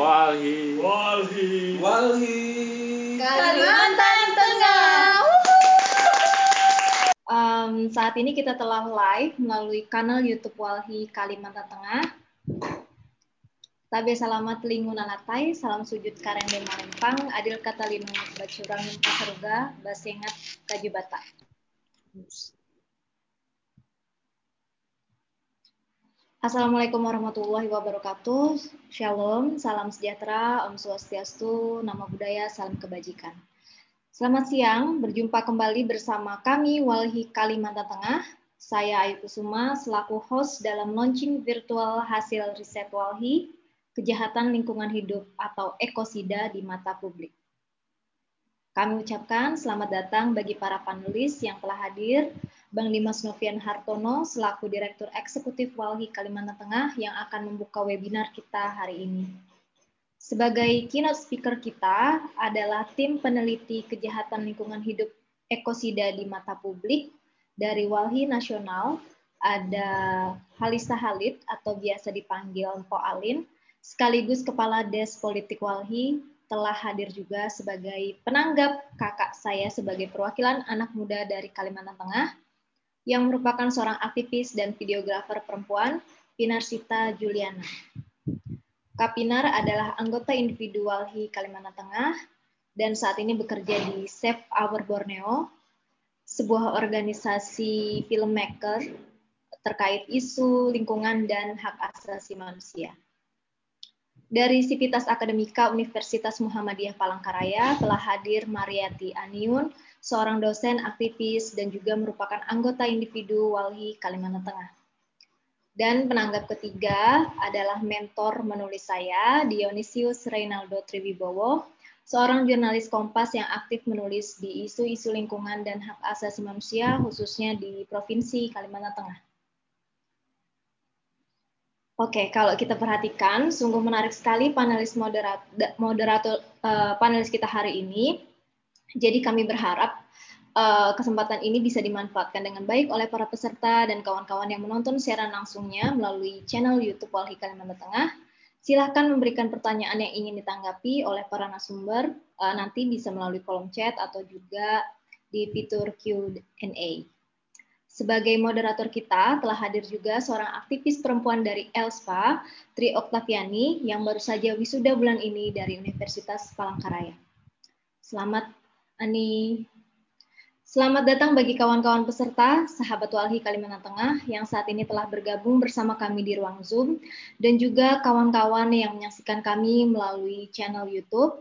Walhi. Walhi. Walhi. Kalimantan Tengah. Um, saat ini kita telah live melalui kanal YouTube Walhi Kalimantan Tengah. Tabe salamat lingun alatai, salam sujud karende malempang, adil kata linu bacurang pasaruga, basengat kajibata. Assalamualaikum warahmatullahi wabarakatuh. Shalom, salam sejahtera, Om Swastiastu, nama budaya, salam kebajikan. Selamat siang, berjumpa kembali bersama kami Walhi Kalimantan Tengah. Saya Ayu Kusuma selaku host dalam launching virtual hasil riset Walhi kejahatan lingkungan hidup atau ekosida di mata publik. Kami ucapkan selamat datang bagi para panelis yang telah hadir, Bang Dimas Novian Hartono selaku Direktur Eksekutif Walhi Kalimantan Tengah yang akan membuka webinar kita hari ini. Sebagai keynote speaker kita adalah tim peneliti kejahatan lingkungan hidup ekosida di mata publik dari Walhi Nasional, ada Halisa Halid atau biasa dipanggil Mpo Alin, sekaligus Kepala Des Politik Walhi, telah hadir juga sebagai penanggap kakak saya sebagai perwakilan anak muda dari Kalimantan Tengah, yang merupakan seorang aktivis dan videografer perempuan, Pinarsita Juliana. Kapinar adalah anggota individu Walhi Kalimantan Tengah, dan saat ini bekerja di Save Our Borneo, sebuah organisasi filmmaker terkait isu lingkungan dan hak asasi manusia. Dari Sivitas Akademika Universitas Muhammadiyah Palangkaraya telah hadir Mariati Aniun, seorang dosen aktivis dan juga merupakan anggota individu Walhi Kalimantan Tengah. Dan penanggap ketiga adalah mentor menulis saya, Dionisius Reynaldo Triwibowo, seorang jurnalis Kompas yang aktif menulis di isu-isu lingkungan dan hak asasi manusia, khususnya di Provinsi Kalimantan Tengah. Oke, kalau kita perhatikan, sungguh menarik sekali panelis moderator, moderator uh, panelis kita hari ini. Jadi kami berharap uh, kesempatan ini bisa dimanfaatkan dengan baik oleh para peserta dan kawan-kawan yang menonton siaran langsungnya melalui channel YouTube Walhi Kalimantan Tengah. Silahkan memberikan pertanyaan yang ingin ditanggapi oleh para narasumber, uh, nanti bisa melalui kolom chat atau juga di fitur Q&A. Sebagai moderator kita telah hadir juga seorang aktivis perempuan dari ELSPA, Tri Oktaviani, yang baru saja wisuda bulan ini dari Universitas Palangkaraya. Selamat, Ani. Selamat datang bagi kawan-kawan peserta, sahabat Walhi Kalimantan Tengah yang saat ini telah bergabung bersama kami di ruang Zoom, dan juga kawan-kawan yang menyaksikan kami melalui channel YouTube.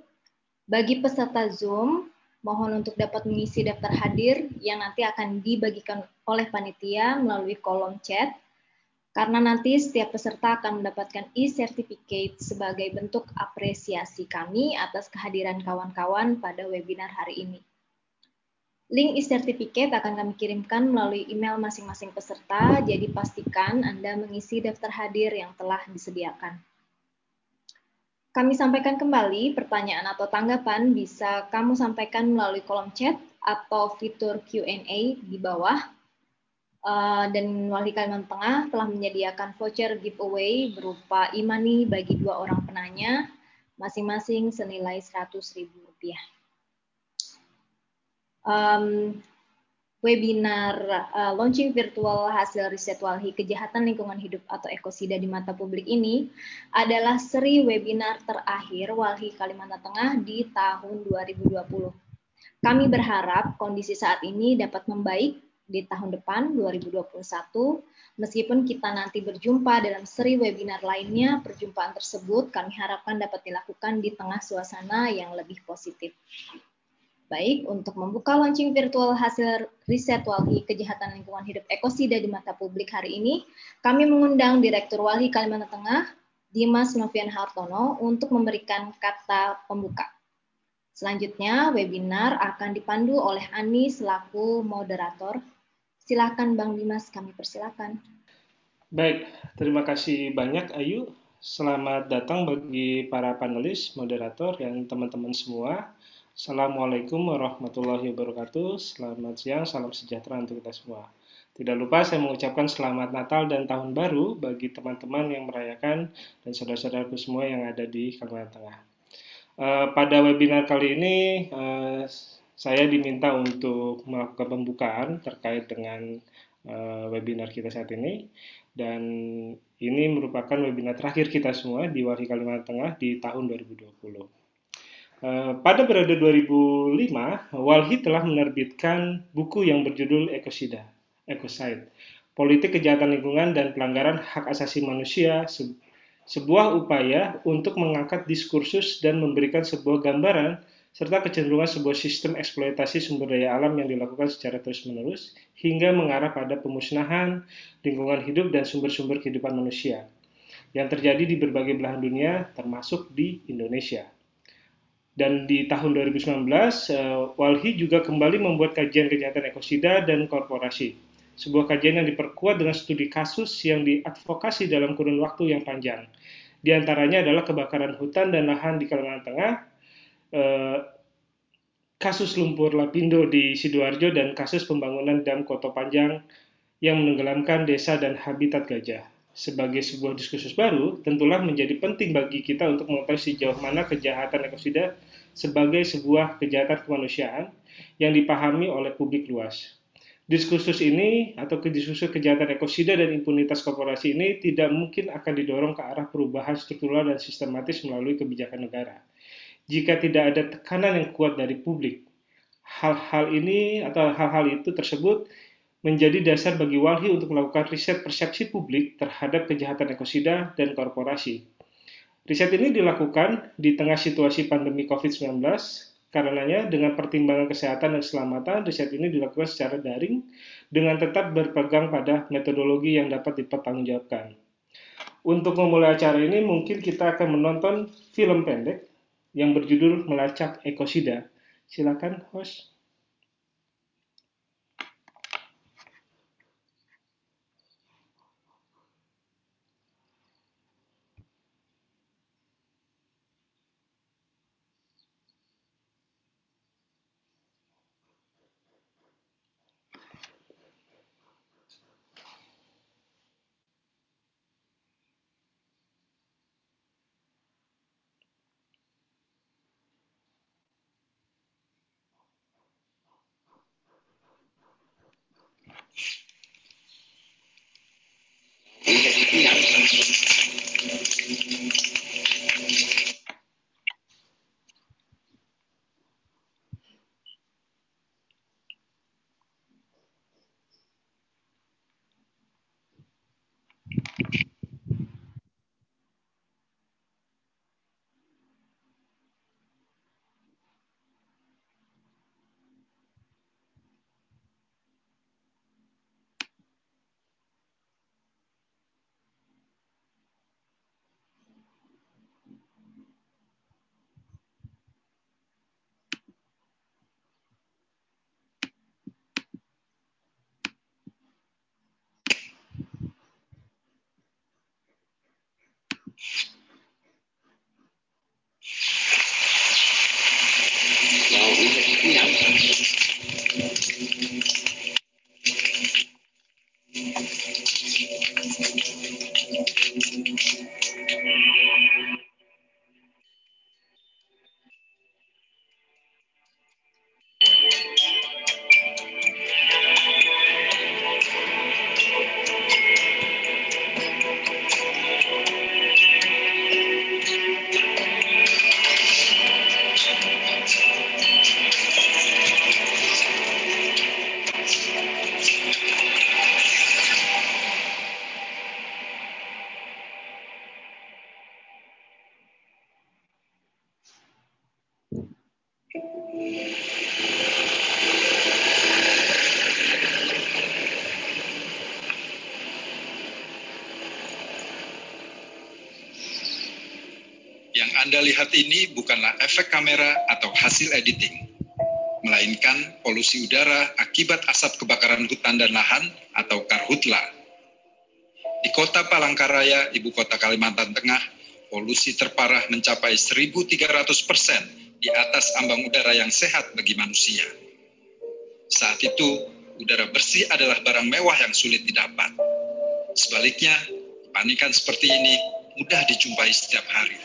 Bagi peserta Zoom, Mohon untuk dapat mengisi daftar hadir yang nanti akan dibagikan oleh panitia melalui kolom chat, karena nanti setiap peserta akan mendapatkan e-certificate sebagai bentuk apresiasi kami atas kehadiran kawan-kawan pada webinar hari ini. Link e-certificate akan kami kirimkan melalui email masing-masing peserta, jadi pastikan Anda mengisi daftar hadir yang telah disediakan. Kami sampaikan kembali pertanyaan atau tanggapan bisa kamu sampaikan melalui kolom chat atau fitur Q&A di bawah. Uh, dan Wali Kalimantan Tengah telah menyediakan voucher giveaway berupa e-money bagi dua orang penanya, masing-masing senilai Rp100.000. Um, webinar uh, launching virtual hasil riset Walhi Kejahatan Lingkungan Hidup atau Ekosida di mata publik ini adalah seri webinar terakhir Walhi Kalimantan Tengah di tahun 2020. Kami berharap kondisi saat ini dapat membaik di tahun depan 2021 meskipun kita nanti berjumpa dalam seri webinar lainnya perjumpaan tersebut kami harapkan dapat dilakukan di tengah suasana yang lebih positif. Baik, untuk membuka launching virtual hasil riset Walhi Kejahatan Lingkungan Hidup Ekosida di mata publik hari ini, kami mengundang Direktur Walhi Kalimantan Tengah, Dimas Novian Hartono, untuk memberikan kata pembuka. Selanjutnya, webinar akan dipandu oleh Ani selaku moderator. Silakan Bang Dimas, kami persilakan. Baik, terima kasih banyak Ayu. Selamat datang bagi para panelis, moderator, dan teman-teman semua. Assalamualaikum warahmatullahi wabarakatuh. Selamat siang, salam sejahtera untuk kita semua. Tidak lupa saya mengucapkan selamat Natal dan Tahun Baru bagi teman-teman yang merayakan dan saudara-saudaraku semua yang ada di Kalimantan Tengah. Uh, pada webinar kali ini uh, saya diminta untuk melakukan pembukaan terkait dengan uh, webinar kita saat ini dan ini merupakan webinar terakhir kita semua di Wali Kalimantan Tengah di tahun 2020. Eh, pada periode 2005, Walhi telah menerbitkan buku yang berjudul Ekosida, Ecocide, Politik Kejahatan Lingkungan dan Pelanggaran Hak Asasi Manusia, sebuah upaya untuk mengangkat diskursus dan memberikan sebuah gambaran serta kecenderungan sebuah sistem eksploitasi sumber daya alam yang dilakukan secara terus-menerus hingga mengarah pada pemusnahan lingkungan hidup dan sumber-sumber kehidupan manusia yang terjadi di berbagai belahan dunia termasuk di Indonesia. Dan di tahun 2019, uh, Walhi juga kembali membuat kajian kejahatan ekosida dan korporasi. Sebuah kajian yang diperkuat dengan studi kasus yang diadvokasi dalam kurun waktu yang panjang. Di antaranya adalah kebakaran hutan dan lahan di Kalimantan Tengah, uh, kasus lumpur lapindo di Sidoarjo, dan kasus pembangunan dam Koto Panjang yang menenggelamkan desa dan habitat gajah sebagai sebuah diskursus baru, tentulah menjadi penting bagi kita untuk mengetahui sejauh mana kejahatan ekosida sebagai sebuah kejahatan kemanusiaan yang dipahami oleh publik luas. Diskursus ini atau diskursus kejahatan ekosida dan impunitas korporasi ini tidak mungkin akan didorong ke arah perubahan struktural dan sistematis melalui kebijakan negara. Jika tidak ada tekanan yang kuat dari publik, hal-hal ini atau hal-hal itu tersebut menjadi dasar bagi Walhi untuk melakukan riset persepsi publik terhadap kejahatan ekosida dan korporasi. Riset ini dilakukan di tengah situasi pandemi COVID-19, karenanya dengan pertimbangan kesehatan dan keselamatan, riset ini dilakukan secara daring dengan tetap berpegang pada metodologi yang dapat dipertanggungjawabkan. Untuk memulai acara ini, mungkin kita akan menonton film pendek yang berjudul Melacak Ekosida. Silakan, host. Lihat ini bukanlah efek kamera atau hasil editing, melainkan polusi udara akibat asap kebakaran hutan dan lahan atau karhutla. Di kota Palangkaraya, ibu kota Kalimantan Tengah, polusi terparah mencapai 1.300 persen di atas ambang udara yang sehat bagi manusia. Saat itu, udara bersih adalah barang mewah yang sulit didapat. Sebaliknya, kepanikan seperti ini mudah dijumpai setiap hari.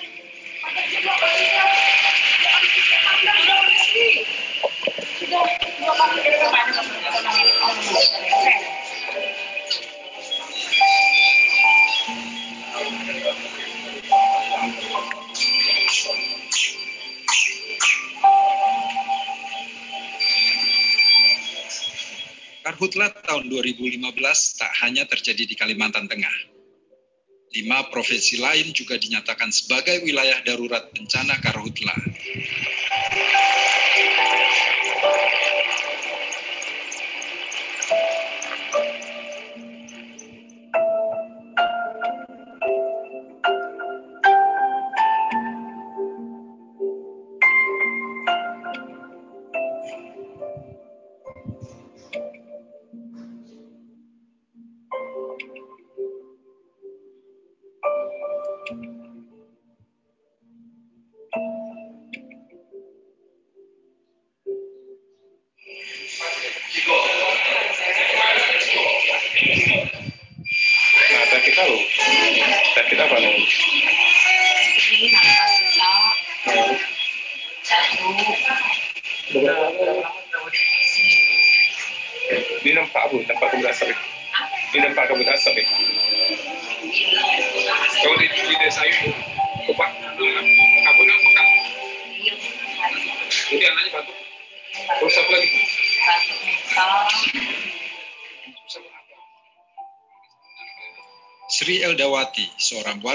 Karhutla tahun 2015 tak hanya terjadi di Kalimantan Tengah. Lima provinsi lain juga dinyatakan sebagai wilayah darurat bencana karhutla.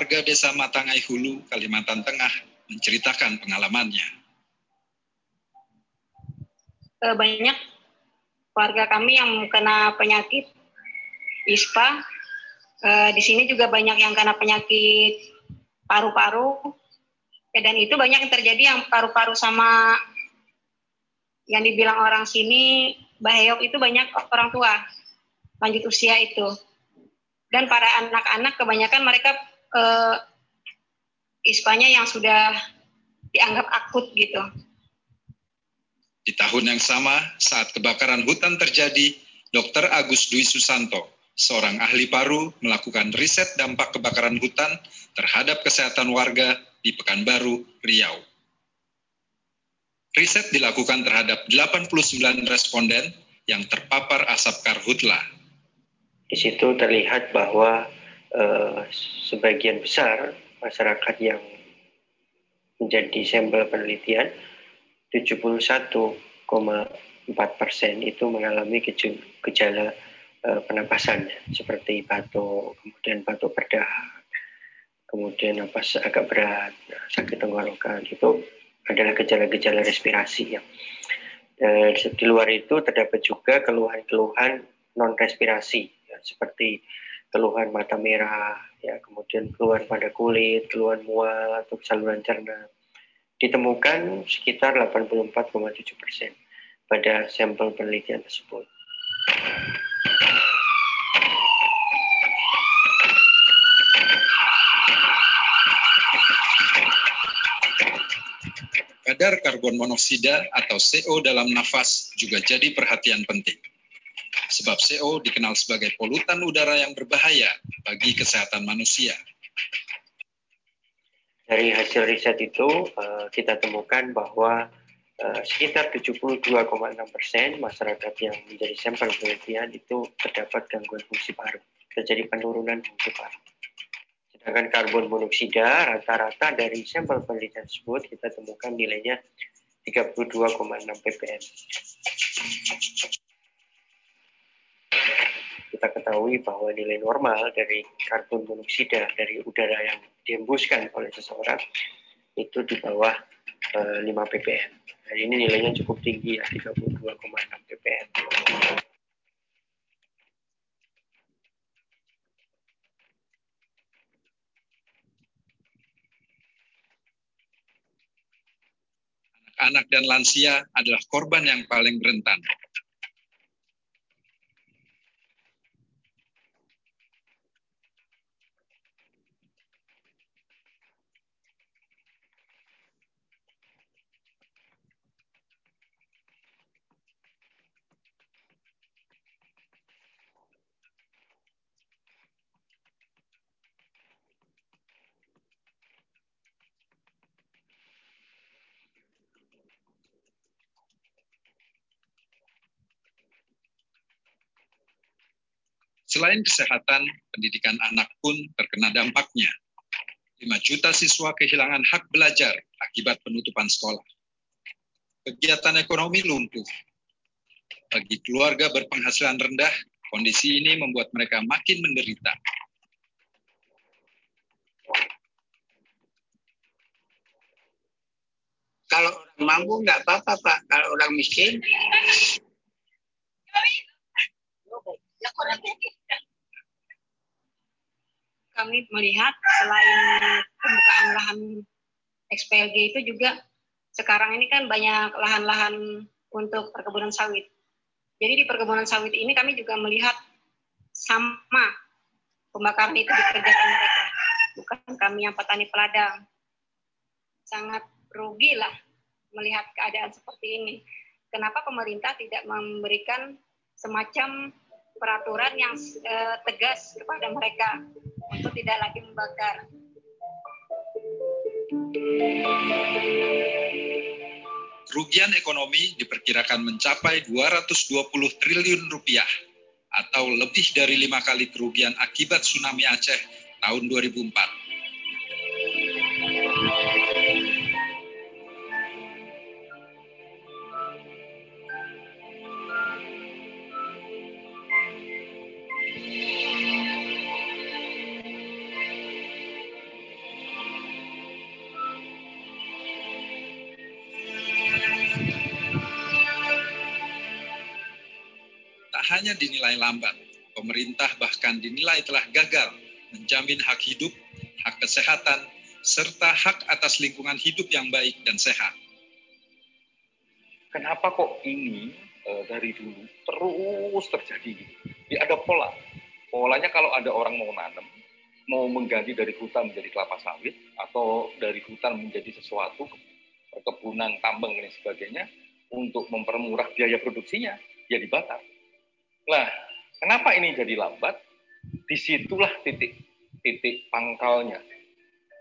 Warga desa Matangai Hulu, Kalimantan Tengah, menceritakan pengalamannya. Eh, banyak warga kami yang kena penyakit ISPA. Eh, di sini juga banyak yang kena penyakit paru-paru. Ya, dan itu banyak yang terjadi yang paru-paru sama yang dibilang orang sini bahayok itu banyak orang tua lanjut usia itu dan para anak-anak kebanyakan mereka eh, ispanya yang sudah dianggap akut gitu. Di tahun yang sama, saat kebakaran hutan terjadi, Dr. Agus Dwi Susanto, seorang ahli paru, melakukan riset dampak kebakaran hutan terhadap kesehatan warga di Pekanbaru, Riau. Riset dilakukan terhadap 89 responden yang terpapar asap karhutla di situ terlihat bahwa sebagian besar masyarakat yang menjadi sampel penelitian 71,4 persen itu mengalami gejala eh, penapasan seperti batuk, kemudian batuk berdahak, kemudian napas agak berat, sakit tenggorokan itu adalah gejala-gejala respirasi ya. Dan di luar itu terdapat juga keluhan-keluhan non respirasi seperti keluhan mata merah, ya kemudian keluhan pada kulit, keluhan mual atau saluran cerna. Ditemukan sekitar 84,7 persen pada sampel penelitian tersebut. Kadar karbon monoksida atau CO dalam nafas juga jadi perhatian penting sebab CO dikenal sebagai polutan udara yang berbahaya bagi kesehatan manusia. Dari hasil riset itu, eh, kita temukan bahwa eh, sekitar 72,6 persen masyarakat yang menjadi sampel penelitian itu terdapat gangguan fungsi paru, terjadi penurunan fungsi paru. Sedangkan karbon monoksida rata-rata dari sampel penelitian tersebut kita temukan nilainya 32,6 ppm kita ketahui bahwa nilai normal dari karbon monoksida dari udara yang dihembuskan oleh seseorang itu di bawah uh, 5 ppm. Dan ini nilainya cukup tinggi ya, 32,6 ppm. Anak-anak dan lansia adalah korban yang paling rentan Selain kesehatan, pendidikan anak pun terkena dampaknya. 5 juta siswa kehilangan hak belajar akibat penutupan sekolah. Kegiatan ekonomi lumpuh. Bagi keluarga berpenghasilan rendah, kondisi ini membuat mereka makin menderita. Kalau orang mampu nggak apa-apa Pak, kalau orang miskin kami melihat selain pembukaan lahan XPLG itu juga sekarang ini kan banyak lahan-lahan untuk perkebunan sawit. Jadi di perkebunan sawit ini kami juga melihat sama pembakaran itu dikerjakan mereka, bukan kami yang petani peladang. Sangat rugi lah melihat keadaan seperti ini. Kenapa pemerintah tidak memberikan semacam peraturan yang uh, tegas kepada mereka untuk tidak lagi membakar. Kerugian ekonomi diperkirakan mencapai 220 triliun rupiah atau lebih dari lima kali kerugian akibat tsunami Aceh tahun 2004. Dinilai lambat. Pemerintah bahkan dinilai telah gagal menjamin hak hidup, hak kesehatan, serta hak atas lingkungan hidup yang baik dan sehat. Kenapa kok ini e, dari dulu terus terjadi? Jadi ada pola. Polanya kalau ada orang mau nanam, mau mengganti dari hutan menjadi kelapa sawit atau dari hutan menjadi sesuatu perkebunan tambang dan sebagainya untuk mempermurah biaya produksinya ya dibakar Nah, kenapa ini jadi lambat? Di situlah titik titik pangkalnya.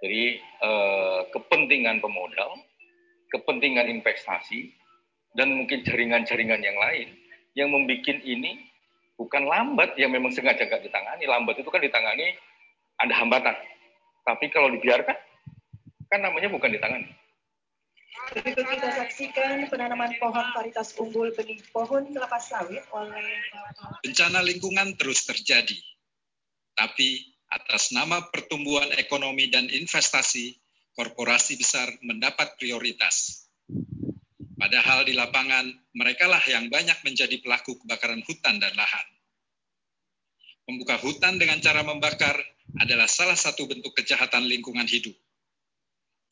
Jadi eh, kepentingan pemodal, kepentingan investasi, dan mungkin jaringan-jaringan yang lain yang membuat ini bukan lambat yang memang sengaja nggak ditangani. Lambat itu kan ditangani ada hambatan. Tapi kalau dibiarkan, kan namanya bukan ditangani. Berikut kita saksikan penanaman pohon varietas unggul benih pohon kelapa sawit oleh Bencana lingkungan terus terjadi. Tapi atas nama pertumbuhan ekonomi dan investasi, korporasi besar mendapat prioritas. Padahal di lapangan, merekalah yang banyak menjadi pelaku kebakaran hutan dan lahan. Membuka hutan dengan cara membakar adalah salah satu bentuk kejahatan lingkungan hidup.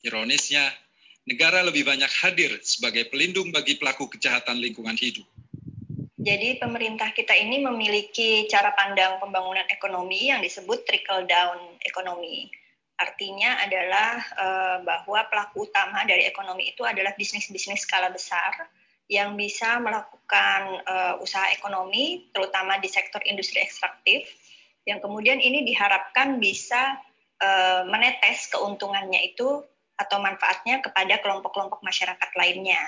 Ironisnya, negara lebih banyak hadir sebagai pelindung bagi pelaku kejahatan lingkungan hidup. Jadi pemerintah kita ini memiliki cara pandang pembangunan ekonomi yang disebut trickle down ekonomi. Artinya adalah uh, bahwa pelaku utama dari ekonomi itu adalah bisnis-bisnis skala besar yang bisa melakukan uh, usaha ekonomi, terutama di sektor industri ekstraktif, yang kemudian ini diharapkan bisa uh, menetes keuntungannya itu atau manfaatnya kepada kelompok-kelompok masyarakat lainnya.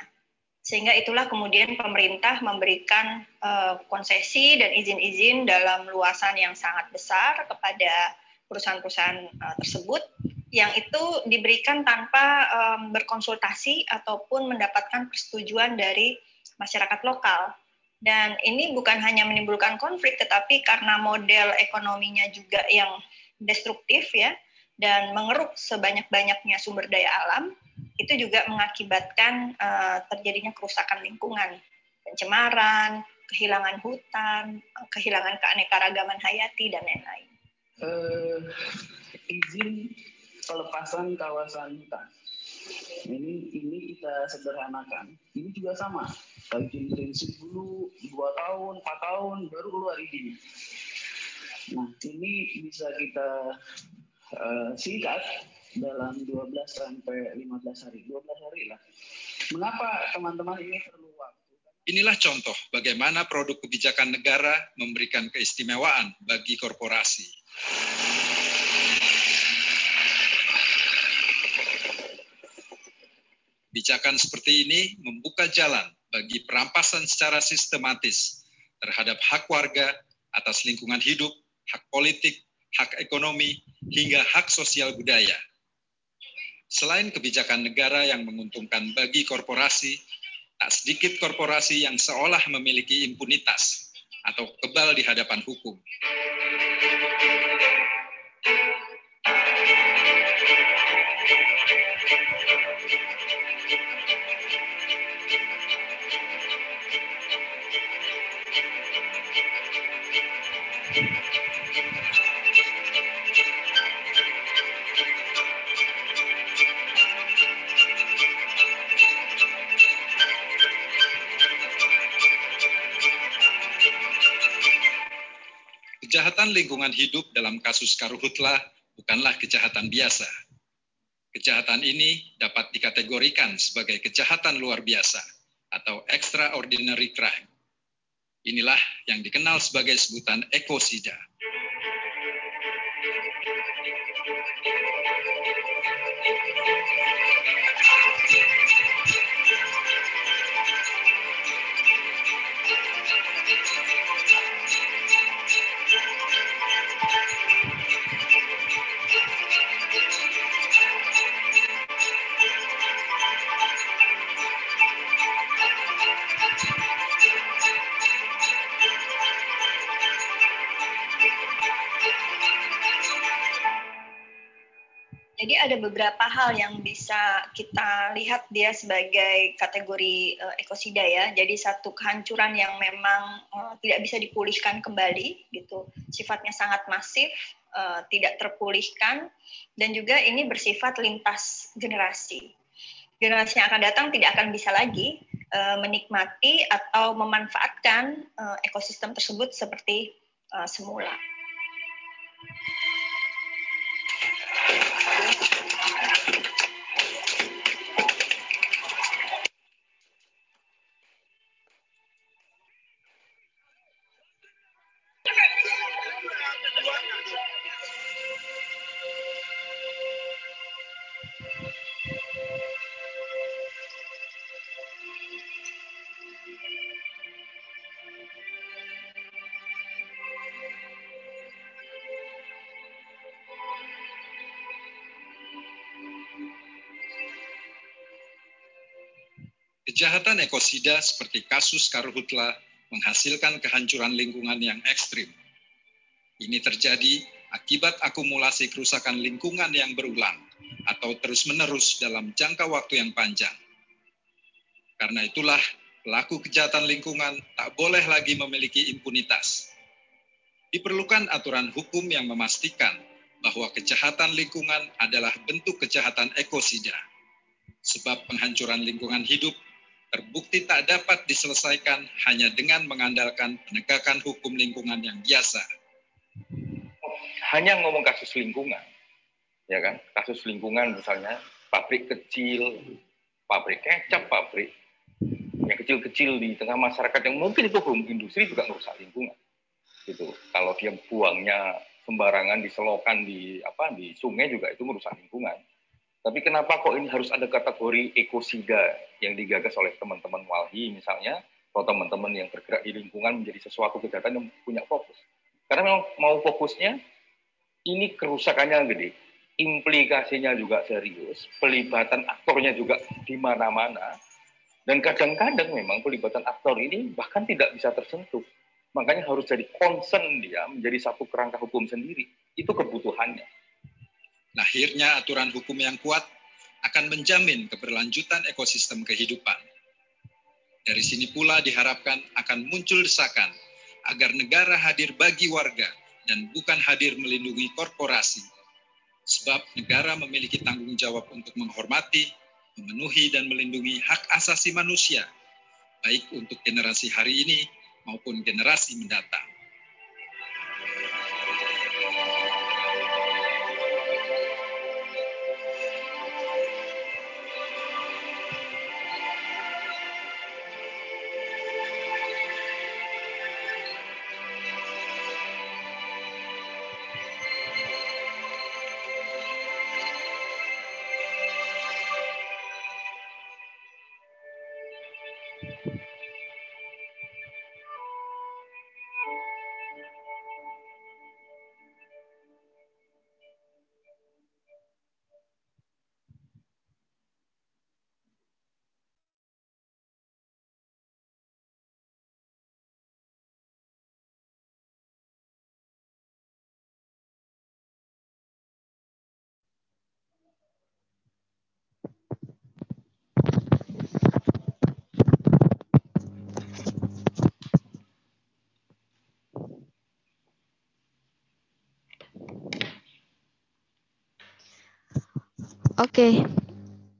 Sehingga itulah kemudian pemerintah memberikan uh, konsesi dan izin-izin dalam luasan yang sangat besar kepada perusahaan-perusahaan uh, tersebut yang itu diberikan tanpa um, berkonsultasi ataupun mendapatkan persetujuan dari masyarakat lokal. Dan ini bukan hanya menimbulkan konflik, tetapi karena model ekonominya juga yang destruktif ya, dan mengeruk sebanyak-banyaknya sumber daya alam itu juga mengakibatkan uh, terjadinya kerusakan lingkungan, pencemaran, kehilangan hutan, kehilangan keanekaragaman hayati dan lain-lain. Uh, izin pelepasan kawasan hutan. Ini ini kita sederhanakan. Ini juga sama. Izin prinsip dulu dua tahun, empat tahun baru keluar izin. Nah ini bisa kita uh, singkat dalam 12 sampai 15 hari. 12 hari lah. Mengapa teman-teman ini perlu waktu? Inilah contoh bagaimana produk kebijakan negara memberikan keistimewaan bagi korporasi. Kebijakan seperti ini membuka jalan bagi perampasan secara sistematis terhadap hak warga atas lingkungan hidup hak politik, hak ekonomi, hingga hak sosial budaya. Selain kebijakan negara yang menguntungkan bagi korporasi, tak sedikit korporasi yang seolah memiliki impunitas atau kebal di hadapan hukum. Kejahatan lingkungan hidup dalam kasus Karuhutlah bukanlah kejahatan biasa. Kejahatan ini dapat dikategorikan sebagai kejahatan luar biasa atau extraordinary crime. Inilah yang dikenal sebagai sebutan ekosida. Ada beberapa hal yang bisa kita lihat dia sebagai kategori uh, ekosida ya. Jadi satu kehancuran yang memang uh, tidak bisa dipulihkan kembali gitu. Sifatnya sangat masif, uh, tidak terpulihkan dan juga ini bersifat lintas generasi. Generasi yang akan datang tidak akan bisa lagi uh, menikmati atau memanfaatkan uh, ekosistem tersebut seperti uh, semula. Kejahatan ekosida seperti kasus karhutla menghasilkan kehancuran lingkungan yang ekstrim. Ini terjadi akibat akumulasi kerusakan lingkungan yang berulang atau terus-menerus dalam jangka waktu yang panjang. Karena itulah, pelaku kejahatan lingkungan tak boleh lagi memiliki impunitas. Diperlukan aturan hukum yang memastikan bahwa kejahatan lingkungan adalah bentuk kejahatan ekosida. Sebab penghancuran lingkungan hidup terbukti tak dapat diselesaikan hanya dengan mengandalkan penegakan hukum lingkungan yang biasa. Hanya ngomong kasus lingkungan, ya kan? Kasus lingkungan misalnya pabrik kecil, pabrik kecap, pabrik yang kecil-kecil di tengah masyarakat yang mungkin itu home industri juga merusak lingkungan. Gitu. Kalau dia buangnya sembarangan di selokan di apa di sungai juga itu merusak lingkungan tapi kenapa kok ini harus ada kategori ekosida yang digagas oleh teman-teman Walhi misalnya, atau teman-teman yang bergerak di lingkungan menjadi sesuatu kejahatan yang punya fokus. Karena memang mau fokusnya, ini kerusakannya gede, implikasinya juga serius, pelibatan aktornya juga di mana-mana, dan kadang-kadang memang pelibatan aktor ini bahkan tidak bisa tersentuh. Makanya harus jadi concern dia menjadi satu kerangka hukum sendiri. Itu kebutuhannya Lahirnya aturan hukum yang kuat akan menjamin keberlanjutan ekosistem kehidupan. Dari sini pula diharapkan akan muncul desakan agar negara hadir bagi warga dan bukan hadir melindungi korporasi. Sebab negara memiliki tanggung jawab untuk menghormati, memenuhi, dan melindungi hak asasi manusia, baik untuk generasi hari ini maupun generasi mendatang. Oke,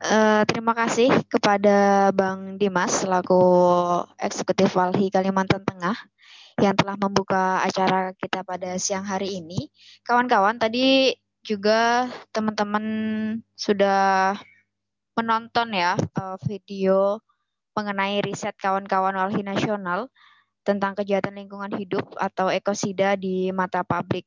uh, terima kasih kepada Bang Dimas selaku Eksekutif Walhi Kalimantan Tengah yang telah membuka acara kita pada siang hari ini. Kawan-kawan, tadi juga teman-teman sudah menonton ya uh, video mengenai riset kawan-kawan Walhi Nasional tentang kejahatan lingkungan hidup atau ekosida di mata publik.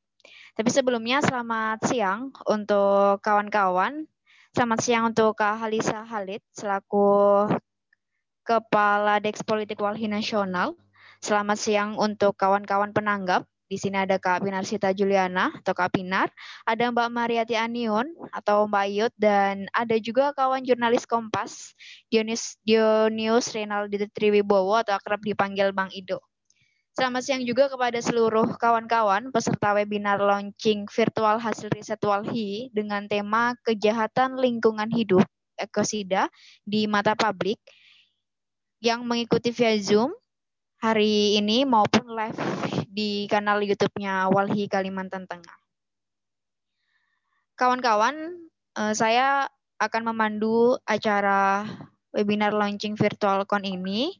Tapi sebelumnya selamat siang untuk kawan-kawan. Selamat siang untuk Kak Halisa Halid selaku Kepala Deks Politik Walhi Nasional. Selamat siang untuk kawan-kawan penanggap. Di sini ada Kak Pinar Sita Juliana atau Kak Pinar, ada Mbak Mariati Anion atau Mbak Yud, dan ada juga kawan jurnalis Kompas, Dionius, Dionius Renaldi Triwibowo atau akrab dipanggil Bang Ido. Selamat siang juga kepada seluruh kawan-kawan peserta webinar launching virtual hasil riset Walhi dengan tema kejahatan lingkungan hidup ekosida di mata publik yang mengikuti via Zoom hari ini maupun live di kanal YouTube-nya Walhi Kalimantan Tengah. Kawan-kawan, eh, saya akan memandu acara webinar launching virtual con ini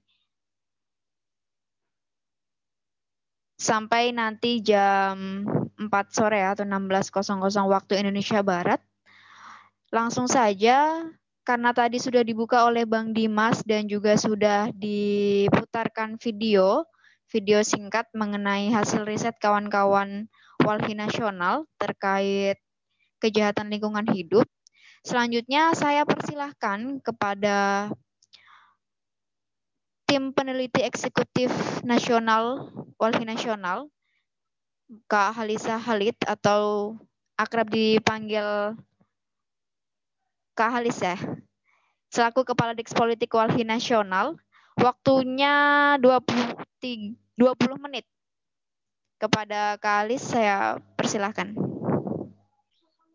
sampai nanti jam 4 sore atau 16.00 waktu Indonesia Barat. Langsung saja karena tadi sudah dibuka oleh Bang Dimas dan juga sudah diputarkan video, video singkat mengenai hasil riset kawan-kawan Walhi Nasional terkait kejahatan lingkungan hidup. Selanjutnya saya persilahkan kepada tim peneliti eksekutif nasional Walhi Nasional Kak Halisa Halid atau akrab dipanggil Kak Halis selaku Kepala Deks Politik Walhi Nasional, waktunya 20, 20 menit. Kepada Kak Halis, saya persilahkan.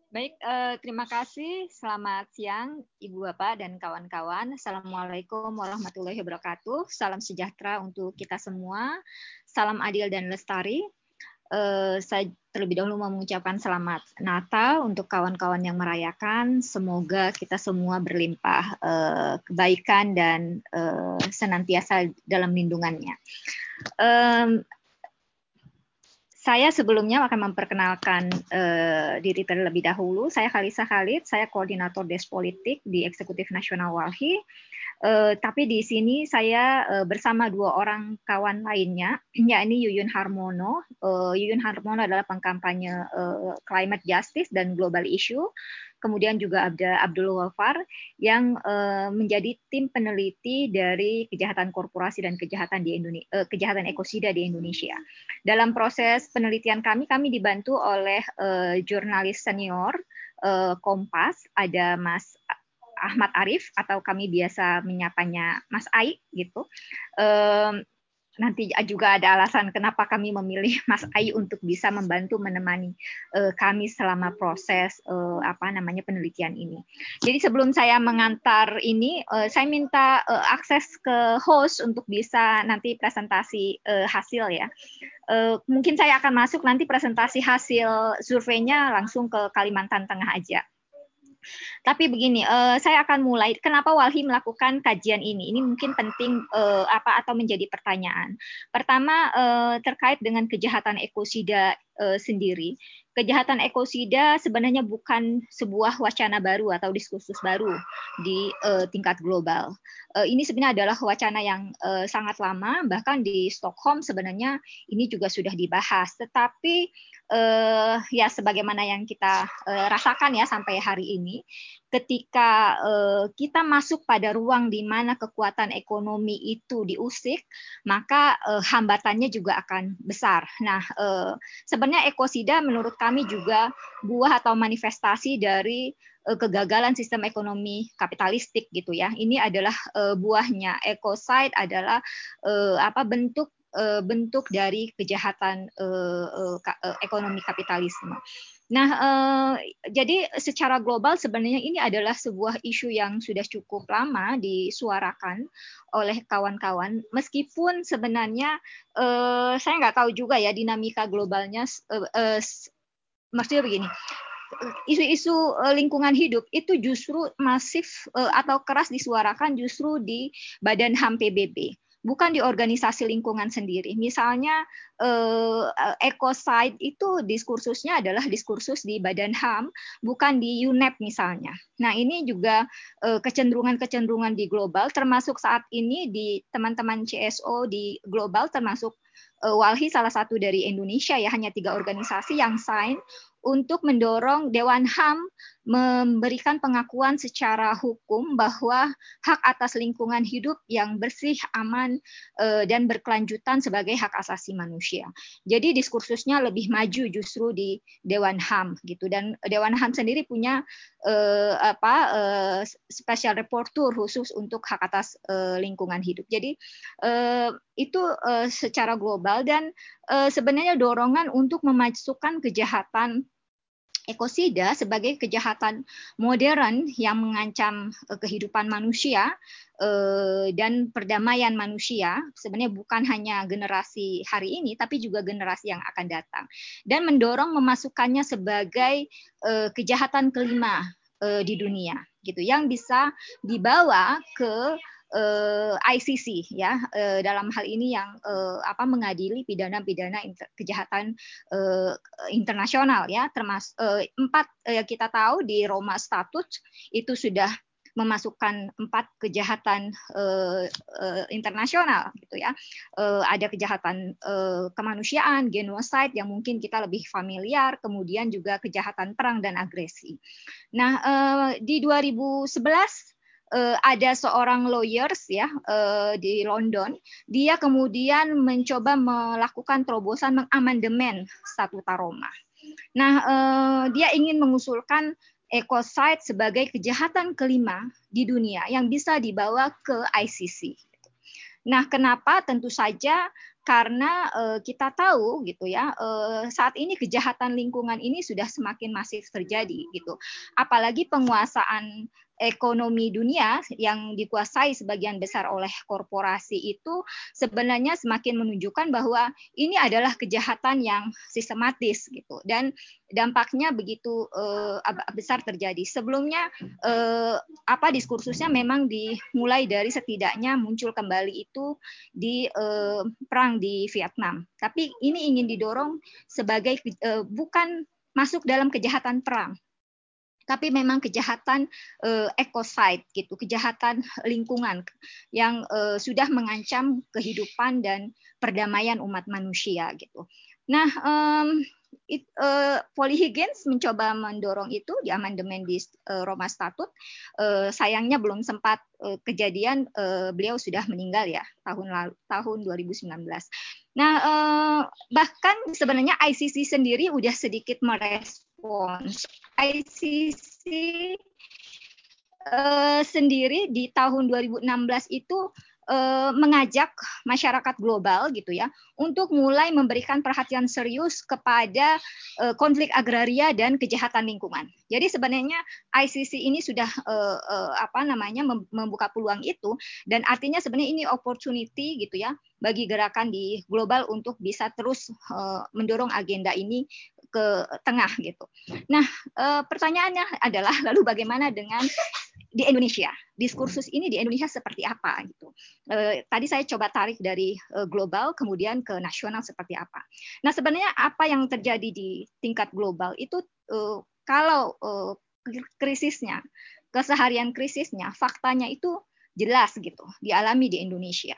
Baik, eh, terima kasih. Selamat siang Ibu Bapak dan kawan-kawan. Assalamualaikum warahmatullahi wabarakatuh. Salam sejahtera untuk kita semua. Salam adil dan lestari. Eh, saya terlebih dahulu mengucapkan selamat Natal untuk kawan-kawan yang merayakan. Semoga kita semua berlimpah uh, kebaikan dan uh, senantiasa dalam lindungannya. Um, saya sebelumnya akan memperkenalkan uh, diri terlebih dahulu. Saya Khalisa Khalid, saya koordinator Des Politik di Eksekutif Nasional Walhi. Uh, tapi di sini saya uh, bersama dua orang kawan lainnya, yakni Yuyun Harmono. Uh, Yuyun Harmono adalah pengkampanye uh, climate justice dan global issue. Kemudian juga ada Abdul Wafar yang uh, menjadi tim peneliti dari kejahatan korporasi dan kejahatan di Indonesia, uh, kejahatan ekosida di Indonesia. Dalam proses penelitian kami, kami dibantu oleh uh, jurnalis senior Kompas, ada Mas Ahmad Arif atau kami biasa menyapanya Mas Ai gitu. Nanti juga ada alasan kenapa kami memilih Mas Ai untuk bisa membantu menemani uh, kami selama proses uh, apa namanya penelitian ini. Jadi sebelum saya mengantar ini, uh, saya minta uh, akses ke host untuk bisa nanti presentasi uh, hasil ya. Uh, mungkin saya akan masuk nanti presentasi hasil surveinya langsung ke Kalimantan Tengah aja. Tapi begini, uh, saya akan mulai. Kenapa Walhi melakukan kajian ini? Ini mungkin penting uh, apa atau menjadi pertanyaan. Pertama uh, terkait dengan kejahatan ekosida uh, sendiri. Kejahatan ekosida sebenarnya bukan sebuah wacana baru atau diskursus baru di uh, tingkat global. Uh, ini sebenarnya adalah wacana yang uh, sangat lama, bahkan di Stockholm sebenarnya ini juga sudah dibahas. Tetapi uh, ya sebagaimana yang kita uh, rasakan ya sampai hari ini, ketika uh, kita masuk pada ruang di mana kekuatan ekonomi itu diusik, maka uh, hambatannya juga akan besar. Nah, uh, sebenarnya ekosida menurut kami juga buah atau manifestasi dari uh, kegagalan sistem ekonomi kapitalistik gitu ya. Ini adalah uh, buahnya ekoside adalah uh, apa bentuk bentuk dari kejahatan ekonomi kapitalisme. Nah, eh, jadi secara global sebenarnya ini adalah sebuah isu yang sudah cukup lama disuarakan oleh kawan-kawan, meskipun sebenarnya eh, saya nggak tahu juga ya dinamika globalnya. Eh, eh, maksudnya begini, isu-isu uh, lingkungan hidup itu justru masif uh, atau keras disuarakan justru di Badan HAM PBB bukan di organisasi lingkungan sendiri. Misalnya eh, ecocide itu diskursusnya adalah diskursus di Badan HAM, bukan di UNEP misalnya. Nah ini juga eh, kecenderungan-kecenderungan di global, termasuk saat ini di teman-teman CSO di global, termasuk eh, Walhi salah satu dari Indonesia ya, hanya tiga organisasi yang sign untuk mendorong Dewan HAM memberikan pengakuan secara hukum bahwa hak atas lingkungan hidup yang bersih, aman, eh, dan berkelanjutan sebagai hak asasi manusia. Jadi diskursusnya lebih maju justru di Dewan HAM gitu dan Dewan HAM sendiri punya eh, apa eh, special reporter khusus untuk hak atas lingkungan hidup. Jadi itu secara global dan sebenarnya dorongan untuk memasukkan kejahatan ekosida sebagai kejahatan modern yang mengancam uh, kehidupan manusia uh, dan perdamaian manusia. Sebenarnya bukan hanya generasi hari ini tapi juga generasi yang akan datang. Dan mendorong memasukkannya sebagai uh, kejahatan kelima di dunia gitu. Yang bisa dibawa ke eh, ICC ya. Uh, dalam hal ini yang uh, apa mengadili pidana-pidana kejahatan uh, internasional ya. Termasuk uh, empat uh, kita tahu di Roma Statut itu sudah memasukkan empat kejahatan uh, uh, internasional gitu ya. Uh, ada kejahatan uh, kemanusiaan genocide yang mungkin kita lebih familiar kemudian juga kejahatan perang dan agresi. Nah uh, di 2011 uh, ada seorang lawyers ya uh, di London, dia kemudian mencoba melakukan terobosan mengamandemen Statuta Roma. Nah, uh, dia ingin mengusulkan ecocide sebagai kejahatan kelima di dunia yang bisa dibawa ke ICC. Nah, kenapa? Tentu saja karena uh, kita tahu gitu ya uh, saat ini kejahatan lingkungan ini sudah semakin masif terjadi gitu apalagi penguasaan ekonomi dunia yang dikuasai sebagian besar oleh korporasi itu sebenarnya semakin menunjukkan bahwa ini adalah kejahatan yang sistematis gitu dan dampaknya begitu uh, besar terjadi. Sebelumnya uh, apa diskursusnya memang dimulai dari setidaknya muncul kembali itu di uh, perang di Vietnam. Tapi ini ingin didorong sebagai uh, bukan masuk dalam kejahatan perang, tapi memang kejahatan uh, ecocide gitu, kejahatan lingkungan yang uh, sudah mengancam kehidupan dan perdamaian umat manusia gitu. Nah, um, it, uh, mencoba mendorong itu di amandemen di uh, Roma Statut. Uh, sayangnya belum sempat uh, kejadian, uh, beliau sudah meninggal ya tahun lalu, tahun 2019. Nah, uh, bahkan sebenarnya ICC sendiri udah sedikit merespon respons. ICC uh, sendiri di tahun 2016 itu uh, mengajak masyarakat global gitu ya untuk mulai memberikan perhatian serius kepada uh, konflik agraria dan kejahatan lingkungan. Jadi sebenarnya ICC ini sudah uh, uh, apa namanya membuka peluang itu dan artinya sebenarnya ini opportunity gitu ya bagi gerakan di global untuk bisa terus uh, mendorong agenda ini ke tengah gitu. Nah, uh, pertanyaannya adalah lalu bagaimana dengan di Indonesia. Diskursus ini di Indonesia seperti apa gitu. E, tadi saya coba tarik dari global kemudian ke nasional seperti apa. Nah, sebenarnya apa yang terjadi di tingkat global itu kalau krisisnya, keseharian krisisnya, faktanya itu jelas gitu, dialami di Indonesia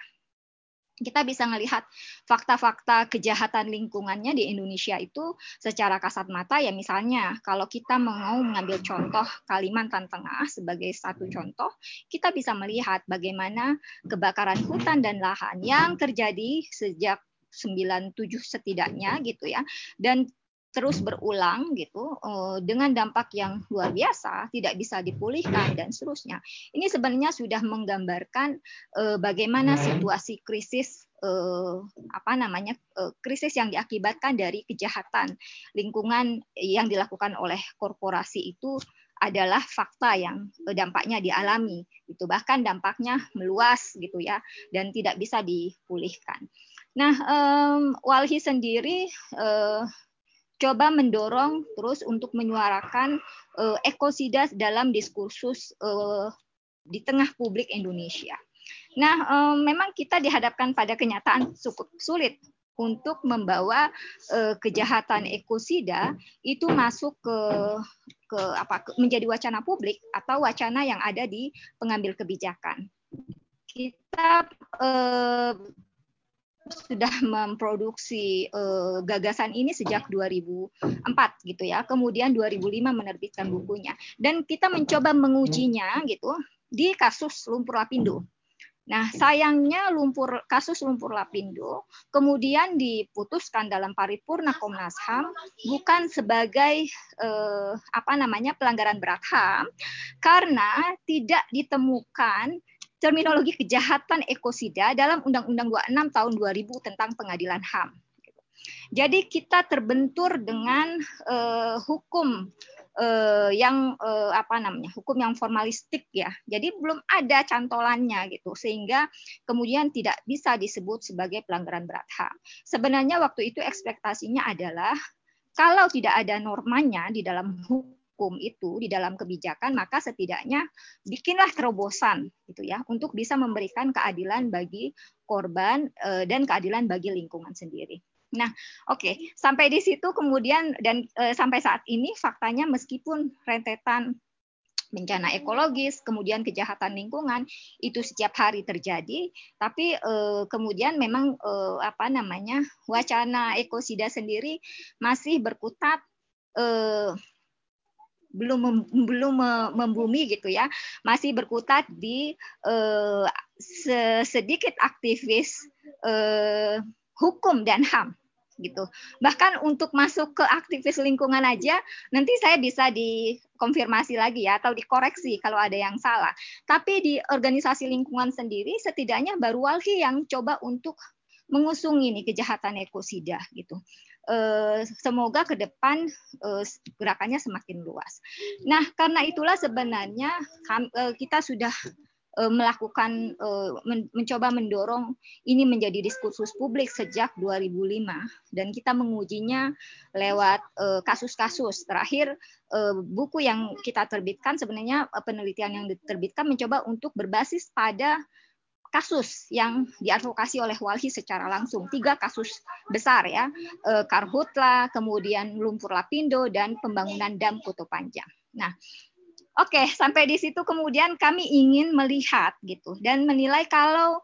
kita bisa melihat fakta-fakta kejahatan lingkungannya di Indonesia itu secara kasat mata ya misalnya kalau kita mau mengambil contoh Kalimantan Tengah sebagai satu contoh kita bisa melihat bagaimana kebakaran hutan dan lahan yang terjadi sejak 97 setidaknya gitu ya. Dan terus berulang gitu eh, dengan dampak yang luar biasa tidak bisa dipulihkan dan seterusnya. Ini sebenarnya sudah menggambarkan eh, bagaimana situasi krisis eh, apa namanya krisis yang diakibatkan dari kejahatan lingkungan yang dilakukan oleh korporasi itu adalah fakta yang dampaknya dialami itu bahkan dampaknya meluas gitu ya dan tidak bisa dipulihkan. Nah, um, Walhi sendiri uh, coba mendorong terus untuk menyuarakan uh, ekosida dalam diskursus uh, di tengah publik Indonesia. Nah, um, memang kita dihadapkan pada kenyataan cukup sulit untuk membawa uh, kejahatan ekosida itu masuk ke ke apa ke, menjadi wacana publik atau wacana yang ada di pengambil kebijakan. Kita uh, sudah memproduksi uh, gagasan ini sejak 2004 gitu ya. Kemudian 2005 menerbitkan bukunya dan kita mencoba mengujinya gitu di kasus lumpur lapindo. Nah, sayangnya lumpur kasus lumpur lapindo kemudian diputuskan dalam paripurna Komnas HAM bukan sebagai eh, apa namanya pelanggaran berat HAM karena tidak ditemukan terminologi kejahatan ekosida dalam Undang-Undang 26 tahun 2000 tentang pengadilan HAM. Jadi kita terbentur dengan uh, hukum uh, yang uh, apa namanya hukum yang formalistik ya. Jadi belum ada cantolannya gitu sehingga kemudian tidak bisa disebut sebagai pelanggaran berat HAM. Sebenarnya waktu itu ekspektasinya adalah kalau tidak ada normanya di dalam hukum hukum itu di dalam kebijakan maka setidaknya bikinlah terobosan gitu ya untuk bisa memberikan keadilan bagi korban eh, dan keadilan bagi lingkungan sendiri. Nah, oke, okay. sampai di situ kemudian dan e, sampai saat ini faktanya meskipun rentetan bencana ekologis, kemudian kejahatan lingkungan itu setiap hari terjadi, tapi e, kemudian memang e, apa namanya wacana ekosida sendiri masih berkutat belum belum membumi gitu ya masih berkutat di eh, sedikit aktivis eh, hukum dan ham gitu. Bahkan untuk masuk ke aktivis lingkungan aja nanti saya bisa dikonfirmasi lagi ya atau dikoreksi kalau ada yang salah. Tapi di organisasi lingkungan sendiri setidaknya baru Walhi yang coba untuk mengusung ini kejahatan ekosida gitu semoga ke depan eh, gerakannya semakin luas. Nah, karena itulah sebenarnya eh, kita sudah melakukan mencoba mendorong ini menjadi diskursus publik sejak 2005 dan kita mengujinya lewat kasus-kasus terakhir buku yang kita terbitkan sebenarnya penelitian yang diterbitkan mencoba untuk berbasis pada kasus yang diadvokasi oleh Walhi secara langsung. Tiga kasus besar ya, e, Karhutla, kemudian Lumpur Lapindo, dan pembangunan dam Kuto Panjang. Nah, oke okay, sampai di situ kemudian kami ingin melihat gitu dan menilai kalau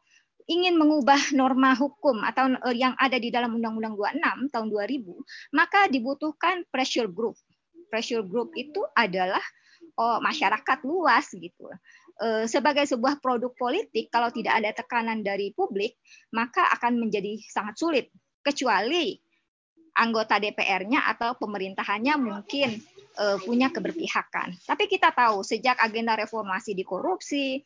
ingin mengubah norma hukum atau e, yang ada di dalam Undang-Undang 26 tahun 2000, maka dibutuhkan pressure group. Pressure group itu adalah oh, masyarakat luas gitu sebagai sebuah produk politik kalau tidak ada tekanan dari publik maka akan menjadi sangat sulit kecuali anggota DPR-nya atau pemerintahannya mungkin uh, punya keberpihakan. Tapi kita tahu sejak agenda reformasi di korupsi,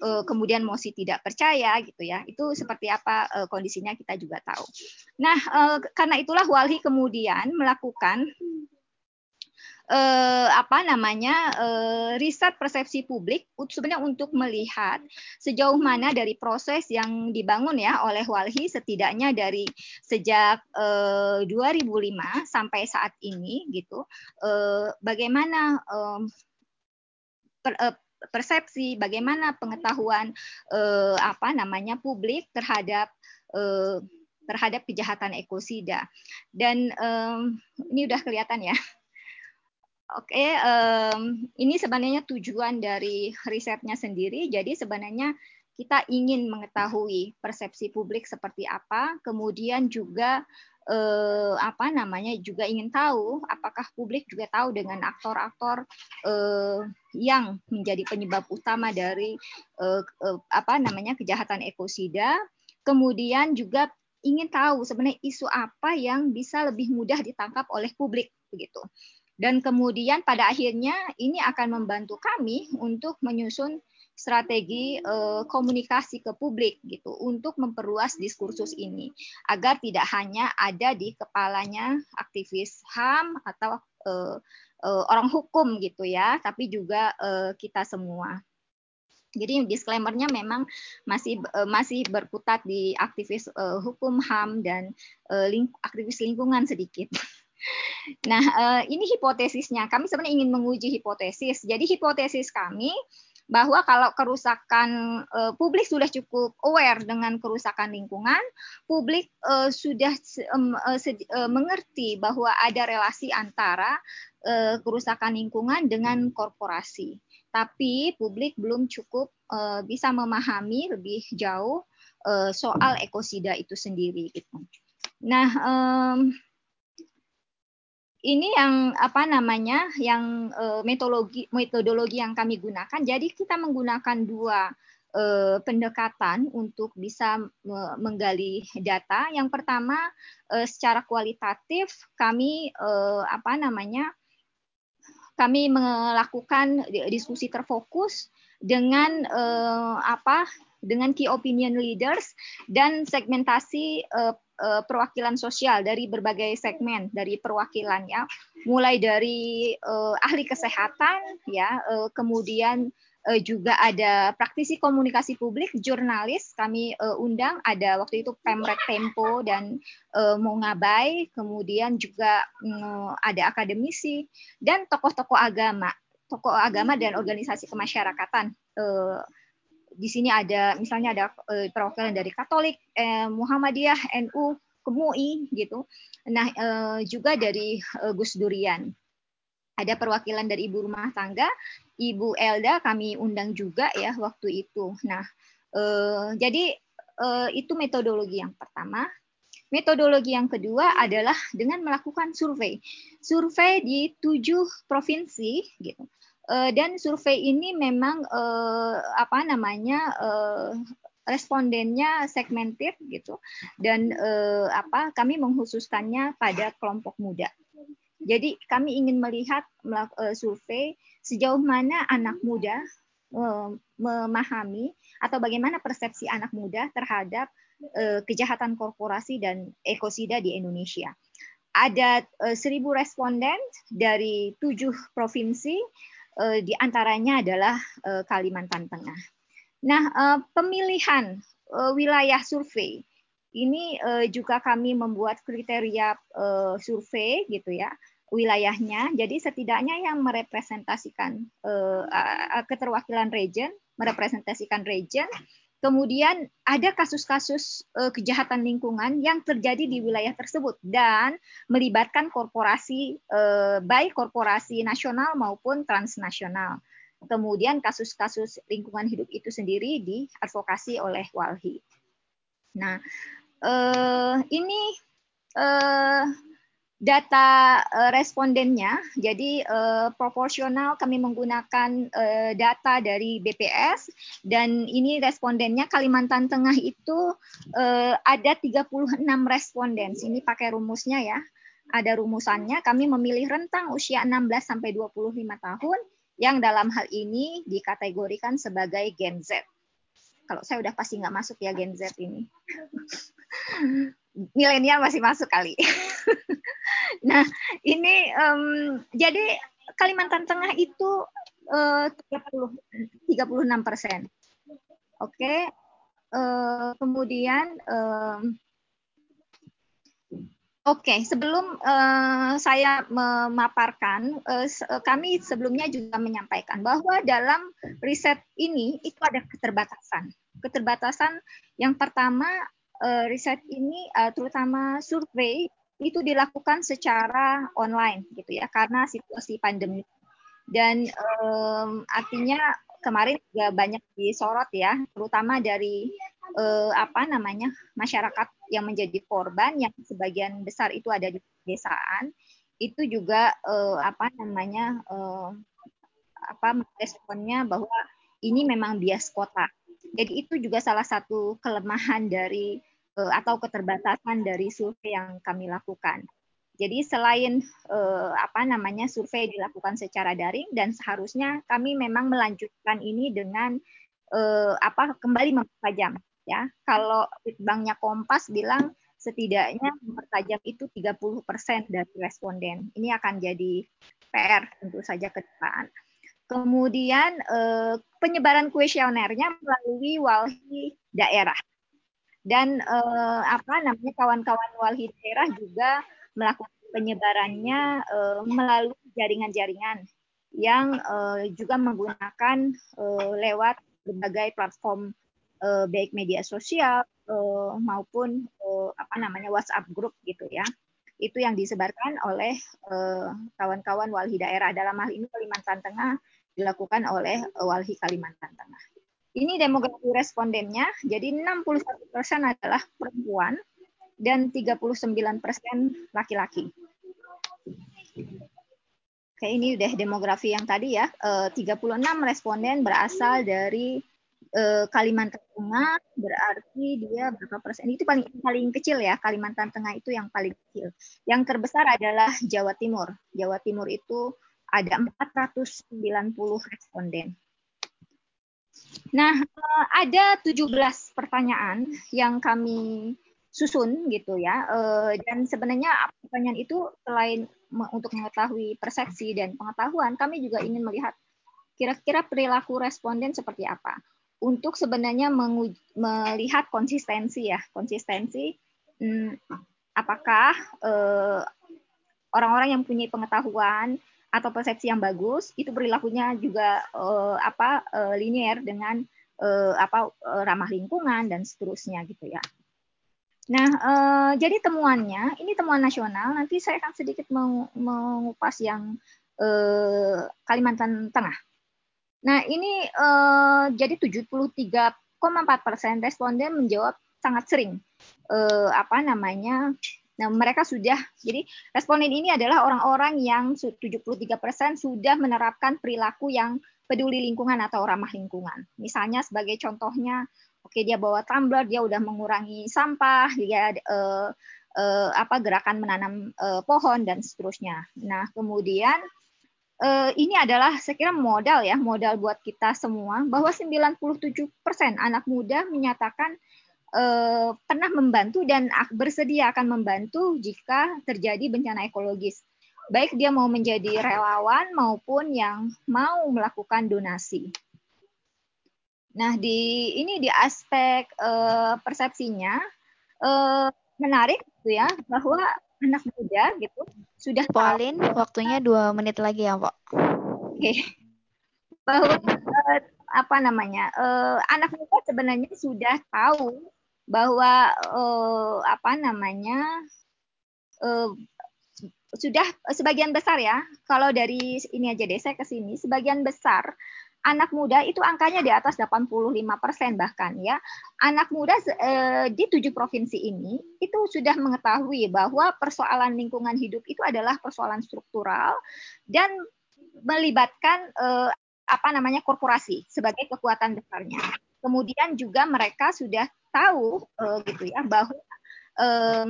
uh, kemudian mosi tidak percaya gitu ya, itu seperti apa kondisinya kita juga tahu. Nah, karena itulah Walhi kemudian melakukan eh, apa namanya eh, riset persepsi publik sebenarnya untuk melihat sejauh mana dari proses yang dibangun ya oleh Walhi setidaknya dari sejak eh, 2005 sampai saat ini gitu eh, bagaimana eh, per, eh, persepsi bagaimana pengetahuan eh, apa namanya publik terhadap eh, terhadap kejahatan ekosida. Dan um, ini udah kelihatan ya Oke, um, ini sebenarnya tujuan dari risetnya sendiri. Jadi sebenarnya kita ingin mengetahui persepsi publik seperti apa, kemudian juga eh, apa namanya juga ingin tahu apakah publik juga tahu dengan aktor-aktor eh, yang menjadi penyebab utama dari eh, eh, apa namanya kejahatan ekosida, kemudian juga ingin tahu sebenarnya isu apa yang bisa lebih mudah ditangkap oleh publik begitu. Dan kemudian pada akhirnya ini akan membantu kami untuk menyusun strategi eh, komunikasi ke publik gitu untuk memperluas diskursus ini agar tidak hanya ada di kepalanya aktivis HAM atau eh, eh, orang hukum gitu ya, tapi juga kita semua. Jadi disclaimernya memang masih masih berkutat di aktivis hukum HAM dan aktivis lingkungan sedikit. nah, uh, ini hipotesisnya. Kami sebenarnya ingin menguji hipotesis. Jadi hipotesis kami bahwa kalau kerusakan uh, publik sudah cukup aware dengan kerusakan lingkungan, publik uh, sudah mengerti bahwa ada relasi antara kerusakan lingkungan dengan korporasi. Tapi publik belum cukup bisa memahami lebih jauh uh, soal ekosida itu sendiri gitu. Nah, um, ini yang apa namanya yang uh, metodologi metodologi yang kami gunakan. Jadi kita menggunakan dua uh, pendekatan untuk bisa menggali data. Yang pertama uh, secara kualitatif kami uh, apa namanya kami melakukan diskusi terfokus dengan uh, apa dengan key opinion leaders dan segmentasi uh, uh, perwakilan sosial dari berbagai segmen dari perwakilan ya. Mulai dari uh, ahli kesehatan ya uh, kemudian uh, juga ada praktisi komunikasi publik jurnalis kami uh, undang. Ada waktu itu Pemret Tempo dan uh, Mongabai. Kemudian juga um, ada akademisi dan tokoh-tokoh agama tokoh agama dan organisasi kemasyarakatan uh, di sini ada misalnya ada uh, perwakilan dari Katolik, eh, Muhammadiyah, NU, Kemui gitu. Nah, uh, juga dari uh, Gus Durian. Ada perwakilan dari ibu rumah tangga, Ibu Elda kami undang juga ya waktu itu. Nah, jadi itu metodologi yang pertama. Metodologi yang kedua adalah dengan melakukan survei. Survei di tujuh provinsi gitu Eh, dan survei ini memang uh, apa namanya uh, respondennya segmented gitu dan uh, apa kami menghususkannya pada kelompok muda. Jadi kami ingin melihat uh, survei sejauh mana anak muda uh, memahami atau bagaimana persepsi anak muda terhadap uh, kejahatan korporasi dan ekosida di Indonesia. Ada uh, seribu responden dari tujuh provinsi di antaranya adalah uh, Kalimantan Tengah. Nah, uh, pemilihan wilayah survei ini juga kami membuat kriteria survei gitu ya wilayahnya. Jadi setidaknya yang merepresentasikan keterwakilan region, merepresentasikan region Kemudian ada kasus-kasus uh, kejahatan lingkungan yang terjadi di wilayah tersebut dan melibatkan korporasi uh, baik korporasi nasional maupun transnasional. Kemudian kasus-kasus lingkungan hidup itu sendiri diadvokasi oleh Walhi. Nah, uh, ini data uh, respondennya. Jadi uh, proporsional kami menggunakan uh, data dari BPS dan ini respondennya Kalimantan Tengah itu ada 36 responden. Ini pakai rumusnya ya. Ada rumusannya. Kami memilih rentang usia 16 sampai 25 tahun yang dalam hal ini dikategorikan sebagai Gen Z. Kalau saya udah pasti nggak masuk ya Gen Z ini. Milenial masih masuk kali. Nah, ini um, jadi Kalimantan Tengah itu uh, 30 36 persen. Oke, okay. uh, kemudian um, Oke, okay, sebelum uh, saya memaparkan, uh, kami sebelumnya juga menyampaikan bahwa dalam riset ini itu ada keterbatasan. Keterbatasan yang pertama, riset ini uh, terutama survei itu dilakukan secara online gitu ya karena situasi pandemi. Dan um, artinya kemarin juga banyak disorot ya terutama dari uh, apa namanya masyarakat yang menjadi korban yang sebagian besar itu ada di pedesaan. Itu juga uh, apa namanya uh, apa responnya bahwa ini memang bias kota. Jadi itu juga salah satu kelemahan dari atau keterbatasan dari survei yang kami lakukan. Jadi selain uh, apa namanya survei dilakukan secara daring dan seharusnya kami memang melanjutkan ini dengan uh, apa kembali mempertajam ya. Kalau banknya Kompas bilang setidaknya mempertajam itu 30% dari responden. Ini akan jadi PR tentu saja ke depan. Kemudian eh, penyebaran kuesionernya melalui walhi daerah dan uh, apa namanya kawan-kawan walhi daerah juga melakukan penyebarannya uh, melalui jaringan-jaringan yang uh, juga menggunakan uh, lewat berbagai platform uh, baik media sosial uh, maupun uh, apa namanya WhatsApp group gitu ya. Itu yang disebarkan oleh kawan-kawan uh, walhi daerah dalam hal ini Kalimantan Tengah dilakukan oleh uh, walhi Kalimantan Tengah. Ini demografi respondennya, jadi 61% adalah perempuan dan 39% laki-laki. Oke, ini udah demografi yang tadi ya. 36 responden berasal dari eh, Kalimantan Tengah berarti dia berapa persen? Itu paling paling kecil ya Kalimantan Tengah itu yang paling kecil. Yang terbesar adalah Jawa Timur. Jawa Timur itu ada 490 responden. Nah, eh, ada 17 pertanyaan yang kami susun gitu ya. Eh, dan sebenarnya pertanyaan itu selain untuk mengetahui persepsi dan pengetahuan, kami juga ingin melihat kira-kira perilaku responden seperti apa untuk sebenarnya melihat konsistensi ya, konsistensi hmm, apakah eh, orang-orang yang punya pengetahuan atau persepsi yang bagus itu perilakunya juga eh, apa eh, linier dengan eh, apa eh, ramah lingkungan dan seterusnya gitu ya. Nah, eh, jadi temuannya ini temuan nasional. Nanti saya akan sedikit mengupas yang eh, Kalimantan Tengah. Nah, ini uh, jadi 73,4 persen responden menjawab sangat sering. Uh, apa namanya? Nah, mereka sudah, jadi responden ini adalah orang-orang yang 73 persen sudah menerapkan perilaku yang peduli lingkungan atau ramah lingkungan. Misalnya sebagai contohnya, oke okay, dia bawa tumbler, dia udah mengurangi sampah, dia uh, uh, apa gerakan menanam uh, pohon dan seterusnya. Nah, kemudian uh, ini adalah saya kira modal ya, modal buat kita semua bahwa 97% anak muda menyatakan uh, pernah membantu dan bersedia akan membantu jika terjadi bencana ekologis. Baik dia mau menjadi relawan maupun yang mau melakukan donasi. Nah, di ini di aspek uh, persepsinya uh, menarik gitu ya bahwa anak muda gitu sudah Pauline waktunya dua menit lagi ya Pak. Oke. Okay. Bahwa uh, apa namanya uh, anak muda sebenarnya sudah tahu bahwa uh, apa namanya uh, sudah sebagian besar ya kalau dari ini aja deh saya ke sini sebagian besar anak muda itu angkanya di atas 85 persen bahkan ya. Anak muda eh, di tujuh provinsi ini itu sudah mengetahui bahwa persoalan lingkungan hidup itu adalah persoalan struktural dan melibatkan eh, apa namanya korporasi sebagai kekuatan besarnya. Kemudian juga mereka sudah tahu eh, gitu ya bahwa eh,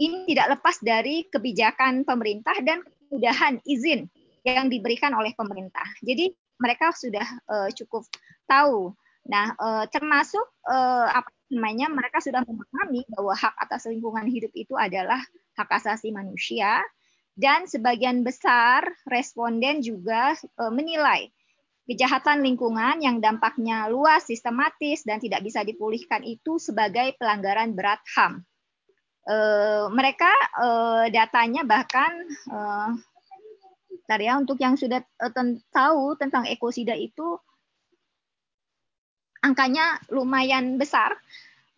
ini tidak lepas dari kebijakan pemerintah dan kemudahan izin yang diberikan oleh pemerintah. Jadi mereka sudah uh, cukup tahu. Nah, uh, termasuk uh, apa namanya mereka sudah memahami bahwa hak atas lingkungan hidup itu adalah hak asasi manusia dan sebagian besar responden juga uh, menilai kejahatan lingkungan yang dampaknya luas, sistematis dan tidak bisa dipulihkan itu sebagai pelanggaran berat HAM. Uh, mereka uh, datanya bahkan Bentar ya, untuk yang sudah ten tahu tentang ekosida itu angkanya lumayan besar.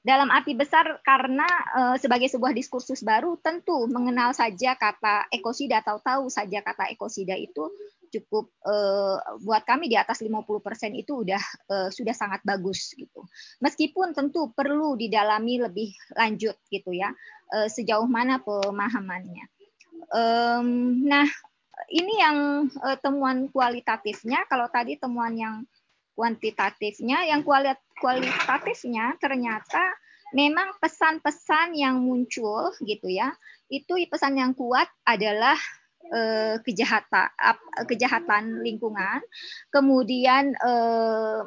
Dalam arti besar karena uh, sebagai sebuah diskursus baru tentu mengenal saja kata ekosida atau tahu saja kata ekosida itu cukup uh, buat kami di atas 50% itu udah uh, sudah sangat bagus gitu. Meskipun tentu perlu didalami lebih lanjut gitu ya. Uh, sejauh mana pemahamannya. Um, nah, ini yang uh, temuan kualitatifnya. Kalau tadi temuan yang kuantitatifnya, yang kualitatifnya ternyata memang pesan-pesan yang muncul gitu ya. Itu pesan yang kuat adalah uh, kejahatan kejahatan lingkungan, kemudian uh,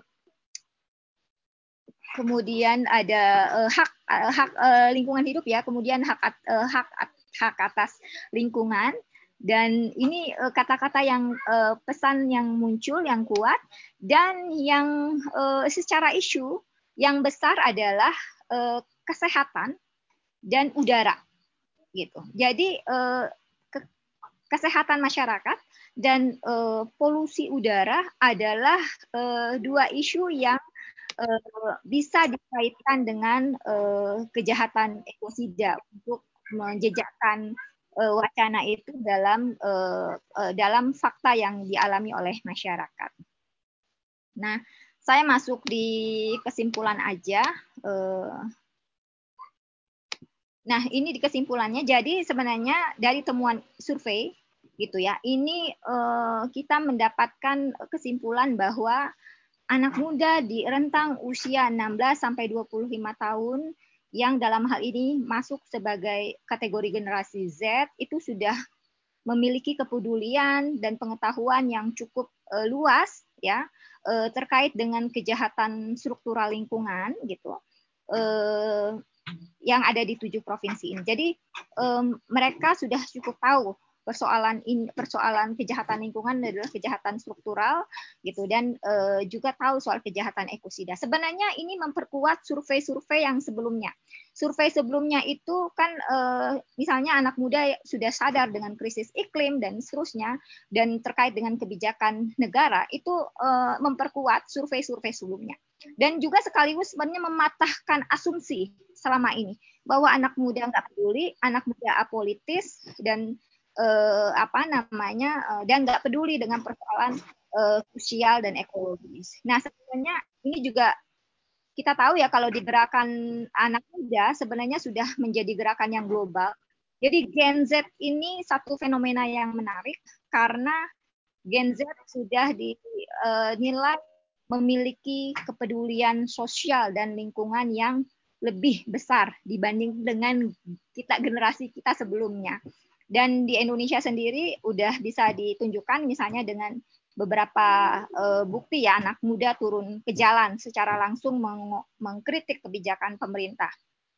kemudian ada uh, hak uh, hak uh, lingkungan hidup ya, kemudian hak uh, hak hak atas lingkungan, dan ini eh, kata-kata yang uh, pesan yang muncul yang kuat. Dan yang secara isu yang besar adalah kesehatan dan udara gitu. Jadi kesehatan masyarakat dan uh, polusi udara adalah uh, dua isu yang uh, bisa dikaitkan dengan uh, kejahatan ekosida untuk menjejakkan uh, wacana itu dalam uh, uh, dalam fakta yang dialami oleh masyarakat. Nah, saya masuk di kesimpulan aja. Uh, nah, ini di kesimpulannya. Jadi sebenarnya dari temuan survei gitu ya, ini uh, kita mendapatkan kesimpulan bahwa anak muda di rentang usia 16 sampai 25 tahun yang dalam hal ini masuk sebagai kategori generasi Z itu sudah memiliki kepedulian dan pengetahuan yang cukup uh, luas ya uh, terkait dengan kejahatan struktural lingkungan gitu uh, yang ada di tujuh provinsi ini. Jadi um, mereka sudah cukup tahu persoalan in, persoalan kejahatan lingkungan adalah kejahatan struktural gitu dan e, juga tahu soal kejahatan ekosida. Sebenarnya ini memperkuat survei-survei yang sebelumnya. Survei sebelumnya itu kan e, misalnya anak muda sudah sadar dengan krisis iklim dan seterusnya dan terkait dengan kebijakan negara itu e, memperkuat survei-survei sebelumnya. Dan juga sekaligus sebenarnya mematahkan asumsi selama ini bahwa anak muda nggak peduli, anak muda apolitis dan eh, apa namanya eh, dan nggak peduli dengan persoalan eh, sosial dan ekologis. Nah sebenarnya ini juga kita tahu ya kalau di gerakan anak muda sebenarnya sudah menjadi gerakan yang global. Jadi Gen Z ini satu fenomena yang menarik karena Gen Z sudah dinilai eh, memiliki kepedulian sosial dan lingkungan yang lebih besar dibanding dengan kita generasi kita sebelumnya. Dan di Indonesia sendiri udah bisa ditunjukkan misalnya dengan beberapa uh, bukti ya anak muda turun ke jalan secara langsung meng mengkritik kebijakan pemerintah.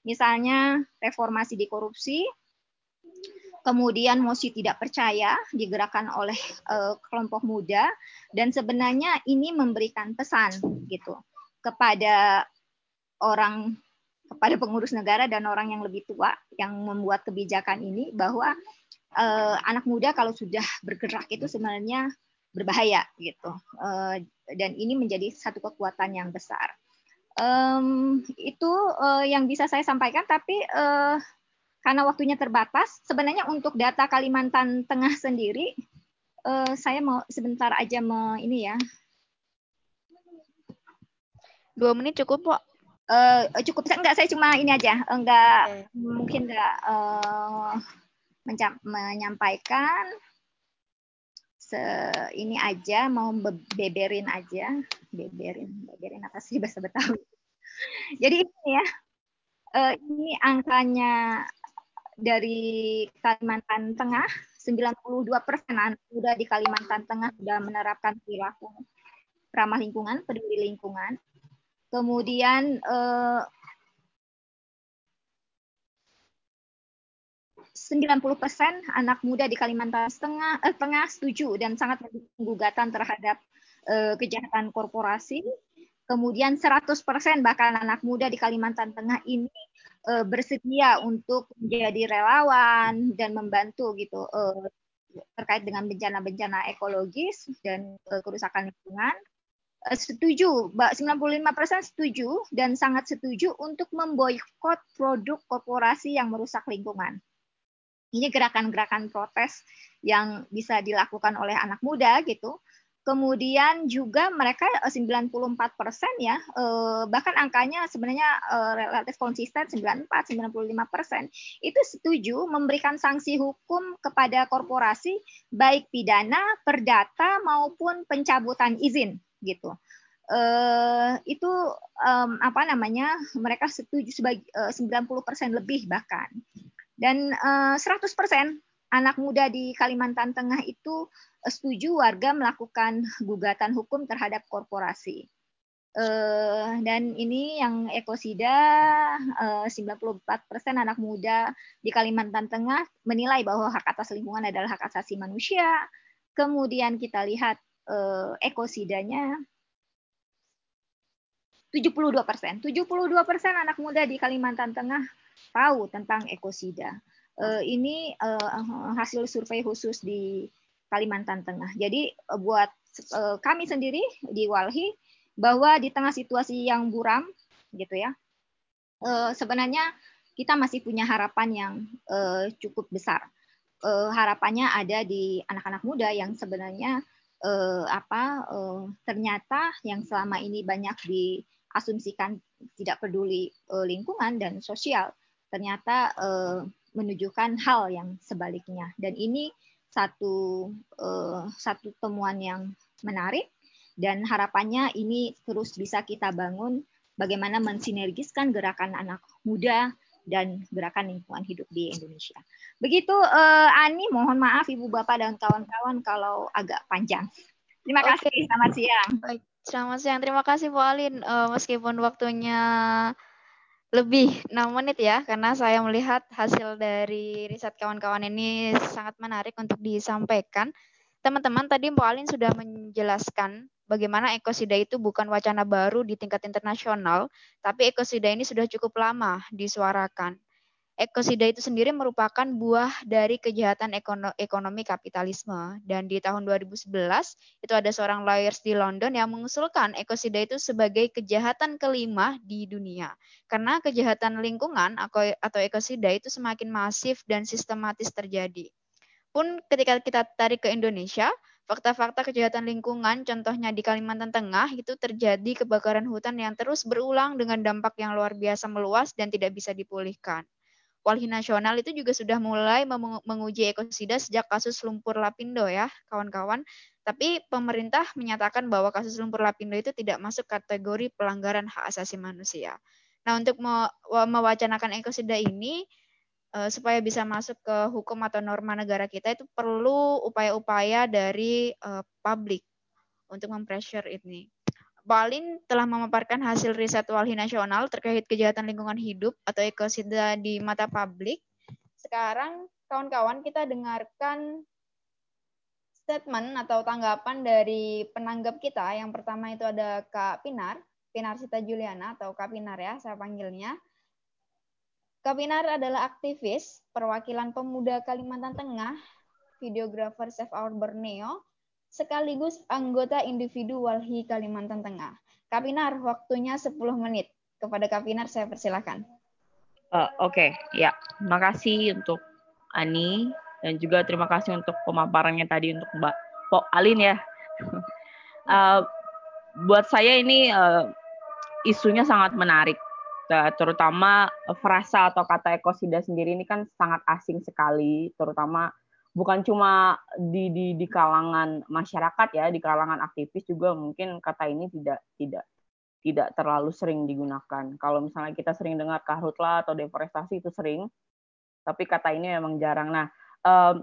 Misalnya reformasi di korupsi, kemudian mosi tidak percaya digerakkan oleh uh, kelompok muda dan sebenarnya ini memberikan pesan gitu kepada orang kepada pengurus negara dan orang yang lebih tua yang membuat kebijakan ini bahwa uh, anak muda kalau sudah bergerak itu sebenarnya berbahaya gitu uh, dan ini menjadi satu kekuatan yang besar. Um, itu uh, yang bisa saya sampaikan tapi uh, karena waktunya terbatas sebenarnya untuk data Kalimantan Tengah sendiri uh, saya mau sebentar aja mau ini ya. Dua menit cukup kok uh, cukup. Enggak saya cuma ini aja. Enggak okay. mungkin enggak uh, menyampaikan. Se ini aja mau beberin aja. Beberin beberin apa sih bahasa Betawi. Jadi ini ya uh, ini angkanya dari Kalimantan Tengah 92 persen anak muda di Kalimantan Tengah sudah menerapkan perilaku ramah lingkungan peduli lingkungan kemudian uh, 90% anak muda di Kalimantan Tengah, eh, Tengah setuju dan sangat mendukung gugatan terhadap eh, kejahatan korporasi. Kemudian 100% bahkan anak muda di Kalimantan Tengah ini eh, bersedia untuk menjadi relawan dan membantu gitu eh, terkait dengan bencana-bencana ekologis dan eh, kerusakan lingkungan eh, setuju, 95% setuju dan sangat setuju untuk memboikot produk korporasi yang merusak lingkungan. Ini gerakan-gerakan protes yang bisa dilakukan oleh anak muda gitu. Kemudian juga mereka 94 eh, persen ya, eh, bahkan angkanya sebenarnya eh, relatif konsisten 94, 95 persen itu setuju memberikan sanksi hukum kepada korporasi baik pidana, perdata maupun pencabutan izin gitu. itu apa namanya mereka setuju sebagai 90 persen lebih bahkan dan uh, 100% anak muda di Kalimantan Tengah itu uh, setuju warga melakukan gugatan hukum terhadap korporasi. Uh, dan ini yang ekosida uh, 94% anak muda di Kalimantan Tengah menilai bahwa hak atas lingkungan adalah hak asasi manusia. Kemudian kita lihat uh, ekosidanya 72 persen. 72 persen anak muda di Kalimantan Tengah tahu tentang ekosida. Uh, ini uh, hasil survei khusus di Kalimantan Tengah. Jadi buat kami sendiri di Walhi bahwa di tengah situasi yang buram gitu ya, sebenarnya kita masih punya harapan yang cukup besar. Harapannya ada di anak-anak muda yang sebenarnya uh, apa uh, ternyata yang selama ini banyak diasumsikan tidak peduli lingkungan dan sosial ternyata menunjukkan hal yang sebaliknya dan ini satu uh, satu temuan yang menarik dan harapannya ini terus bisa kita bangun bagaimana mensinergiskan gerakan anak muda dan gerakan lingkungan hidup di Indonesia. Begitu uh, Ani, mohon maaf Ibu Bapak dan kawan-kawan kalau agak panjang. Terima kasih, okay. selamat siang. Baik, selamat siang. Terima kasih Bu Alin. Uh, meskipun waktunya lebih 6 menit ya, karena saya melihat hasil dari riset kawan-kawan ini sangat menarik untuk disampaikan. Teman-teman, tadi Bu Alin sudah menjelaskan bagaimana ekosida itu bukan wacana baru di tingkat internasional, tapi ekosida ini sudah cukup lama disuarakan. Ekosida itu sendiri merupakan buah dari kejahatan ekonomi kapitalisme. Dan di tahun 2011, itu ada seorang lawyers di London yang mengusulkan ekosida itu sebagai kejahatan kelima di dunia. Karena kejahatan lingkungan atau ekosida itu semakin masif dan sistematis terjadi. Pun ketika kita tarik ke Indonesia, fakta-fakta kejahatan lingkungan, contohnya di Kalimantan Tengah, itu terjadi kebakaran hutan yang terus berulang dengan dampak yang luar biasa meluas dan tidak bisa dipulihkan. Walhi Nasional itu juga sudah mulai menguji ekosida sejak kasus lumpur lapindo ya, kawan-kawan. Tapi pemerintah menyatakan bahwa kasus lumpur lapindo itu tidak masuk kategori pelanggaran hak asasi manusia. Nah, untuk mewacanakan ekosida ini eh, supaya bisa masuk ke hukum atau norma negara kita itu perlu upaya-upaya dari uh, publik untuk mempressure ini. Balin telah memaparkan hasil riset Walhi Nasional terkait kejahatan lingkungan hidup atau ekosida di mata publik. Sekarang kawan-kawan kita dengarkan statement atau tanggapan dari penanggap kita. Yang pertama itu ada Kak Pinar, Pinar Sita Juliana atau Kak Pinar ya, saya panggilnya. Kak Pinar adalah aktivis perwakilan pemuda Kalimantan Tengah, videografer Save Our Borneo, sekaligus anggota individu Walhi Kalimantan Tengah. Kapinar, waktunya 10 menit. Kepada Kapinar saya persilahkan. Uh, Oke, okay. ya. Terima kasih untuk Ani dan juga terima kasih untuk pemaparannya tadi untuk Mbak Pok Alin ya. uh, buat saya ini uh, isunya sangat menarik, terutama frasa atau kata ekosida sendiri ini kan sangat asing sekali, terutama bukan cuma di, di di kalangan masyarakat ya, di kalangan aktivis juga mungkin kata ini tidak tidak tidak terlalu sering digunakan. Kalau misalnya kita sering dengar karhutla atau deforestasi itu sering, tapi kata ini memang jarang. Nah, um,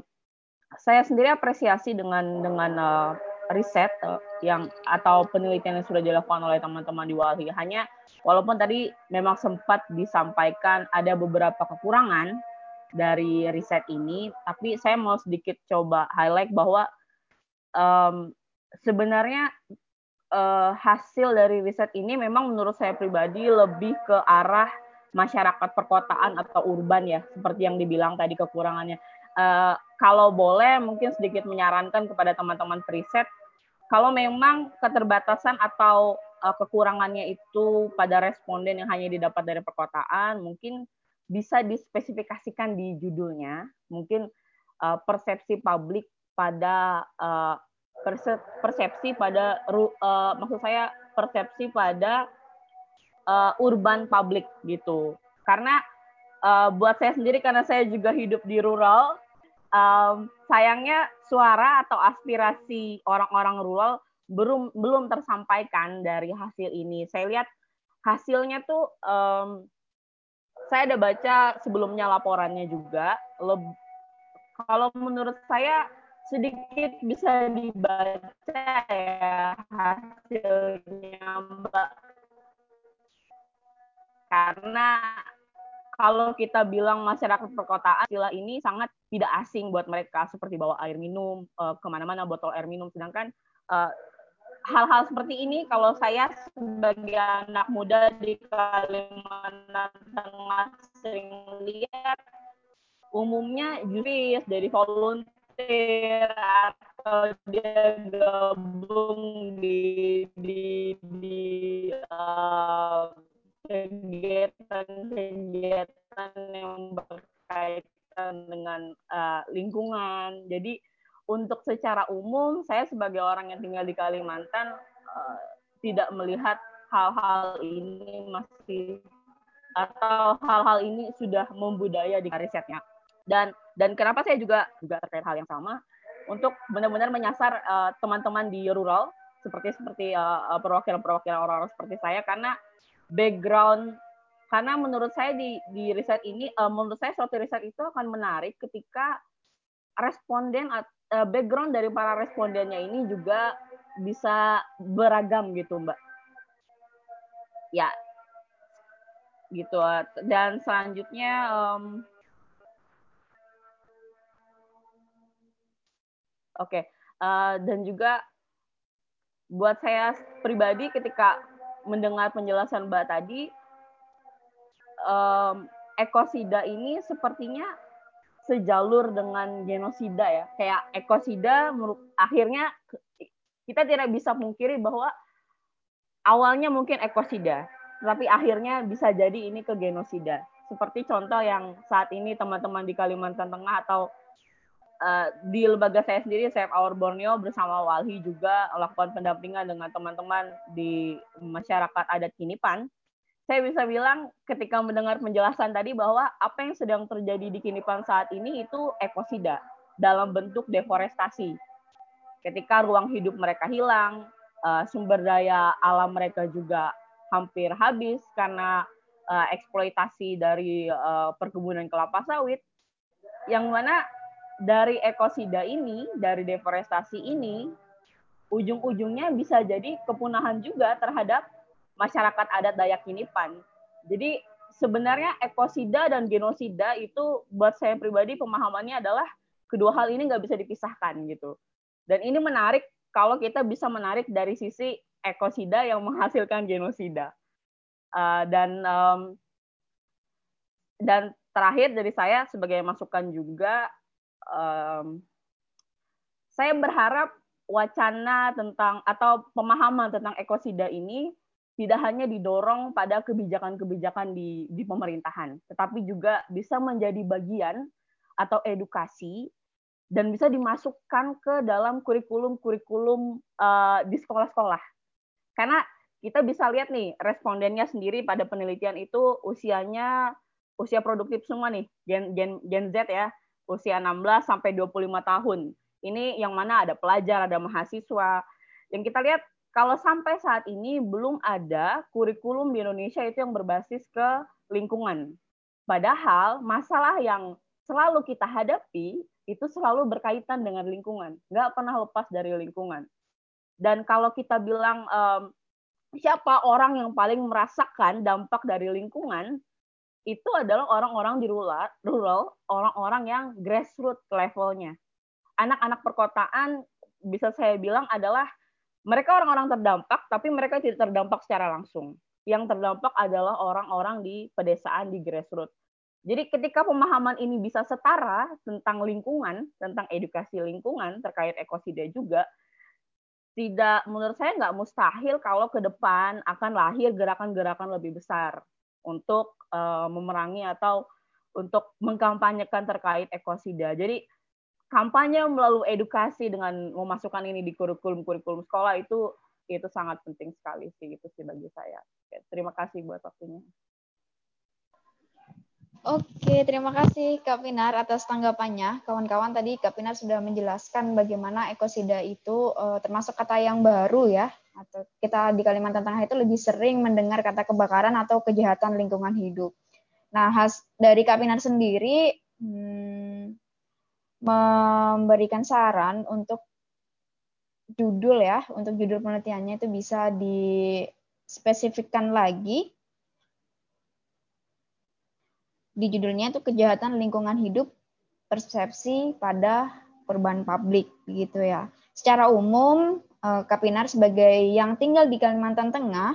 saya sendiri apresiasi dengan dengan uh, riset uh, yang atau penelitian yang sudah dilakukan oleh teman-teman di Walhi. Hanya walaupun tadi memang sempat disampaikan ada beberapa kekurangan dari riset ini, tapi saya mau sedikit coba highlight bahwa um, sebenarnya uh, hasil dari riset ini memang menurut saya pribadi lebih ke arah masyarakat perkotaan atau urban ya, seperti yang dibilang tadi kekurangannya. Uh, kalau boleh mungkin sedikit menyarankan kepada teman-teman riset, kalau memang keterbatasan atau uh, kekurangannya itu pada responden yang hanya didapat dari perkotaan, mungkin bisa dispesifikasikan di judulnya. Mungkin uh, persepsi publik pada uh, persepsi pada uh, maksud saya persepsi pada uh, urban publik gitu. Karena uh, buat saya sendiri karena saya juga hidup di rural um, sayangnya suara atau aspirasi orang-orang rural belum belum tersampaikan dari hasil ini. Saya lihat hasilnya tuh um, saya ada baca sebelumnya laporannya juga. Leb, kalau menurut saya sedikit bisa dibaca ya hasilnya Mbak. Karena kalau kita bilang masyarakat perkotaan, istilah ini sangat tidak asing buat mereka, seperti bawa air minum uh, ke mana-mana botol air minum. Sedangkan uh, hal-hal seperti ini kalau saya sebagai anak muda di Kalimantan Tengah sering lihat umumnya juris dari volunteer atau dia gabung di di, di uh, kegiatan-kegiatan yang berkaitan dengan uh, lingkungan. Jadi untuk secara umum saya sebagai orang yang tinggal di Kalimantan uh, tidak melihat hal-hal ini masih atau hal-hal ini sudah membudaya di risetnya. Dan dan kenapa saya juga juga terkait hal yang sama untuk benar-benar menyasar teman-teman uh, di rural seperti seperti uh, perwakilan-perwakilan orang-orang seperti saya karena background karena menurut saya di di riset ini uh, menurut saya suatu riset itu akan menarik ketika responden uh, background dari para respondennya ini juga bisa beragam gitu mbak. Ya. Gitu. Dan selanjutnya um, oke. Okay. uh, dan juga buat saya pribadi ketika mendengar penjelasan Mbak tadi, um, ekosida ini sepertinya sejalur dengan genosida ya. Kayak ekosida akhirnya kita tidak bisa mungkiri bahwa awalnya mungkin ekosida, tapi akhirnya bisa jadi ini ke genosida. Seperti contoh yang saat ini teman-teman di Kalimantan Tengah atau uh, di lembaga saya sendiri Save Our Borneo bersama Walhi juga melakukan pendampingan dengan teman-teman di masyarakat adat Kinipan. Saya bisa bilang ketika mendengar penjelasan tadi bahwa apa yang sedang terjadi di Kinipan saat ini itu ekosida dalam bentuk deforestasi. Ketika ruang hidup mereka hilang, uh, sumber daya alam mereka juga hampir habis karena uh, eksploitasi dari uh, perkebunan kelapa sawit, yang mana dari ekosida ini, dari deforestasi ini, ujung-ujungnya bisa jadi kepunahan juga terhadap masyarakat adat Dayak Kinipan. Jadi sebenarnya ekosida dan genosida itu buat saya pribadi pemahamannya adalah kedua hal ini nggak bisa dipisahkan gitu. Dan ini menarik kalau kita bisa menarik dari sisi ekosida yang menghasilkan genosida. Uh, dan um, dan terakhir dari saya sebagai masukan juga um, saya berharap wacana tentang atau pemahaman tentang ekosida ini tidak hanya didorong pada kebijakan-kebijakan di, di pemerintahan, tetapi juga bisa menjadi bagian atau edukasi dan bisa dimasukkan ke dalam kurikulum-kurikulum uh, di sekolah-sekolah. Karena kita bisa lihat nih respondennya sendiri pada penelitian itu usianya usia produktif semua nih, gen gen gen Z ya usia 16 sampai 25 tahun. Ini yang mana ada pelajar, ada mahasiswa. Yang kita lihat kalau sampai saat ini belum ada kurikulum di Indonesia itu yang berbasis ke lingkungan. Padahal masalah yang selalu kita hadapi itu selalu berkaitan dengan lingkungan, nggak pernah lepas dari lingkungan. Dan kalau kita bilang um, siapa orang yang paling merasakan dampak dari lingkungan, itu adalah orang-orang di rural, rural orang-orang yang grassroots levelnya. Anak-anak perkotaan bisa saya bilang adalah mereka orang-orang terdampak, tapi mereka tidak terdampak secara langsung. Yang terdampak adalah orang-orang di pedesaan, di grassroots. Jadi ketika pemahaman ini bisa setara tentang lingkungan, tentang edukasi lingkungan terkait ekosida juga, tidak menurut saya nggak mustahil kalau ke depan akan lahir gerakan-gerakan lebih besar untuk uh, memerangi atau untuk mengkampanyekan terkait ekosida. Jadi kampanye melalui edukasi dengan memasukkan ini di kurikulum-kurikulum sekolah itu itu sangat penting sekali sih itu sih bagi saya. Terima kasih buat waktunya. Oke, terima kasih Kak Pinar atas tanggapannya. Kawan-kawan tadi Kak Pinar sudah menjelaskan bagaimana ekosida itu uh, termasuk kata yang baru ya. Atau kita di Kalimantan Tengah itu lebih sering mendengar kata kebakaran atau kejahatan lingkungan hidup. Nah, khas dari Kak Pinar sendiri hmm, memberikan saran untuk judul ya, untuk judul penelitiannya itu bisa dispesifikkan lagi di judulnya itu kejahatan lingkungan hidup persepsi pada korban publik gitu ya. Secara umum eh, Kapinar sebagai yang tinggal di Kalimantan Tengah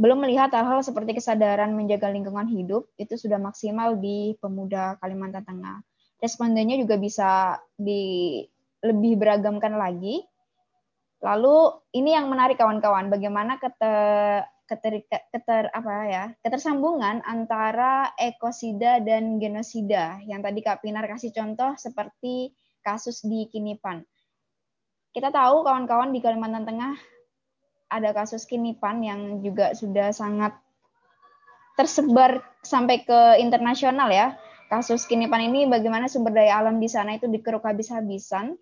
belum melihat hal-hal seperti kesadaran menjaga lingkungan hidup itu sudah maksimal di pemuda Kalimantan Tengah. Respondennya juga bisa di lebih beragamkan lagi. Lalu ini yang menarik kawan-kawan, bagaimana keter, keter, keter apa ya ketersambungan antara ekosida dan genosida yang tadi Kak Pinar kasih contoh seperti kasus di Kinipan. Kita tahu kawan-kawan di Kalimantan Tengah ada kasus Kinipan yang juga sudah sangat tersebar sampai ke internasional ya. Kasus Kinipan ini bagaimana sumber daya alam di sana itu dikeruk habis-habisan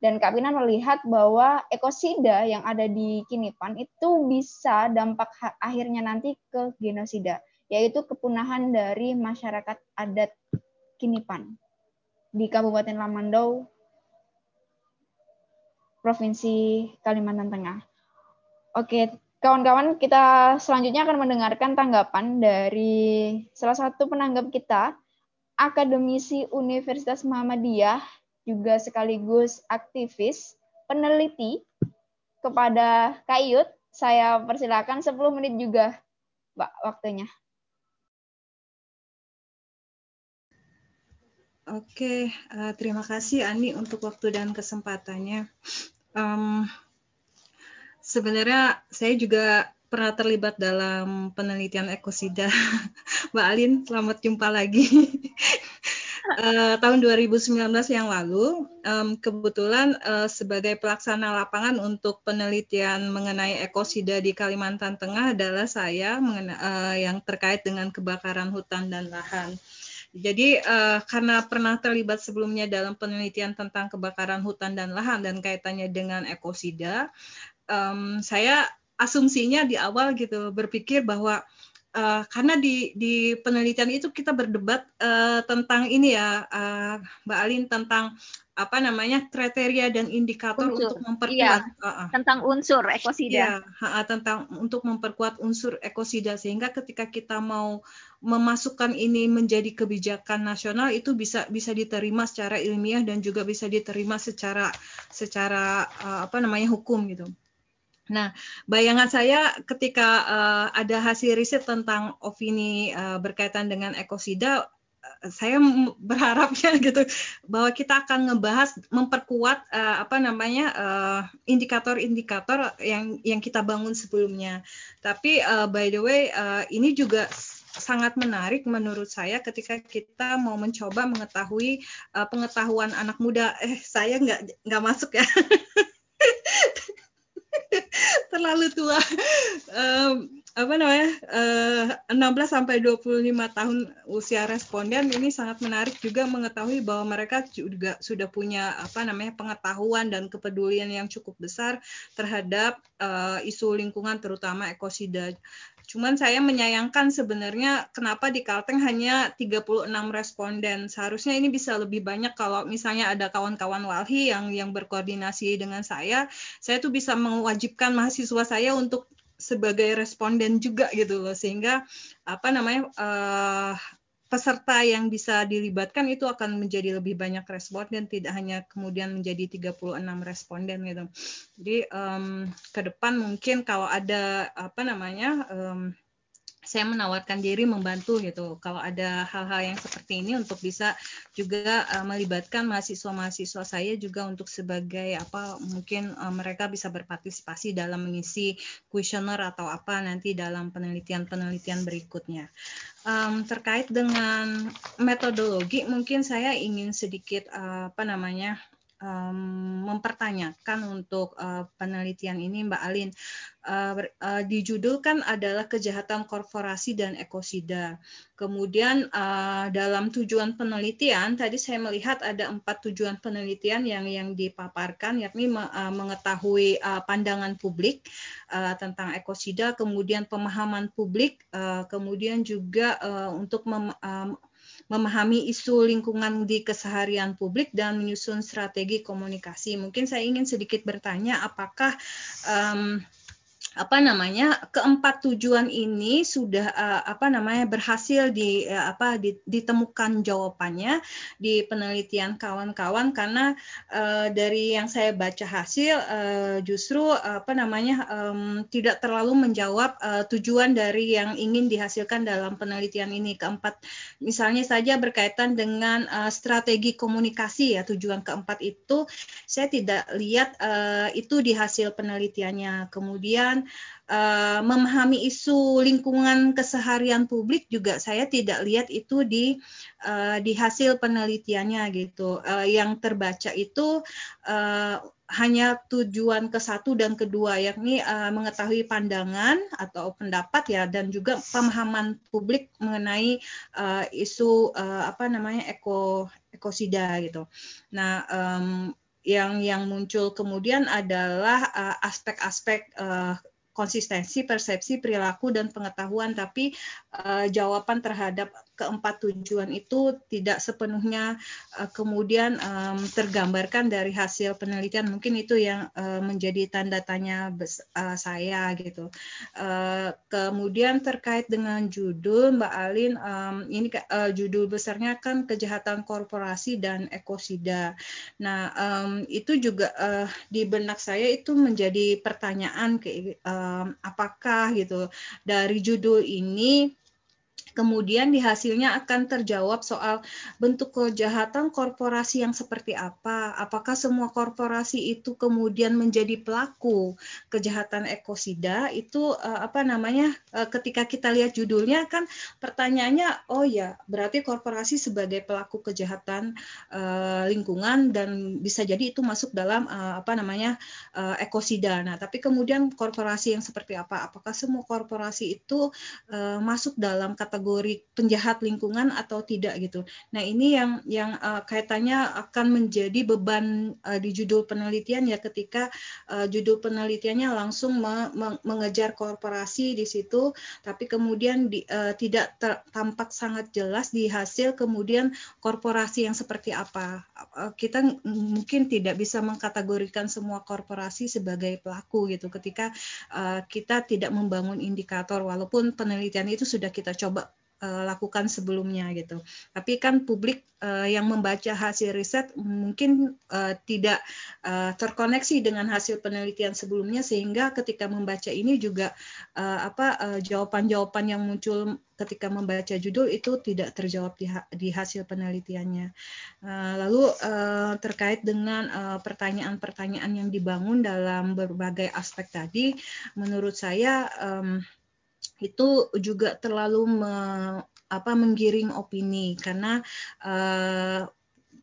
dan Kak Pinar melihat bahwa ekosida yang ada di Kinipan itu bisa dampak akhirnya nanti ke genosida, yaitu kepunahan dari masyarakat adat Kinipan di Kabupaten Lamandau, Provinsi Kalimantan Tengah. Oke, kawan-kawan, kita selanjutnya akan mendengarkan tanggapan dari salah satu penanggap kita, akademisi Universitas Muhammadiyah, juga sekaligus aktivis, peneliti kepada Kayut. Saya persilakan 10 menit juga, Mbak, waktunya. Oke, uh, terima kasih Ani untuk waktu dan kesempatannya. Um, sebenarnya saya juga pernah terlibat dalam penelitian ekosida. Mbak Alin, selamat jumpa lagi. Uh, tahun 2019 yang lalu, um, kebetulan uh, sebagai pelaksana lapangan untuk penelitian mengenai ekosida di Kalimantan Tengah adalah saya mengena, uh, yang terkait dengan kebakaran hutan dan lahan. Jadi uh, karena pernah terlibat sebelumnya dalam penelitian tentang kebakaran hutan dan lahan dan kaitannya dengan ekosida, um, saya asumsinya di awal gitu berpikir bahwa uh, karena di di penelitian itu kita berdebat uh, tentang ini ya uh, Mbak Alin tentang apa namanya kriteria dan indikator unsur. untuk memperkuat iya, uh, uh. tentang unsur ekosida. Iya, uh, tentang untuk memperkuat unsur ekosida sehingga ketika kita mau memasukkan ini menjadi kebijakan nasional itu bisa bisa diterima secara ilmiah dan juga bisa diterima secara secara uh, apa namanya hukum gitu. Nah, bayangan saya ketika uh, ada hasil riset tentang opini uh, berkaitan dengan ekosida, uh, saya berharapnya gitu bahwa kita akan ngebahas memperkuat uh, apa namanya indikator-indikator uh, yang yang kita bangun sebelumnya. Tapi uh, by the way, uh, ini juga sangat menarik menurut saya ketika kita mau mencoba mengetahui uh, pengetahuan anak muda. Eh, saya nggak nggak masuk ya. terlalu tua. Um, apa namanya? Uh, eh, 16 sampai 25 tahun usia responden ini sangat menarik juga mengetahui bahwa mereka juga sudah punya apa namanya pengetahuan dan kepedulian yang cukup besar terhadap uh, isu lingkungan terutama ekosida. Cuman saya menyayangkan sebenarnya kenapa di Kalteng hanya 36 responden. Seharusnya ini bisa lebih banyak kalau misalnya ada kawan-kawan walhi yang yang berkoordinasi dengan saya, saya tuh bisa mewajibkan mahasiswa saya untuk sebagai responden juga gitu loh sehingga apa namanya uh, peserta yang bisa dilibatkan itu akan menjadi lebih banyak responden tidak hanya kemudian menjadi 36 responden gitu. Jadi um, ke depan mungkin kalau ada apa namanya um, saya menawarkan diri membantu gitu kalau ada hal-hal yang seperti ini untuk bisa juga uh, melibatkan mahasiswa-mahasiswa saya juga untuk sebagai apa mungkin uh, mereka bisa berpartisipasi dalam mengisi kuesioner atau apa nanti dalam penelitian-penelitian berikutnya. Um, terkait dengan metodologi mungkin saya ingin sedikit uh, apa namanya um, mempertanyakan untuk uh, penelitian ini Mbak Alin. Uh, uh, dijudulkan adalah kejahatan korporasi dan ekosida. Kemudian uh, dalam tujuan penelitian tadi saya melihat ada empat tujuan penelitian yang yang dipaparkan, yakni mengetahui pandangan publik tentang ekosida, kemudian pemahaman publik, kemudian juga untuk mem, memahami isu lingkungan di keseharian publik dan menyusun strategi komunikasi. Mungkin saya ingin sedikit bertanya apakah um, apa namanya keempat tujuan ini sudah uh, apa namanya berhasil di uh, apa di, ditemukan jawabannya di penelitian kawan-kawan karena uh, dari yang saya baca hasil uh, justru uh, apa namanya um, tidak terlalu menjawab uh, tujuan dari yang ingin dihasilkan dalam penelitian ini. Keempat misalnya saja berkaitan dengan uh, strategi komunikasi ya tujuan keempat itu. Saya tidak lihat uh, itu di hasil penelitiannya. Kemudian uh, memahami isu lingkungan keseharian publik juga saya tidak lihat itu di uh, di hasil penelitiannya gitu. Uh, yang terbaca itu uh, hanya tujuan ke satu dan kedua yakni uh, mengetahui pandangan atau pendapat ya dan juga pemahaman publik mengenai uh, isu uh, apa namanya eko ekosida gitu. Nah um, yang yang muncul kemudian adalah aspek-aspek uh, uh, konsistensi persepsi perilaku dan pengetahuan tapi uh, jawaban terhadap keempat tujuan itu tidak sepenuhnya uh, kemudian tergambarkan dari hasil penelitian. Mungkin itu yang uh, menjadi tanda tanya uh, saya gitu. Kemudian terkait dengan judul Mbak Alin ini judul besarnya kan kejahatan korporasi dan ekosida. Nah itu juga di benak saya itu menjadi pertanyaan apakah gitu dari judul ini kemudian di hasilnya akan terjawab soal bentuk kejahatan korporasi yang seperti apa. Apakah semua korporasi itu kemudian menjadi pelaku kejahatan ekosida? Itu uh, apa namanya? Uh, ketika kita lihat judulnya kan pertanyaannya, oh ya berarti korporasi sebagai pelaku kejahatan uh, lingkungan dan bisa jadi itu masuk dalam apa namanya ekosida. Nah, tapi kemudian korporasi yang seperti apa? Apakah semua korporasi itu masuk dalam kategori kategori penjahat lingkungan atau tidak gitu. Nah ini yang yang uh, kaitannya akan menjadi beban uh, di judul penelitian ya ketika uh, judul penelitiannya langsung me me mengejar korporasi di situ, tapi kemudian di, uh, tidak tampak sangat jelas di hasil kemudian korporasi yang seperti apa. Uh, kita mungkin tidak bisa mengkategorikan semua korporasi sebagai pelaku gitu ketika uh, kita tidak membangun indikator walaupun penelitian itu sudah kita coba uh, lakukan sebelumnya gitu. Tapi kan publik uh, yang membaca hasil riset mungkin uh, tidak terkoneksi dengan hasil penelitian sebelumnya sehingga ketika membaca ini juga uh, apa jawaban-jawaban yang muncul ketika membaca judul itu tidak terjawab di, ha di hasil penelitiannya. Uh, lalu uh, terkait dengan pertanyaan-pertanyaan yang dibangun dalam berbagai aspek tadi, menurut saya um, itu juga terlalu me, apa menggiring opini karena uh,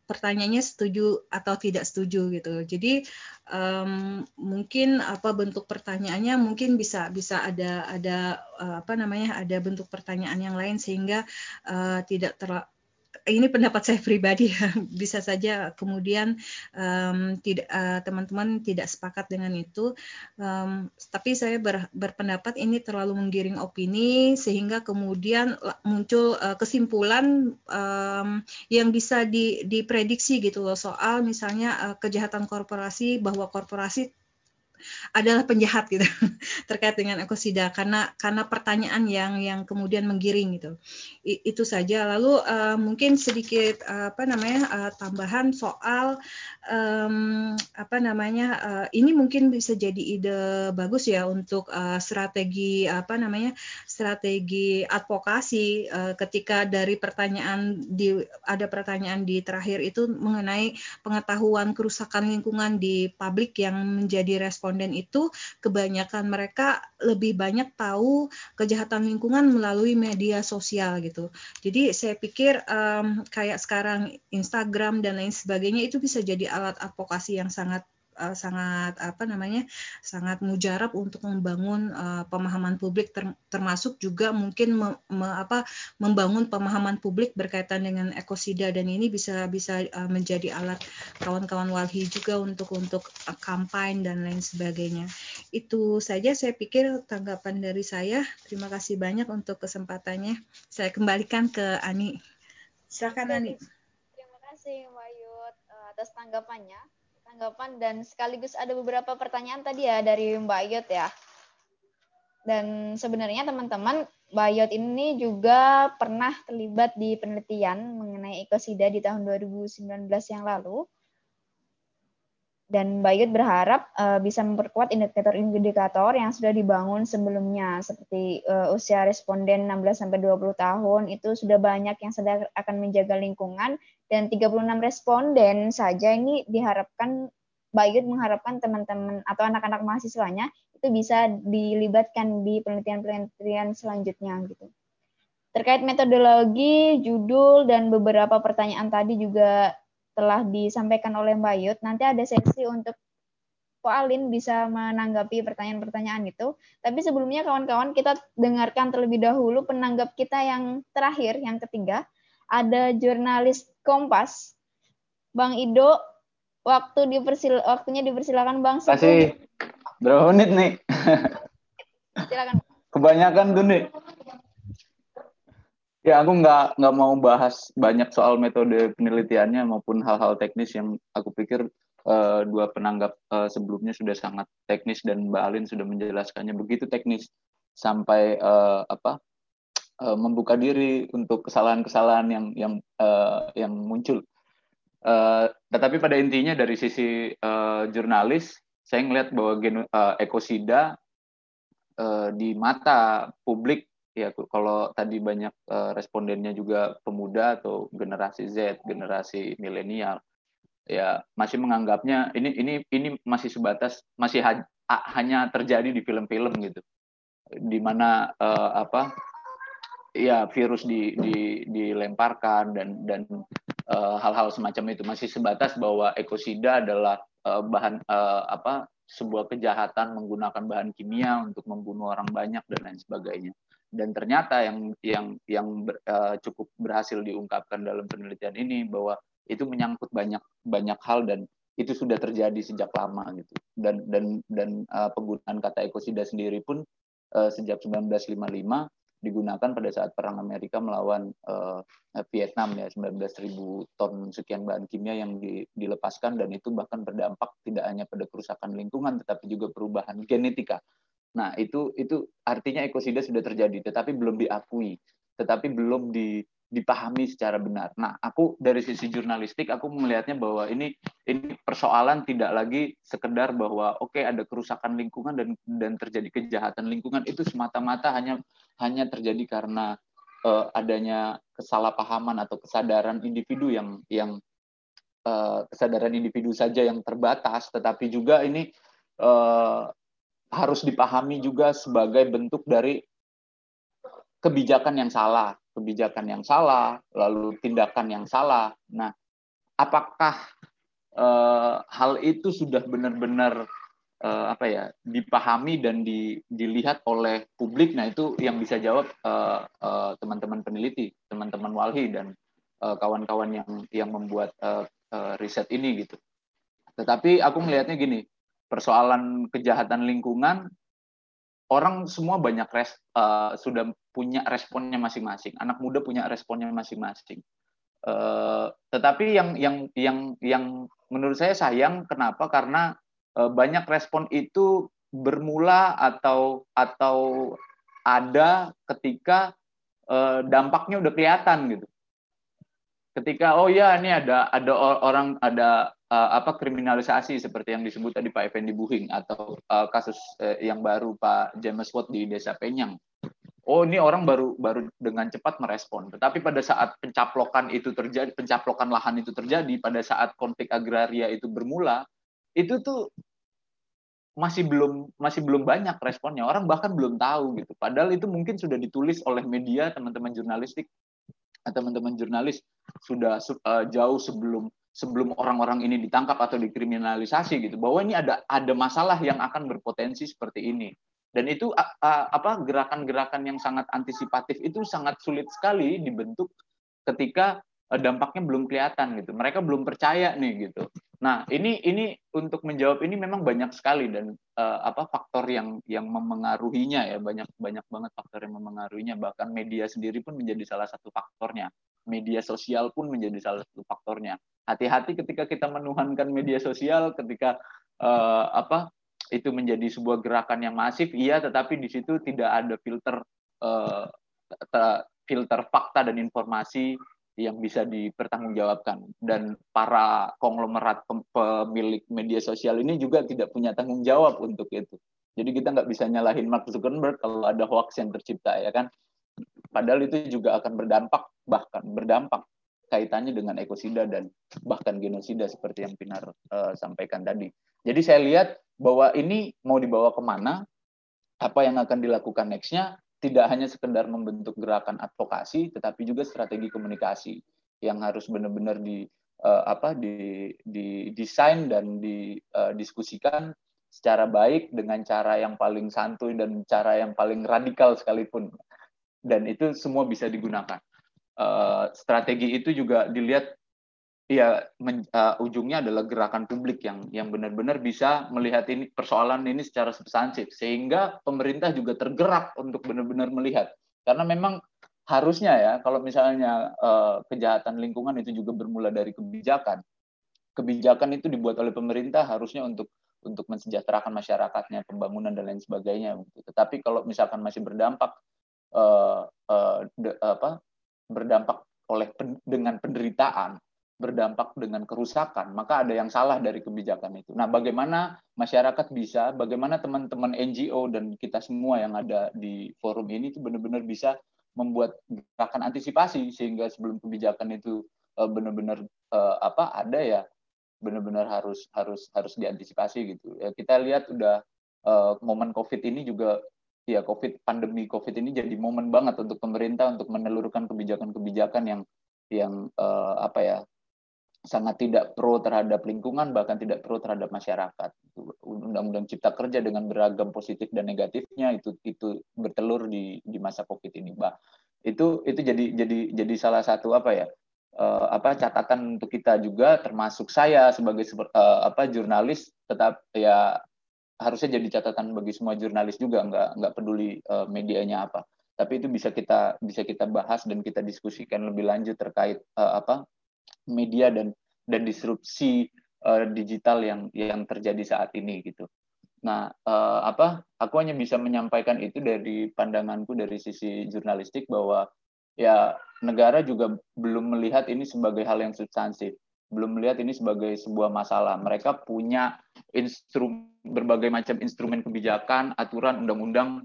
pertanyaannya setuju atau tidak setuju gitu. Jadi um, mungkin apa bentuk pertanyaannya mungkin bisa bisa ada ada uh, apa namanya ada bentuk pertanyaan yang lain sehingga uh, tidak ter ini pendapat saya pribadi ya. Bisa saja kemudian um, tidak uh, teman-teman tidak sepakat dengan itu. Um, tapi saya ber, berpendapat ini terlalu menggiring opini sehingga kemudian muncul uh, kesimpulan um, yang bisa di, diprediksi gitu loh. Soal misalnya uh, kejahatan korporasi bahwa korporasi adalah penjahat gitu terkait dengan ekosida karena karena pertanyaan yang yang kemudian menggiring gitu. I, itu saja. Lalu uh, mungkin sedikit uh, apa namanya uh, tambahan soal um, apa namanya uh, ini mungkin bisa jadi ide bagus ya untuk uh, strategi apa namanya strategi advokasi uh, ketika dari pertanyaan di ada pertanyaan di terakhir itu mengenai pengetahuan kerusakan lingkungan di publik yang menjadi responden itu kebanyakan mereka lebih banyak tahu kejahatan lingkungan melalui media sosial gitu. Jadi saya pikir um, kayak sekarang Instagram dan lain sebagainya itu bisa jadi alat advokasi yang sangat uh, sangat apa namanya sangat mujarab untuk membangun uh, pemahaman publik ter, termasuk juga mungkin me, me, apa membangun pemahaman publik berkaitan dengan ekosida. Dan ini bisa bisa uh, menjadi alat kawan-kawan walhi juga untuk untuk uh, kampanye dan lain sebagainya. Itu saja saya pikir tanggapan dari saya. Terima kasih banyak untuk kesempatannya. Saya kembalikan ke Ani. Silakan Ani. Terima kasih Mbak atas tanggapannya tanggapan dan sekaligus ada beberapa pertanyaan tadi ya dari Mbak Yot ya. Dan sebenarnya teman-teman, Bayot ini juga pernah terlibat di penelitian mengenai ekosida di tahun 2019 yang lalu. Dan Bayot berharap uh, bisa memperkuat indikator-indikator yang sudah dibangun sebelumnya, seperti uh, usia responden 16 sampai 20 tahun itu sudah banyak yang sedang akan menjaga lingkungan dan 36 responden saja ini diharapkan Bayut mengharapkan teman-teman atau anak-anak mahasiswanya itu bisa dilibatkan di penelitian-penelitian selanjutnya gitu. Terkait metodologi, judul dan beberapa pertanyaan tadi juga telah disampaikan oleh Mbak Yud. Nanti ada sesi untuk Pak Alin bisa menanggapi pertanyaan-pertanyaan itu. Tapi sebelumnya kawan-kawan kita dengarkan terlebih dahulu penanggap kita yang terakhir, yang ketiga. Ada jurnalis Kompas, Bang Ido waktu dipersil waktunya dipersilakan Bang Sugeng. Kasih berapa menit nih? Silakan. Kebanyakan tuh nih. Ya aku nggak nggak mau bahas banyak soal metode penelitiannya maupun hal-hal teknis yang aku pikir uh, dua penanggap uh, sebelumnya sudah sangat teknis dan Mbak Alin sudah menjelaskannya begitu teknis sampai uh, apa uh, membuka diri untuk kesalahan-kesalahan yang yang uh, yang muncul. Uh, tetapi pada intinya dari sisi uh, jurnalis, saya melihat bahwa gen, uh, ekosida uh, di mata publik ya kalau tadi banyak uh, respondennya juga pemuda atau generasi Z, generasi milenial, ya masih menganggapnya ini ini ini masih sebatas masih ha, hanya terjadi di film-film gitu, di mana uh, apa ya virus di, di, dilemparkan dan dan Eh, hal-hal uh, semacam itu. Masih sebatas bahwa ekosida adalah uh, bahan apa sebuah kejahatan menggunakan bahan kimia untuk membunuh orang banyak dan lain sebagainya dan ternyata yang yang yang ber, uh, cukup berhasil diungkapkan dalam penelitian ini bahwa itu menyangkut banyak banyak hal dan itu sudah terjadi sejak lama gitu dan dan dan uh, penggunaan kata ekosida sendiri pun uh, sejak 1955 digunakan pada saat perang Amerika melawan uh, Vietnam ya 19.000 ton sekian bahan kimia yang di, dilepaskan dan itu bahkan berdampak tidak hanya pada kerusakan lingkungan tetapi juga perubahan genetika. Nah, itu itu artinya ekosida sudah terjadi tetapi belum diakui, tetapi belum di dipahami secara benar. Nah, aku dari sisi jurnalistik aku melihatnya bahwa ini ini persoalan tidak lagi sekedar bahwa oke okay, ada kerusakan lingkungan dan dan terjadi kejahatan lingkungan itu semata-mata hanya hanya terjadi karena uh, adanya kesalahpahaman atau kesadaran individu yang yang uh, kesadaran individu saja yang terbatas, tetapi juga ini uh, harus dipahami juga sebagai bentuk dari kebijakan yang salah kebijakan yang salah, lalu tindakan yang salah. Nah, apakah uh, hal itu sudah benar-benar uh, apa ya dipahami dan di, dilihat oleh publik? Nah, itu yang bisa jawab uh, teman-teman peneliti, teman-teman walhi dan kawan-kawan uh, yang yang membuat uh, uh, riset ini gitu. Tetapi aku melihatnya gini, persoalan kejahatan lingkungan orang semua banyak res, uh, sudah punya responnya masing-masing. Anak muda punya responnya masing-masing. Uh, tetapi yang yang yang yang menurut saya sayang kenapa? Karena uh, banyak respon itu bermula atau atau ada ketika uh, dampaknya udah kelihatan gitu. Ketika oh ya ini ada ada orang ada uh, apa kriminalisasi seperti yang disebut tadi Pak Effendi Buhing atau uh, kasus uh, yang baru Pak James Watt di Desa Penyang. Oh ini orang baru baru dengan cepat merespon. Tetapi pada saat pencaplokan itu terjadi, pencaplokan lahan itu terjadi, pada saat konflik agraria itu bermula, itu tuh masih belum masih belum banyak responnya. Orang bahkan belum tahu gitu. Padahal itu mungkin sudah ditulis oleh media teman-teman jurnalistik teman-teman jurnalis sudah uh, jauh sebelum sebelum orang-orang ini ditangkap atau dikriminalisasi gitu bahwa ini ada ada masalah yang akan berpotensi seperti ini. Dan itu uh, apa gerakan-gerakan yang sangat antisipatif itu sangat sulit sekali dibentuk ketika uh, dampaknya belum kelihatan gitu. Mereka belum percaya nih gitu nah ini ini untuk menjawab ini memang banyak sekali dan uh, apa faktor yang yang memengaruhinya ya. Banyak banyak banget faktor yang memengaruhinya. Bahkan media sendiri pun menjadi salah satu faktornya. Media sosial pun menjadi salah satu faktornya. Hati-hati ketika kita menuhankan media sosial ketika uh, apa itu menjadi sebuah gerakan yang masif, iya, tetapi di situ tidak ada filter uh, filter fakta dan informasi yang bisa dipertanggungjawabkan dan para konglomerat pemilik media sosial ini juga tidak punya tanggung jawab untuk itu. Jadi kita nggak bisa nyalahin Mark Zuckerberg kalau ada hoax yang tercipta ya kan. Padahal itu juga akan berdampak bahkan berdampak kaitannya dengan ekosida dan bahkan genosida seperti yang Pinar uh, sampaikan tadi. Jadi saya lihat bahwa ini mau dibawa ke mana, apa yang akan dilakukan nextnya tidak hanya sekedar membentuk gerakan advokasi, tetapi juga strategi komunikasi yang harus benar-benar di uh, apa di, di desain dan didiskusikan uh, secara baik dengan cara yang paling santuy dan cara yang paling radikal sekalipun dan itu semua bisa digunakan. Uh, strategi itu juga dilihat ya men, uh, ujungnya adalah gerakan publik yang yang benar-benar bisa melihat ini persoalan ini secara substansif. Sehingga pemerintah juga tergerak untuk benar-benar melihat. Karena memang harusnya ya kalau misalnya uh, kejahatan lingkungan itu juga bermula dari kebijakan. Kebijakan itu dibuat oleh pemerintah harusnya untuk untuk mensejahterakan masyarakatnya pembangunan dan lain sebagainya. Tetapi kalau misalkan masih berdampak uh, uh, de, apa berdampak oleh pen, dengan penderitaan berdampak dengan kerusakan, maka ada yang salah dari kebijakan itu. Nah, bagaimana masyarakat bisa, bagaimana teman-teman NGO dan kita semua yang ada di forum ini itu benar-benar bisa membuat gerakan antisipasi sehingga sebelum kebijakan itu eh, benar-benar uh, apa ada ya benar-benar harus harus harus diantisipasi gitu. Ya, kita lihat udah uh, momen COVID ini juga ya COVID pandemi COVID ini jadi momen banget untuk pemerintah untuk menelurkan kebijakan-kebijakan yang yang apa ya sangat tidak pro terhadap lingkungan bahkan tidak pro terhadap masyarakat. Undang-undang Cipta Kerja dengan beragam positif dan negatifnya itu itu bertelur di di masa Covid ini, Mbak. Itu itu jadi jadi jadi salah satu apa ya? Uh, apa catatan untuk kita juga termasuk saya sebagai uh, apa jurnalis tetap ya harusnya jadi catatan bagi semua jurnalis juga nggak nggak peduli uh, medianya apa tapi itu bisa kita bisa kita bahas dan kita diskusikan lebih lanjut terkait uh, apa media dan dan disrupsi uh, digital yang yang terjadi saat ini gitu. Nah, uh, apa? Aku hanya bisa menyampaikan itu dari pandanganku dari sisi jurnalistik bahwa ya negara juga belum melihat ini sebagai hal yang substansif, belum melihat ini sebagai sebuah masalah. Mereka punya instrum berbagai macam instrumen kebijakan, aturan, undang-undang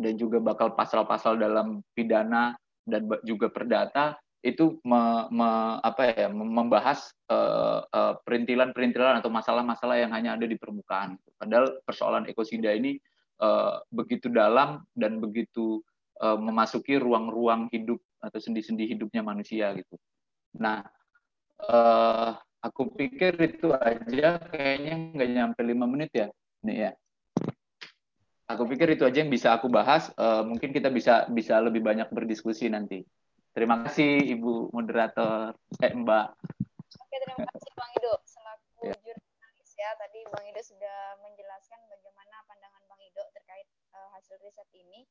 dan juga bakal pasal-pasal dalam pidana dan juga perdata itu me, me, apa ya membahas uh, uh, perintilan-perintilan atau masalah-masalah yang hanya ada di permukaan. Padahal persoalan ekosida ini uh, begitu dalam dan begitu uh, memasuki ruang-ruang hidup atau sendi-sendi hidupnya manusia gitu. Nah, uh, aku pikir itu aja kayaknya nggak nyampe lima menit ya, nih ya. Aku pikir itu aja yang bisa aku bahas. Uh, mungkin kita bisa bisa lebih banyak berdiskusi nanti. Terima kasih Ibu moderator, eh Mbak. Oke, terima kasih Bang Ido selaku ya. jurnalis ya. Tadi Bang Ido sudah menjelaskan bagaimana pandangan Bang Ido terkait uh, hasil riset ini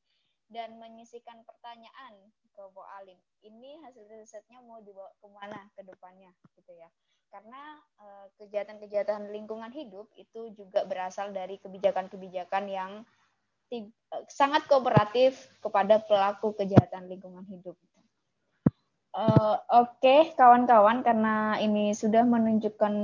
dan menyisikan pertanyaan ke Bu Alim. Ini hasil risetnya mau dibawa ke mana ke depannya gitu ya. Karena uh, kejahatan-kejahatan lingkungan hidup itu juga berasal dari kebijakan-kebijakan yang sangat kooperatif kepada pelaku kejahatan lingkungan hidup. Uh, Oke, okay, kawan-kawan, karena ini sudah menunjukkan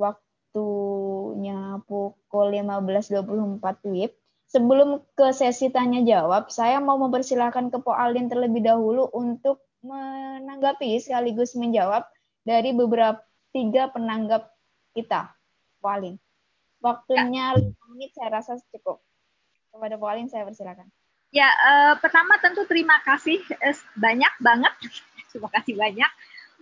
waktunya pukul 15.24 WIB. Sebelum ke sesi tanya jawab, saya mau mempersilahkan ke Po Alin terlebih dahulu untuk menanggapi sekaligus menjawab dari beberapa tiga penanggap kita, Po Alin. Waktunya ya. 5 menit saya rasa cukup. Kepada Po Alin saya persilakan. Ya, uh, pertama tentu terima kasih uh, banyak banget Terima kasih banyak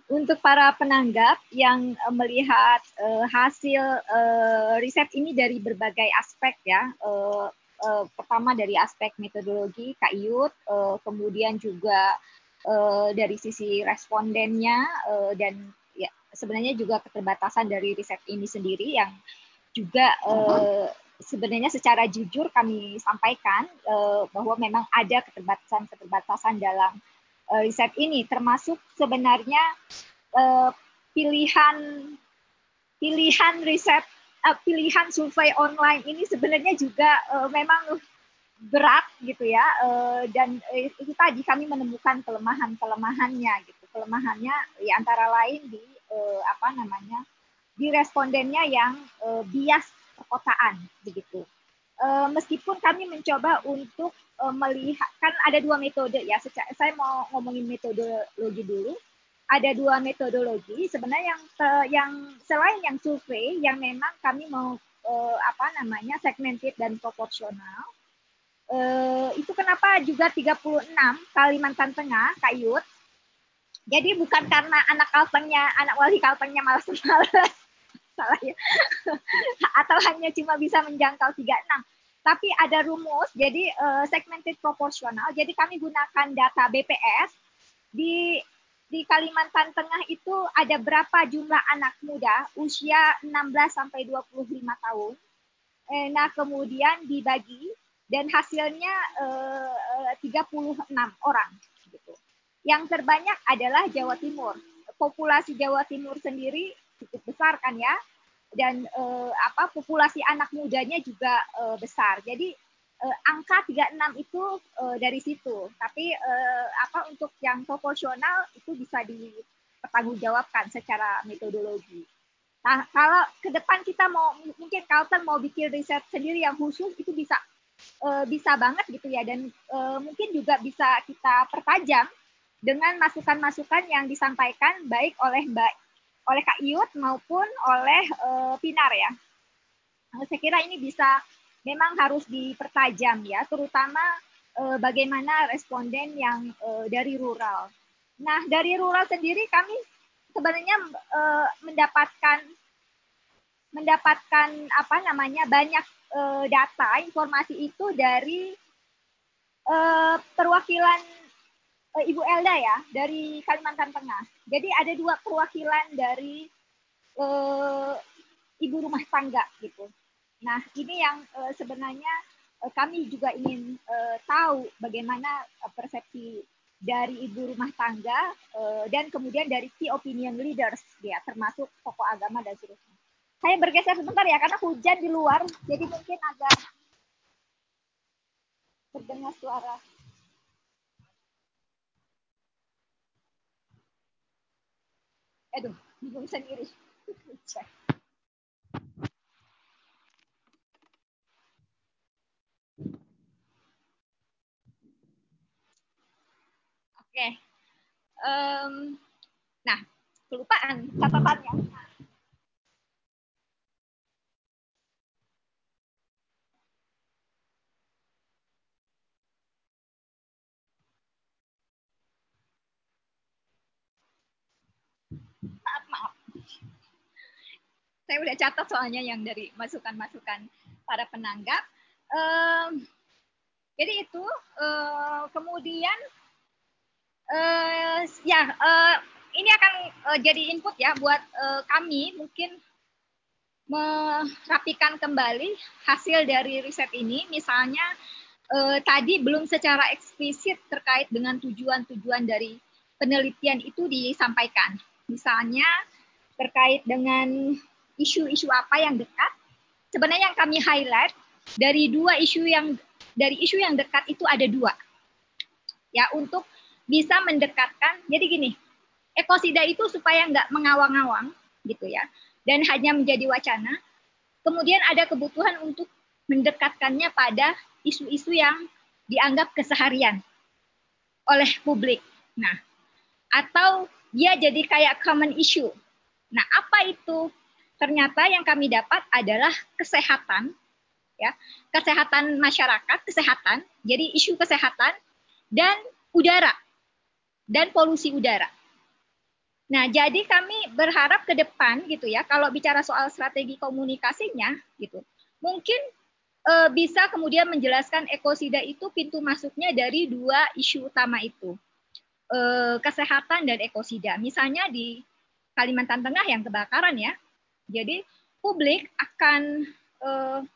untuk para penanggap yang uh, melihat uh, hasil uh, riset ini dari berbagai aspek ya. Uh, uh, pertama dari aspek metodologi Yud, uh, kemudian juga uh, dari sisi respondennya uh, dan ya sebenarnya juga keterbatasan dari riset ini sendiri yang juga uh, sebenarnya secara jujur kami sampaikan uh, bahwa memang ada keterbatasan-keterbatasan dalam riset ini termasuk sebenarnya uh, pilihan pilihan riset uh, pilihan survei online ini sebenarnya juga memang berat gitu ya dan itu tadi kami menemukan kelemahan kelemahannya gitu. Kelemahannya ya antara lain di apa namanya di respondennya yang bias perkotaan begitu. Meskipun kami mencoba untuk uh, melihat kan ada dua metode ya. Saya mau ngomongin metodologi dulu. Ada dua metodologi. Sebenarnya yang yang selain yang survei yang memang kami mau uh, apa namanya segmented dan proporsional uh, itu kenapa juga 36 Kalimantan Tengah Kayut jadi bukan karena anak kaltengnya anak wali kaltengnya malas-malas salah ya. Atau hanya cuma bisa menjangkau 36 tapi ada rumus jadi uh, segmented proporsional jadi kami gunakan data BPS di di Kalimantan Tengah itu ada berapa jumlah anak muda usia 16 sampai 25 tahun. Eh, nah, kemudian dibagi dan hasilnya eh, 36 orang gitu. Yang terbanyak adalah Jawa Timur. Populasi Jawa Timur sendiri cukup besar kan ya. Dan eh, apa populasi anak mudanya juga eh, besar. Jadi uh, angka 36 itu uh, dari situ. Tapi apa untuk yang proporsional itu bisa dipertanggungjawabkan secara metodologi. Nah, kalau ke depan kita mau mungkin Carlton mau bikin riset sendiri yang khusus itu bisa uh, bisa banget gitu ya dan uh, mungkin juga bisa kita pertajam dengan masukan-masukan yang disampaikan baik oleh Mbak oleh Kak Iut maupun oleh uh, Pinar ya. Nah, saya kira ini bisa memang harus dipertajam ya, terutama eh, bagaimana responden yang eh, dari rural. Nah, dari rural sendiri kami sebenarnya eh, mendapatkan mendapatkan apa namanya banyak eh, data informasi itu dari eh, perwakilan eh, Ibu Elda ya dari Kalimantan Tengah. Jadi ada dua perwakilan dari eh, ibu rumah tangga gitu. Nah, ini yang uh, sebenarnya uh, kami juga ingin uh, tahu bagaimana uh, persepsi dari ibu rumah tangga uh, dan kemudian dari key opinion leaders ya, termasuk tokoh agama dan seterusnya. Saya bergeser sebentar ya karena hujan di luar, jadi mungkin agak terdengar suara. Aduh, bingung sendiri. Oke. Um, nah, kelupaan catatannya. Maaf, maaf. Saya udah catat soalnya yang dari masukan-masukan para penanggap. Um, jadi itu, uh, kemudian uh, ya uh, ini akan uh, jadi input ya buat uh, kami mungkin merapikan kembali hasil dari riset ini misalnya uh, tadi belum secara eksplisit terkait dengan tujuan-tujuan dari penelitian itu disampaikan misalnya terkait dengan isu-isu apa yang dekat sebenarnya yang kami highlight dari dua isu yang dari isu yang dekat itu ada dua ya untuk bisa mendekatkan. Jadi gini, ekosida itu supaya nggak mengawang-awang gitu ya, dan hanya menjadi wacana. Kemudian ada kebutuhan untuk mendekatkannya pada isu-isu yang dianggap keseharian oleh publik. Nah, atau dia jadi kayak common issue. Nah, apa itu? Ternyata yang kami dapat adalah kesehatan, ya, kesehatan masyarakat, kesehatan. Jadi isu kesehatan dan udara dan polusi udara. Nah, jadi kami berharap ke depan gitu ya, kalau bicara soal strategi komunikasinya gitu, mungkin e, bisa kemudian menjelaskan ekosida itu pintu masuknya dari dua isu utama itu, kesehatan dan ekosida. Misalnya di Kalimantan Tengah yang kebakaran ya, jadi publik akan e,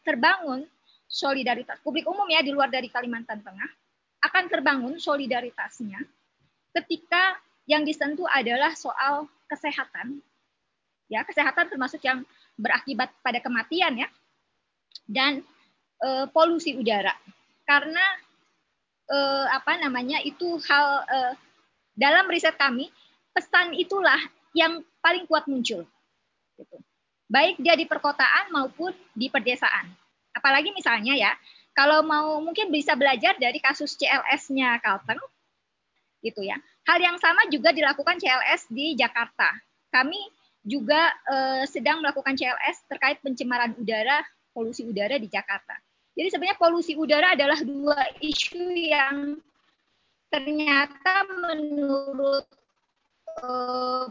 terbangun solidaritas. Publik umum ya di luar dari Kalimantan Tengah akan terbangun solidaritasnya ketika yang disentuh adalah soal kesehatan. Ya kesehatan termasuk yang berakibat pada kematian ya. Dan e, polusi udara. Karena e, apa namanya itu hal e, dalam riset kami pesan itulah yang paling kuat muncul gitu. baik dia di perkotaan maupun di pedesaan apalagi misalnya ya kalau mau mungkin bisa belajar dari kasus CLS-nya Kalteng gitu ya hal yang sama juga dilakukan CLS di Jakarta kami juga eh, sedang melakukan CLS terkait pencemaran udara, polusi udara di Jakarta. Jadi sebenarnya polusi udara adalah dua isu yang ternyata menurut eh,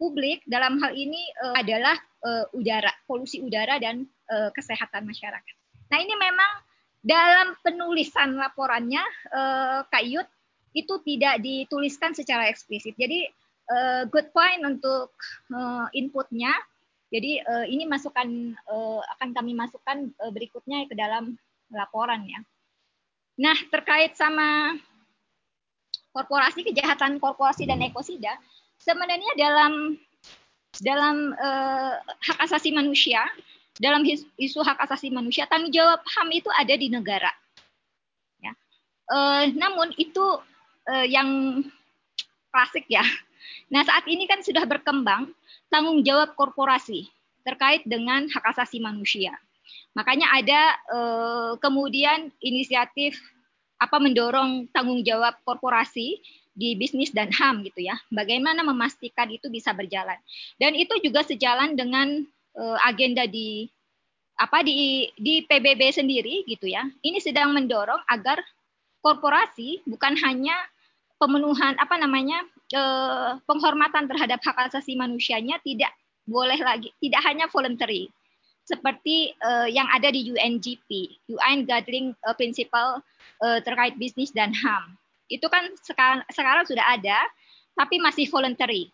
publik dalam hal ini eh, adalah eh, udara, polusi udara dan eh, kesehatan masyarakat. Nah ini memang dalam penulisan laporannya eh, Kak Yud itu tidak dituliskan secara eksplisit. Jadi uh, good point untuk uh, inputnya. Jadi uh, ini masukan uh, akan kami masukkan uh, berikutnya ke dalam laporan ya. Nah terkait sama korporasi kejahatan korporasi dan ekosida, sebenarnya dalam dalam uh, hak asasi manusia, dalam isu hak asasi manusia, tanggung jawab HAM itu ada di negara. Ya. Uh, namun itu uh, yang klasik ya, Nah, saat ini kan sudah berkembang tanggung jawab korporasi terkait dengan hak asasi manusia. Makanya ada eh, kemudian inisiatif apa mendorong tanggung jawab korporasi di bisnis dan HAM gitu ya. Bagaimana memastikan itu bisa berjalan. Dan itu juga sejalan dengan eh, agenda di apa di di PBB sendiri gitu ya. Ini sedang mendorong agar korporasi bukan hanya pemenuhan apa namanya eh, penghormatan terhadap hak asasi manusianya tidak boleh lagi tidak hanya voluntary seperti eh, yang ada di UNGP UN Gathering uh, Principle uh, terkait bisnis dan HAM itu kan sekarang sekarang sudah ada tapi masih voluntary.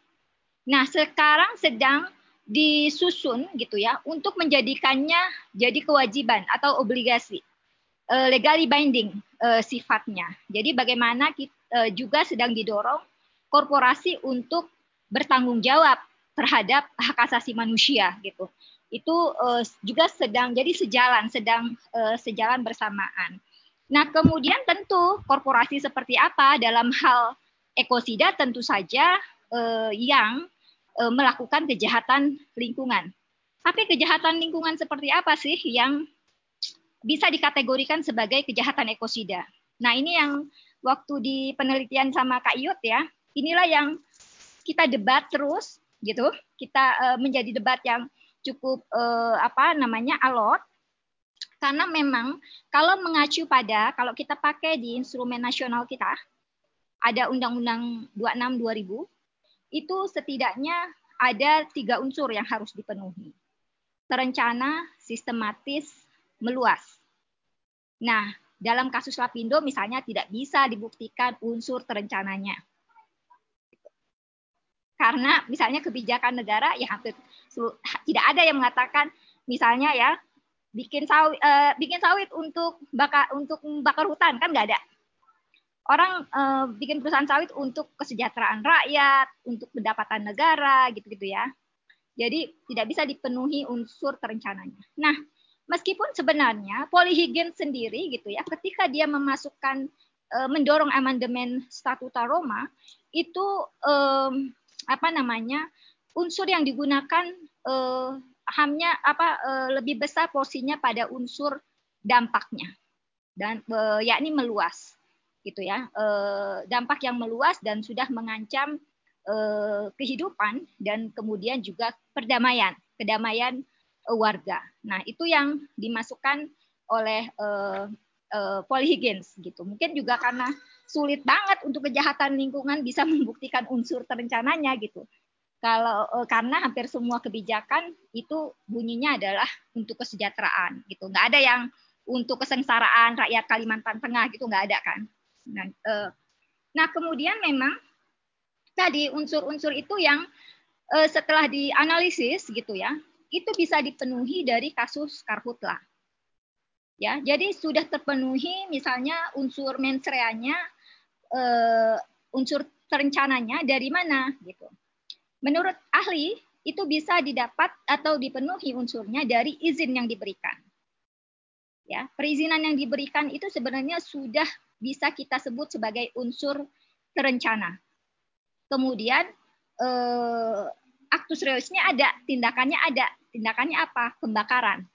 Nah sekarang sedang disusun gitu ya untuk menjadikannya jadi kewajiban atau obligasi. Uh, legally binding uh, sifatnya. Jadi bagaimana kita uh, juga sedang didorong korporasi untuk bertanggung jawab terhadap hak asasi manusia gitu. Itu uh, juga sedang jadi sejalan sedang uh, sejalan bersamaan. Nah, kemudian tentu korporasi seperti apa dalam hal ekosida tentu saja uh, yang uh, melakukan kejahatan lingkungan. Tapi kejahatan lingkungan seperti apa sih yang bisa dikategorikan sebagai kejahatan ekosida? Nah, ini yang waktu di penelitian sama Kak Yud ya, inilah yang kita debat terus gitu. Kita uh, menjadi debat yang cukup uh, apa namanya alot karena memang kalau mengacu pada kalau kita pakai di instrumen nasional kita ada Undang-Undang 26 2000 itu setidaknya ada tiga unsur yang harus dipenuhi. Terencana, sistematis, meluas. Nah, dalam kasus Lapindo misalnya tidak bisa dibuktikan unsur terencananya karena misalnya kebijakan negara ya hampir tidak ada yang mengatakan misalnya ya bikin sawit uh, bikin sawit untuk bakar untuk bakar hutan kan nggak ada. Orang uh, bikin perusahaan sawit untuk kesejahteraan rakyat untuk pendapatan negara gitu-gitu ya. Jadi tidak bisa dipenuhi unsur terencananya. Nah meskipun sebenarnya Polyhygien sendiri gitu ya ketika dia memasukkan uh, mendorong amandemen statuta Roma itu um, apa namanya unsur yang digunakan eh, hamnya apa eh, lebih besar porsinya pada unsur dampaknya. Dan eh, yakni meluas gitu ya. Eh, dampak yang meluas dan sudah mengancam eh, kehidupan dan kemudian juga perdamaian kedamaian eh, warga. Nah itu yang dimasukkan oleh eh, uh, polyhiggins gitu. Mungkin juga karena sulit banget untuk kejahatan lingkungan bisa membuktikan unsur terencananya gitu. Kalau uh, karena hampir semua kebijakan itu bunyinya adalah untuk kesejahteraan gitu. Nggak ada yang untuk kesengsaraan rakyat Kalimantan Tengah gitu nggak ada kan. Nah, uh, nah kemudian memang tadi unsur-unsur itu yang uh, setelah dianalisis gitu ya, itu bisa dipenuhi dari kasus karhutlah Ya, jadi sudah terpenuhi misalnya unsur mensreanya, uh, unsur terencananya dari mana gitu. Menurut ahli itu bisa didapat atau dipenuhi unsurnya dari izin yang diberikan. Ya, perizinan yang diberikan itu sebenarnya sudah bisa kita sebut sebagai unsur terencana. Kemudian eh, aktus reusnya ada, tindakannya ada. Tindakannya apa? Pembakaran.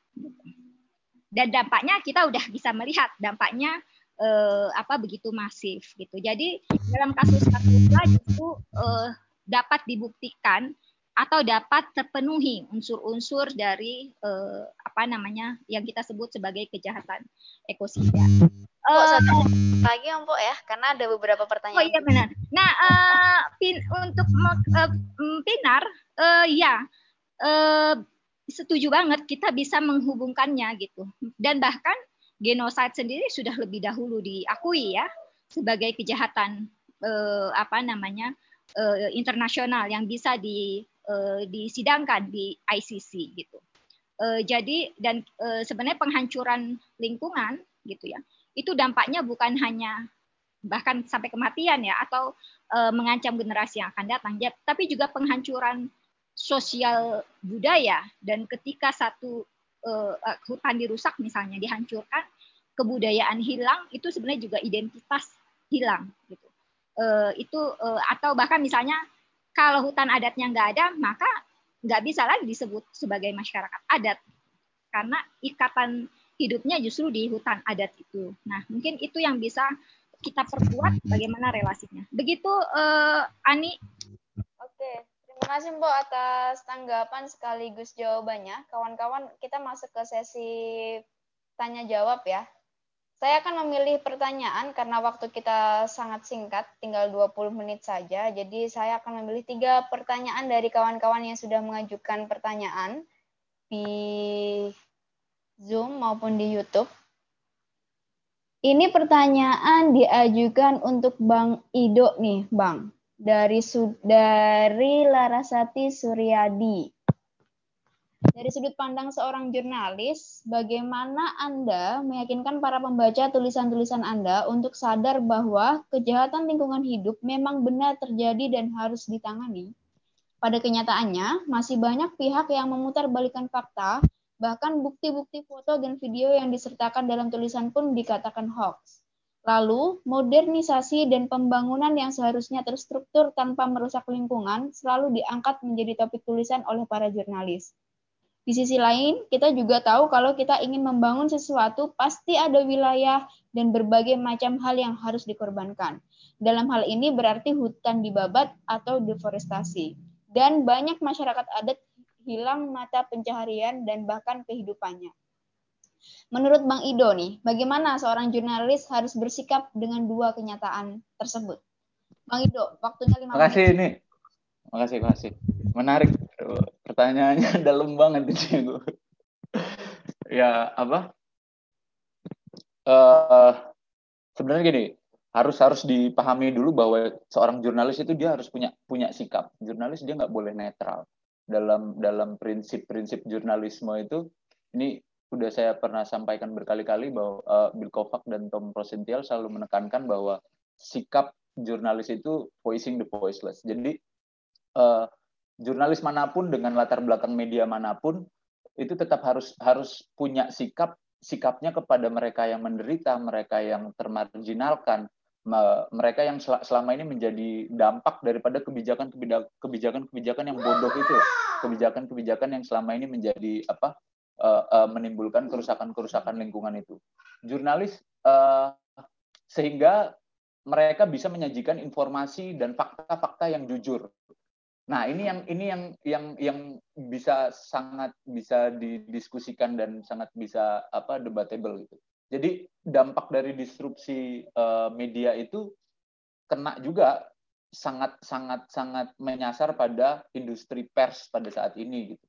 Dan dampaknya kita udah bisa melihat dampaknya eh, apa begitu masif gitu. Jadi dalam kasus kasus itu eh, dapat dibuktikan atau dapat terpenuhi unsur-unsur dari eh, apa namanya yang kita sebut sebagai kejahatan ekosida. Oh, satu lagi om ya, karena ada beberapa pertanyaan. Oh iya benar. Nah, uh, pin, untuk uh, pinar, uh, ya uh, setuju banget kita bisa menghubungkannya gitu. Dan bahkan genosida sendiri sudah lebih dahulu diakui ya sebagai kejahatan uh, apa namanya uh, internasional yang bisa di uh, disidangkan di ICC gitu. Uh, jadi dan uh, sebenarnya penghancuran lingkungan gitu ya, itu dampaknya bukan hanya bahkan sampai kematian ya atau uh, mengancam generasi yang akan datang, ya, tapi juga penghancuran sosial budaya dan ketika satu uh, hutan dirusak misalnya dihancurkan, kebudayaan hilang itu sebenarnya juga identitas hilang gitu. Uh, itu uh, atau bahkan misalnya kalau hutan adatnya nggak ada, maka nggak bisa lagi disebut sebagai masyarakat adat karena ikatan hidupnya justru di hutan adat itu. Nah, mungkin itu yang bisa kita perkuat bagaimana relasinya. Begitu uh, Ani. Oke, terima kasih Mbak atas tanggapan sekaligus jawabannya. Kawan-kawan, kita masuk ke sesi tanya jawab ya. Saya akan memilih pertanyaan karena waktu kita sangat singkat, tinggal 20 menit saja. Jadi saya akan memilih tiga pertanyaan dari kawan-kawan yang sudah mengajukan pertanyaan di Zoom maupun di YouTube. Ini pertanyaan diajukan untuk Bang Ido nih, Bang. Dari dari Larasati Suryadi. Dari sudut pandang seorang jurnalis, bagaimana Anda meyakinkan para pembaca tulisan-tulisan Anda untuk sadar bahwa kejahatan lingkungan hidup memang benar terjadi dan harus ditangani? Pada kenyataannya, masih banyak pihak yang memutarbalikkan fakta, bahkan bukti-bukti foto dan video yang disertakan dalam tulisan pun dikatakan hoax. Lalu, modernisasi dan pembangunan yang seharusnya terstruktur tanpa merusak lingkungan selalu diangkat menjadi topik tulisan oleh para jurnalis. Di sisi lain, kita juga tahu kalau kita ingin membangun sesuatu, pasti ada wilayah dan berbagai macam hal yang harus dikorbankan. Dalam hal ini berarti hutan dibabat atau deforestasi. Dan banyak masyarakat adat hilang mata pencaharian dan bahkan kehidupannya. Menurut Bang Ido nih, bagaimana seorang jurnalis harus bersikap dengan dua kenyataan tersebut? Bang Ido, waktunya lima menit. Makasih ini. Makasih, makasih. Menarik pertanyaannya dalam banget gue. ya apa? Uh, sebenarnya gini, harus harus dipahami dulu bahwa seorang jurnalis itu dia harus punya punya sikap. Jurnalis dia nggak boleh netral dalam dalam prinsip-prinsip jurnalisme itu. Ini sudah saya pernah sampaikan berkali-kali bahwa uh, Bill Kovac dan Tom Rosenthal selalu menekankan bahwa sikap jurnalis itu voicing the voiceless. Jadi uh, jurnalis mana pun dengan latar belakang media mana pun itu tetap harus harus punya sikap sikapnya kepada mereka yang menderita, mereka yang termarginalkan, mereka yang selama ini menjadi dampak daripada kebijakan kebijakan kebijakan yang bodoh itu, kebijakan-kebijakan yang selama ini menjadi apa uh, uh, menimbulkan kerusakan-kerusakan lingkungan itu. Jurnalis uh, sehingga mereka bisa menyajikan informasi dan fakta-fakta yang jujur Nah, ini yang ini yang yang yang bisa sangat bisa didiskusikan dan sangat bisa apa debatable gitu. Jadi dampak dari disrupsi uh, media itu kena juga sangat sangat sangat menyasar pada industri pers pada saat ini gitu.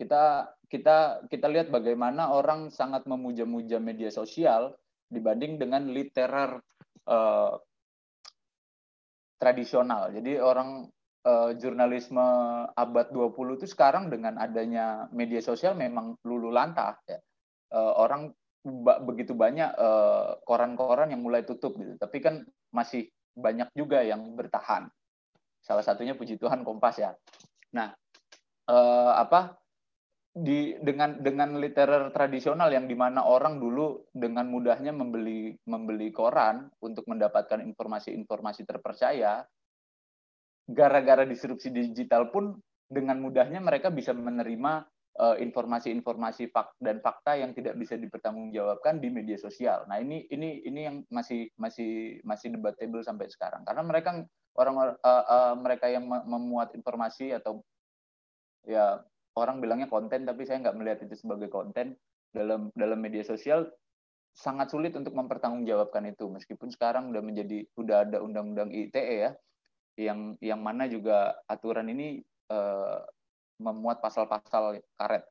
Kita kita kita lihat bagaimana orang sangat memuja-muja media sosial dibanding dengan literer uh, tradisional. Jadi orang uh, jurnalisme abad 20 itu sekarang dengan adanya media sosial memang lulu lantah ya. Uh, orang begitu banyak eh, koran-koran yang mulai tutup gitu. Tapi kan masih banyak juga yang bertahan. Salah satunya puji Tuhan Kompas ya. Nah, uh, apa di dengan dengan literer tradisional yang di mana orang dulu dengan mudahnya membeli membeli koran untuk mendapatkan informasi-informasi terpercaya gara-gara disrupsi digital pun dengan mudahnya mereka bisa menerima eh, informasi-informasi uh, fak dan fakta yang tidak bisa dipertanggungjawabkan di media sosial. Nah ini ini ini yang masih masih masih debatable sampai sekarang karena mereka orang uh, uh, mereka yang memuat informasi atau ya orang bilangnya konten tapi saya nggak melihat itu sebagai konten dalam dalam media sosial sangat sulit untuk mempertanggungjawabkan itu meskipun sekarang udah menjadi udah ada undang-undang ITE ya yang yang mana juga aturan ini uh, memuat pasal-pasal karet.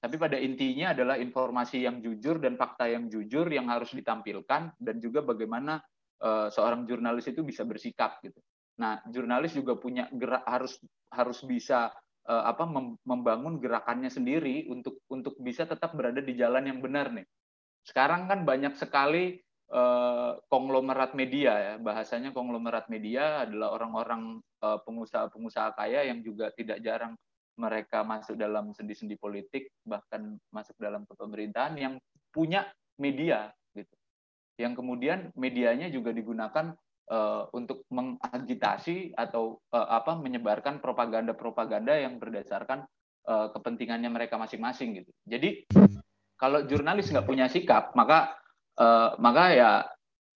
Tapi pada intinya adalah informasi yang jujur dan fakta yang jujur yang harus ditampilkan dan juga bagaimana uh, seorang jurnalis itu bisa bersikap gitu. Nah, jurnalis juga punya gerak harus harus bisa apa membangun gerakannya sendiri untuk untuk bisa tetap berada di jalan yang benar nih. Sekarang kan banyak sekali uh, konglomerat media ya, bahasanya konglomerat media adalah orang-orang uh, pengusaha-pengusaha kaya yang juga tidak jarang mereka masuk dalam sendi-sendi politik bahkan masuk dalam pemerintahan yang punya media gitu. Yang kemudian medianya juga digunakan uh, untuk mengagitasi atau uh, apa menyebarkan propaganda-propaganda yang berdasarkan uh, kepentingannya mereka masing-masing gitu. Jadi kalau jurnalis nggak punya sikap maka uh, maka ya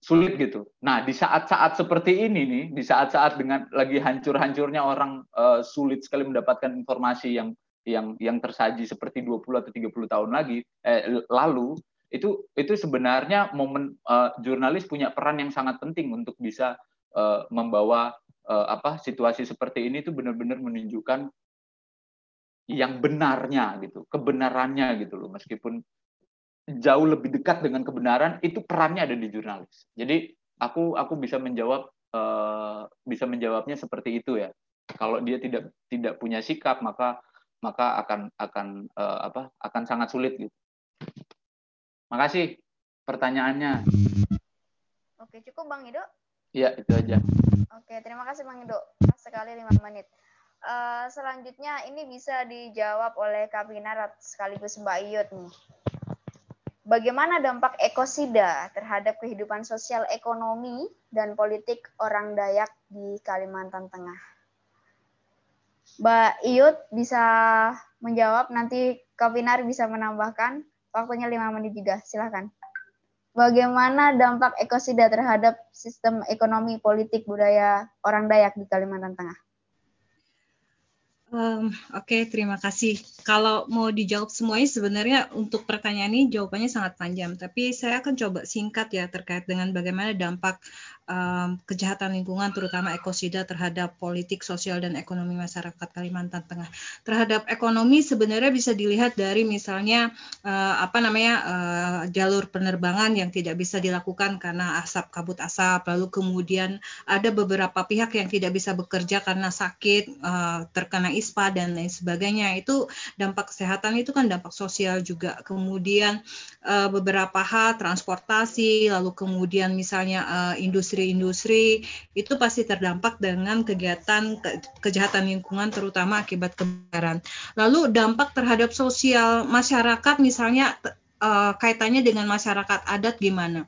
sulit gitu. Nah di saat-saat seperti ini nih, di saat-saat dengan lagi hancur-hancurnya orang uh, sulit sekali mendapatkan informasi yang yang yang tersaji seperti 20 atau 30 tahun lagi eh, lalu itu itu sebenarnya momen uh, jurnalis punya peran yang sangat penting untuk bisa uh, membawa uh, apa situasi seperti ini itu benar-benar menunjukkan yang benarnya gitu kebenarannya gitu loh. Meskipun jauh lebih dekat dengan kebenaran itu perannya ada di jurnalis. Jadi aku aku bisa menjawab uh, bisa menjawabnya seperti itu ya. Kalau dia tidak tidak punya sikap maka maka akan akan uh, apa akan sangat sulit gitu Makasih pertanyaannya. Oke, cukup Bang Ido? Iya, itu aja. Oke, terima kasih Bang Ido. Sekali lima menit. Uh, selanjutnya ini bisa dijawab oleh Kapinar sekaligus Mbak Iyut nih. Bagaimana dampak ekosida terhadap kehidupan sosial ekonomi dan politik orang Dayak di Kalimantan Tengah? Mbak Iyut bisa menjawab, nanti Kapinar bisa menambahkan. Waktunya lima menit juga, silahkan. Bagaimana dampak ekosida terhadap sistem ekonomi politik budaya orang Dayak di Kalimantan Tengah? Um, Oke, okay, terima kasih. Kalau mau dijawab semuanya sebenarnya untuk pertanyaan ini jawabannya sangat panjang, tapi saya akan coba singkat ya terkait dengan bagaimana dampak um, kejahatan lingkungan terutama ekosida terhadap politik, sosial dan ekonomi masyarakat Kalimantan Tengah. Terhadap ekonomi sebenarnya bisa dilihat dari misalnya uh, apa namanya uh, jalur penerbangan yang tidak bisa dilakukan karena asap kabut asap, lalu kemudian ada beberapa pihak yang tidak bisa bekerja karena sakit, uh, terkena ISPA dan lain sebagainya. Itu dampak kesehatan itu kan dampak sosial juga. Kemudian uh, beberapa hal transportasi, lalu kemudian misalnya industri-industri itu pasti terdampak dengan kegiatan ke, kejahatan lingkungan terutama akibat kebakaran. Lalu dampak terhadap sosial masyarakat misalnya uh, kaitannya dengan masyarakat adat gimana?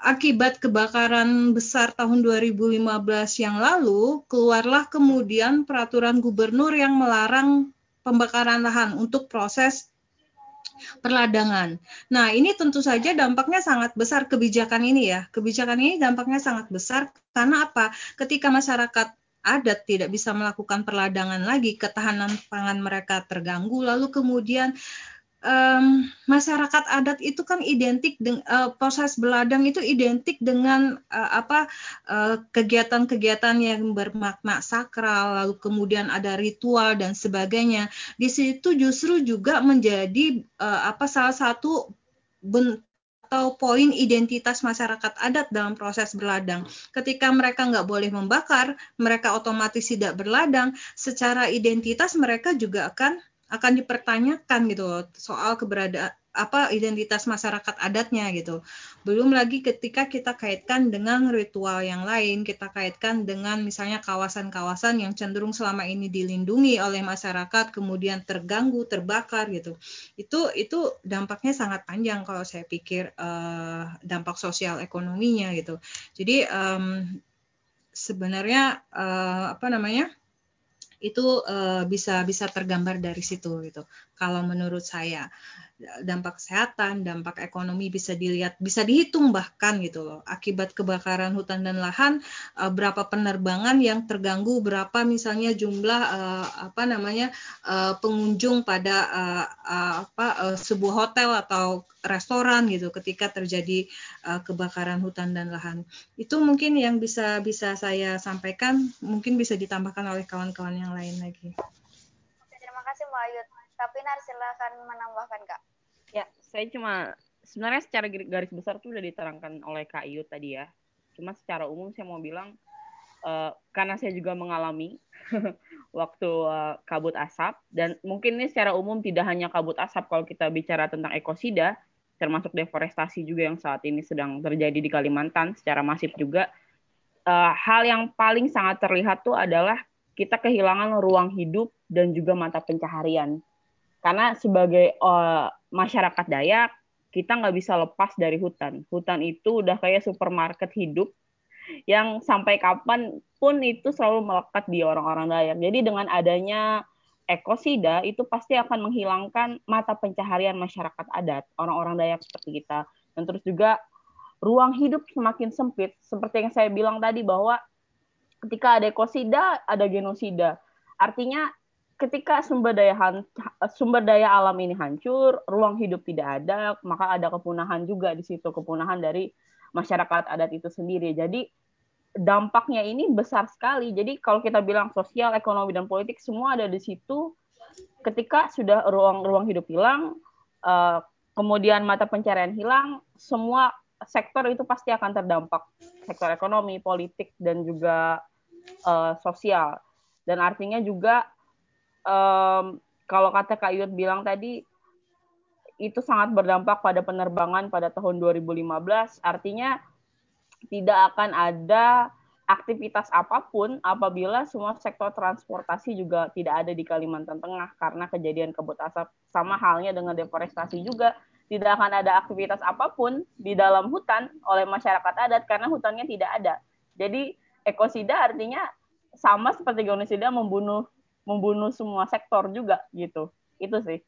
akibat kebakaran besar tahun 2015 yang lalu, keluarlah kemudian peraturan gubernur yang melarang pembakaran lahan untuk proses perladangan. Nah, ini tentu saja dampaknya sangat besar kebijakan ini ya. Kebijakan ini dampaknya sangat besar karena apa? Ketika masyarakat adat tidak bisa melakukan perladangan lagi, ketahanan pangan mereka terganggu, lalu kemudian um, masyarakat adat itu kan identik dengan uh, proses beladang itu identik dengan uh, apa kegiatan-kegiatan uh, yang bermakna sakral lalu kemudian ada ritual dan sebagainya di situ justru juga menjadi uh, apa salah satu ben atau poin identitas masyarakat adat dalam proses berladang. Ketika mereka nggak boleh membakar, mereka otomatis tidak berladang. Secara identitas mereka juga akan akan dipertanyakan gitu soal keberadaan apa identitas masyarakat adatnya gitu. Belum lagi ketika kita kaitkan dengan ritual yang lain, kita kaitkan dengan misalnya kawasan-kawasan yang cenderung selama ini dilindungi oleh masyarakat kemudian terganggu, terbakar gitu. Itu itu dampaknya sangat panjang kalau saya pikir uh, dampak sosial ekonominya gitu. Jadi um, sebenarnya uh, apa namanya? Itu uh, bisa bisa tergambar dari situ gitu. Kalau menurut saya dampak kesehatan, dampak ekonomi bisa dilihat, bisa dihitung bahkan gitu loh. Akibat kebakaran hutan dan lahan, uh, berapa penerbangan yang terganggu, berapa misalnya jumlah uh, apa namanya uh, pengunjung pada uh, uh, apa uh, sebuah hotel atau restoran gitu ketika terjadi uh, kebakaran hutan dan lahan. Itu mungkin yang bisa bisa saya sampaikan, mungkin bisa ditambahkan oleh kawan-kawan yang lain lagi. Oke, terima kasih Mbak Ayut. Kapinar silakan menambahkan Kak. Ya, saya cuma sebenarnya secara garis besar tuh udah diterangkan oleh Kak Ayut tadi ya. Cuma secara umum saya mau bilang uh, karena saya juga mengalami waktu uh, kabut asap dan mungkin ini secara umum tidak hanya kabut asap kalau kita bicara tentang ekosida, termasuk deforestasi juga yang saat ini sedang terjadi di Kalimantan secara masif juga. Uh, hal yang paling sangat terlihat tuh adalah kita kehilangan ruang hidup dan juga mata pencaharian. Karena sebagai uh, masyarakat Dayak, kita nggak bisa lepas dari hutan. Hutan itu udah kayak supermarket hidup yang sampai kapan pun itu selalu melekat di orang-orang Dayak. Jadi dengan adanya ekosida itu pasti akan menghilangkan mata pencaharian masyarakat adat, orang-orang Dayak seperti kita. Dan terus juga ruang hidup semakin sempit, seperti yang saya bilang tadi bahwa ketika ada ekosida, ada genosida. Artinya ketika sumber daya sumber daya alam ini hancur, ruang hidup tidak ada, maka ada kepunahan juga di situ, kepunahan dari masyarakat adat itu sendiri. Jadi dampaknya ini besar sekali. Jadi kalau kita bilang sosial, ekonomi dan politik semua ada di situ. Ketika sudah ruang-ruang hidup hilang, uh, kemudian mata pencarian hilang, semua sektor itu pasti akan terdampak. Sektor ekonomi, politik dan juga uh, sosial. Dan artinya juga um, kalau kata Kak Yud bilang tadi itu sangat berdampak pada penerbangan pada tahun 2015. Artinya tidak akan ada aktivitas apa pun apabila semua sektor transportasi juga tidak ada di Kalimantan Tengah karena kejadian kabut asap sama halnya dengan deforestasi juga tidak akan ada aktivitas apa pun di dalam hutan oleh masyarakat adat karena hutannya tidak ada. Jadi ekosida artinya sama seperti genosida membunuh membunuh semua sektor juga gitu. Itu sih.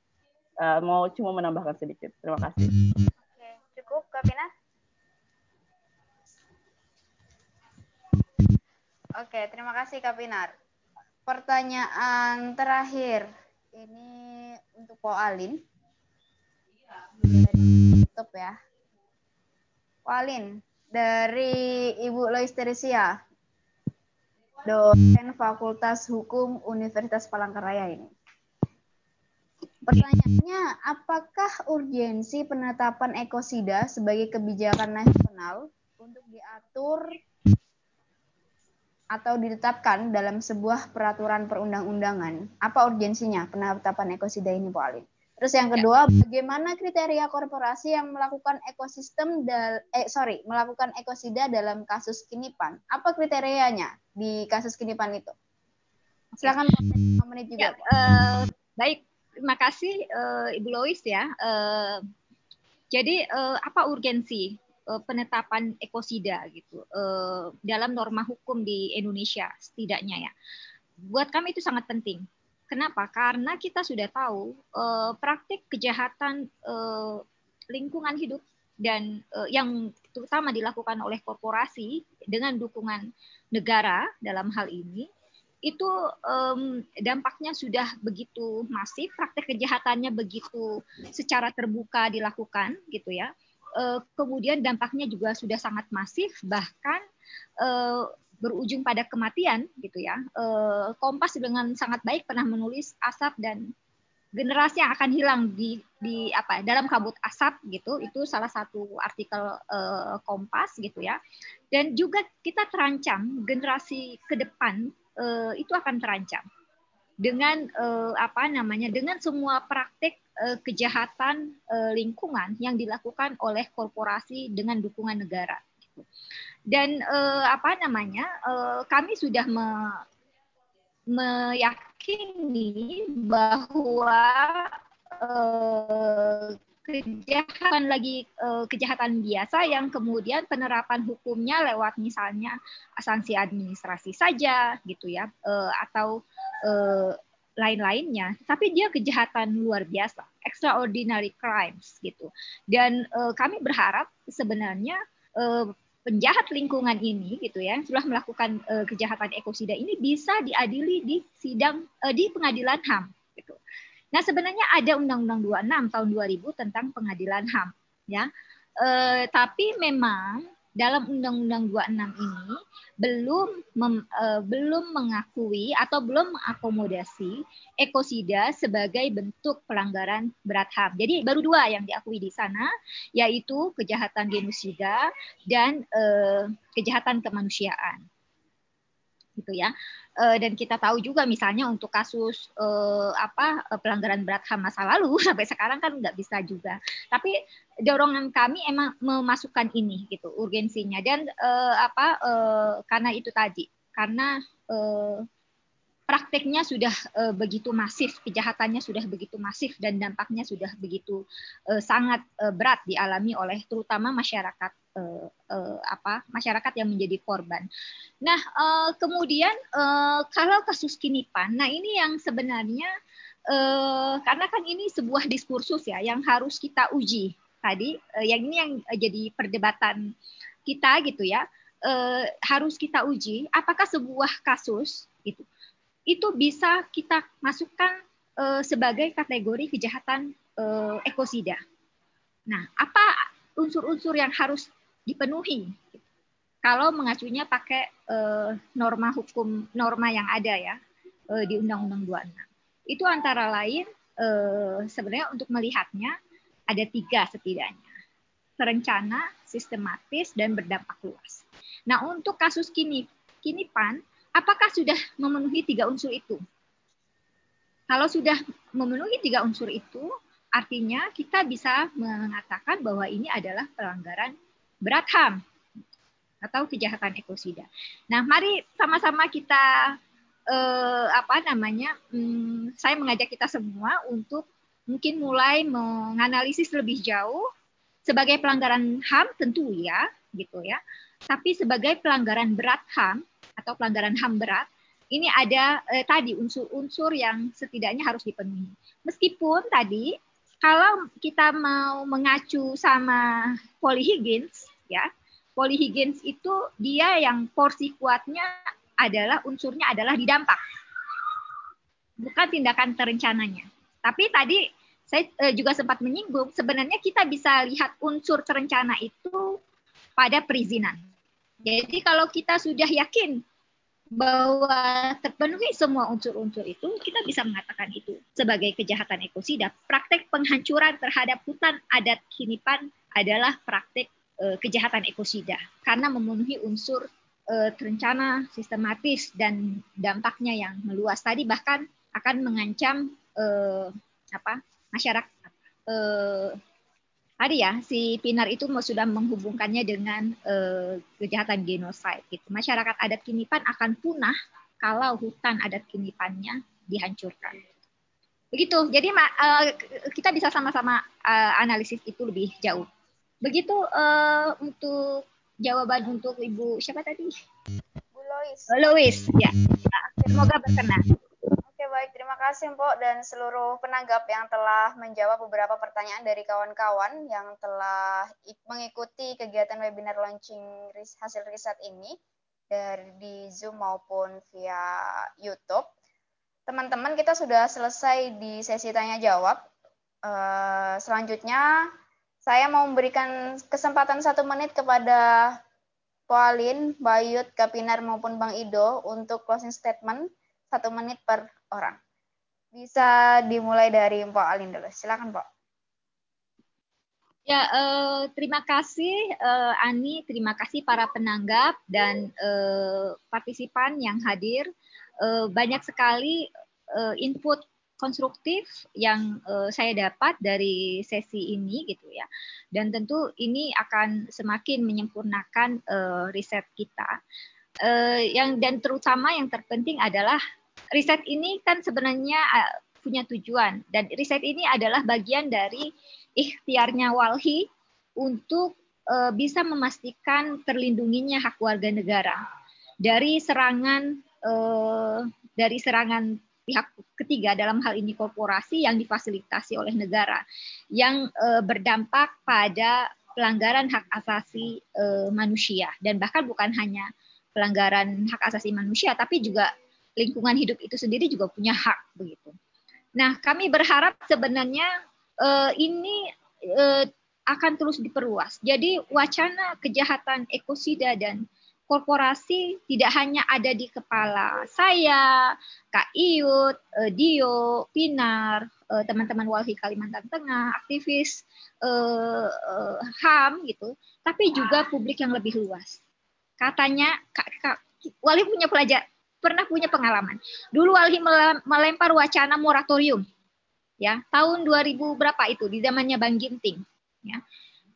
Uh, mau cuma menambahkan sedikit. Terima kasih. Oke, cukup Kapina? Oke, terima kasih Kak Pinar. Pertanyaan terakhir ini untuk Po Alin. Tutup ya. Po Alin, dari Ibu Lois Teresia, dosen Fakultas Hukum Universitas Palangkaraya ini. Pertanyaannya, apakah urgensi penetapan ekosida sebagai kebijakan nasional untuk diatur atau ditetapkan dalam sebuah peraturan perundang-undangan. Apa urgensinya penetapan ekosida ini, Bu Alin? Terus yang kedua, ya. bagaimana kriteria korporasi yang melakukan ekosistem dal eh sorry, melakukan ekosida dalam kasus Kinipan? Apa kriterianya di kasus Kinipan itu? Silakan menit juga. Ya, uh, baik, terima kasih uh, Ibu Lois ya. Uh, jadi uh, apa urgensi uh, penetapan ekosida gitu uh, dalam norma hukum di Indonesia setidaknya ya. Buat kami itu sangat penting. Kenapa? Karena kita sudah tahu uh, praktik kejahatan uh, lingkungan hidup dan uh, yang terutama dilakukan oleh korporasi dengan dukungan negara dalam hal ini itu um, dampaknya sudah begitu masif, praktek kejahatannya begitu secara terbuka dilakukan gitu ya uh, kemudian dampaknya juga sudah sangat masif bahkan uh, berujung pada kematian gitu ya. Uh, Kompas dengan sangat baik pernah menulis asap dan generasi yang akan hilang di di apa dalam kabut asap gitu itu salah satu artikel uh, Kompas gitu ya dan juga kita terancam generasi ke depan uh, itu akan terancam dengan uh, apa namanya dengan semua praktik uh, kejahatan uh, lingkungan yang dilakukan oleh korporasi dengan dukungan negara. Dan uh, apa namanya uh, kami sudah me, meyakini bahwa uh, kejahatan lagi uh, kejahatan biasa yang kemudian penerapan hukumnya lewat misalnya sanksi administrasi saja gitu ya uh, atau uh, lain-lainnya. Tapi dia kejahatan luar biasa extraordinary crimes gitu. Dan kami berharap sebenarnya penjahat lingkungan ini gitu ya sudah melakukan uh, kejahatan ekosida ini bisa diadili di sidang uh, di pengadilan HAM gitu Nah, sebenarnya ada Undang-Undang 26 tahun 2000 tentang pengadilan HAM, ya. E, tapi memang dalam Undang-Undang 26 ini belum mem, e, belum mengakui atau belum mengakomodasi ekosida sebagai bentuk pelanggaran berat HAM. Jadi baru dua yang diakui di sana, yaitu kejahatan genosida dan e, kejahatan kemanusiaan gitu ya. Uh, dan kita tahu juga misalnya untuk kasus uh, apa uh, pelanggaran berat HAM masa lalu sampai sekarang kan nggak bisa juga. Tapi dorongan kami emang memasukkan ini gitu urgensinya dan uh, apa uh, karena itu tadi karena uh, prakteknya sudah uh, begitu masif, kejahatannya sudah begitu masif dan dampaknya sudah begitu uh, sangat uh, berat dialami oleh terutama masyarakat uh, uh, apa masyarakat yang menjadi korban. Nah, uh, kemudian uh, kalau kasus kinipan, nah ini yang sebenarnya uh, karena kan ini sebuah diskursus ya yang harus kita uji tadi, uh, yang ini yang jadi perdebatan kita gitu ya. Uh, harus kita uji apakah sebuah kasus itu itu bisa kita masukkan uh, sebagai kategori kejahatan uh, ekosida. Nah, apa unsur-unsur yang harus dipenuhi? Kalau mengacunya pakai uh, norma hukum norma yang ada ya uh, di Undang-Undang 26. Itu antara lain uh, sebenarnya untuk melihatnya ada tiga setidaknya. Terencana, sistematis, dan berdampak luas. Nah, untuk kasus kini, kini PAN, Apakah sudah memenuhi tiga unsur itu? Kalau sudah memenuhi tiga unsur itu, artinya kita bisa mengatakan bahwa ini adalah pelanggaran berat HAM atau kejahatan ekosida. Nah, mari sama-sama kita eh, apa namanya? Hmm, saya mengajak kita semua untuk mungkin mulai menganalisis lebih jauh sebagai pelanggaran HAM tentu ya, gitu ya. Tapi sebagai pelanggaran berat HAM atau pelanggaran HAM berat, ini ada eh, tadi unsur-unsur yang setidaknya harus dipenuhi. Meskipun tadi kalau kita mau mengacu sama polyhiggins ya, polyhiggins itu dia yang porsi kuatnya adalah unsurnya adalah di dampak. Bukan tindakan terencananya. Tapi tadi saya eh, juga sempat menyinggung sebenarnya kita bisa lihat unsur terencana itu pada perizinan. Jadi kalau kita sudah yakin bahwa terpenuhi semua unsur-unsur itu, kita bisa mengatakan itu sebagai kejahatan ekosida. Praktek penghancuran terhadap hutan adat kinipan adalah praktek e, kejahatan ekosida karena memenuhi unsur e, terencana, sistematis dan dampaknya yang meluas. Tadi bahkan akan mengancam e, apa masyarakat e, tadi ya si Pinar itu sudah menghubungkannya dengan uh, kejahatan genosida. Gitu. Masyarakat adat Kinipan akan punah kalau hutan adat Kinipannya dihancurkan. Begitu. Jadi uh, kita bisa sama-sama uh, analisis itu lebih jauh. Begitu uh, untuk jawaban untuk Ibu siapa tadi? Bu Lois. Lois, ya. Semoga berkenan. Kasih Mpok dan seluruh penanggap yang telah menjawab beberapa pertanyaan dari kawan-kawan yang telah mengikuti kegiatan webinar launching hasil riset ini dari di Zoom maupun via YouTube. Teman-teman kita sudah selesai di sesi tanya jawab. Uh, selanjutnya saya mau memberikan kesempatan satu menit kepada Poalin, Bayut, Kapinar maupun Bang Ido untuk closing statement satu menit per orang. Bisa dimulai dari Mbak Alin dulu. Silakan, Mbak. Ya, eh, terima kasih eh, Ani, terima kasih para penanggap dan eh, partisipan yang hadir. Eh, banyak sekali uh, input konstruktif yang uh, saya dapat dari sesi ini gitu ya. Dan tentu ini akan semakin menyempurnakan uh, riset kita. Uh, yang dan terutama yang terpenting adalah riset ini kan sebenarnya uh, punya tujuan. Dan riset ini adalah bagian dari ikhtiarnya Walhi untuk uh, bisa memastikan terlindunginya hak warga negara dari serangan uh, dari serangan pihak ketiga dalam hal ini korporasi yang difasilitasi oleh negara yang berdampak pada pelanggaran hak asasi manusia. Dan bahkan bukan hanya pelanggaran hak asasi manusia tapi juga lingkungan hidup itu sendiri juga punya hak begitu. Nah, kami berharap sebenarnya e, ini e, akan terus diperluas. Jadi wacana kejahatan ekosida dan korporasi tidak hanya ada di kepala saya, Kak Iut, eh, Dio, Pinar, teman-teman Walhi Kalimantan Tengah, aktivis eh, HAM gitu, tapi juga publik yang lebih luas. Katanya Kak, Kak Walhi punya pelajar pernah punya pengalaman. Dulu Walhi melempar wacana moratorium ya, tahun 2000 berapa itu di zamannya Bang Ginting ya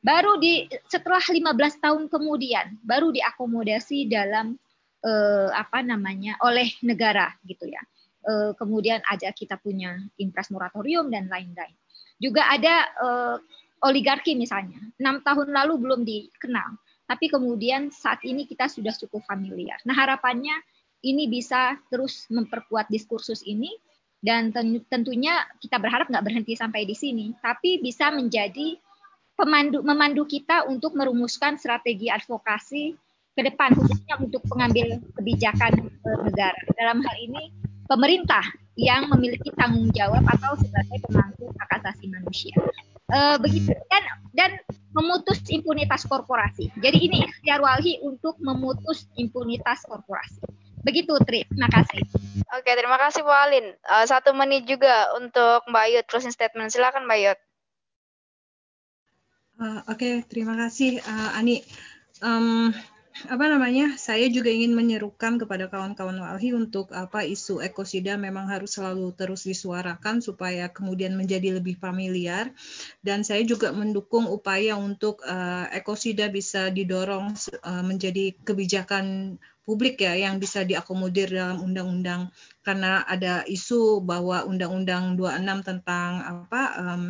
baru di setelah 15 tahun kemudian baru diakomodasi dalam eh, apa namanya oleh negara gitu ya. Eh, kemudian ada kita punya impres moratorium dan lain-lain. Juga ada eh, oligarki misalnya. Enam tahun lalu belum dikenal, tapi kemudian saat ini kita sudah cukup familiar. Nah harapannya ini bisa terus memperkuat diskursus ini dan tentunya kita berharap nggak berhenti sampai di sini, tapi bisa menjadi pemandu memandu kita untuk merumuskan strategi advokasi ke depan khususnya untuk pengambil kebijakan negara. Dalam hal ini pemerintah yang memiliki tanggung jawab atau sebagai pemangku hak asasi manusia. E, begitu dan dan memutus impunitas korporasi. Jadi ini ikhtiar Walhi untuk memutus impunitas korporasi. Begitu Tri, terima kasih. Oke, terima kasih Bu Alin. Uh, satu menit juga untuk Mbak Yud closing statement. Silakan Mbak Yud. Uh, Oke, okay, terima kasih uh, Ani. Um, apa namanya? Saya juga ingin menyerukan kepada kawan-kawan Walhi untuk apa isu ekosida memang harus selalu terus disuarakan supaya kemudian menjadi lebih familiar. Dan saya juga mendukung upaya untuk uh, ekosida bisa didorong uh, menjadi kebijakan publik ya yang bisa diakomodir dalam undang-undang karena ada isu bahwa undang-undang 26 tentang apa um,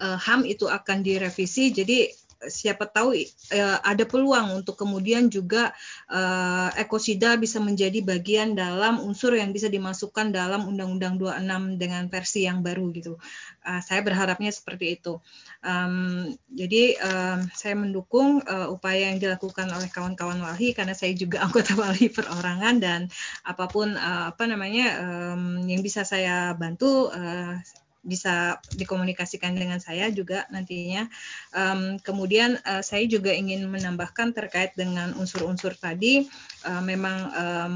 uh, HAM itu akan direvisi. Jadi siapa tahu uh, ada peluang untuk kemudian juga uh, ekosida bisa menjadi bagian dalam unsur yang bisa dimasukkan dalam Undang-Undang 26 dengan versi yang baru gitu. Uh, saya berharapnya seperti itu. Um, jadi um, saya mendukung uh, upaya yang dilakukan oleh kawan-kawan walhi karena saya juga anggota walhi perorangan dan apa pun uh, apa namanya um, yang bisa saya bantu uh, bisa dikomunikasikan dengan saya juga nantinya. Um, kemudian uh, saya juga ingin menambahkan terkait dengan unsur-unsur tadi, uh, memang um,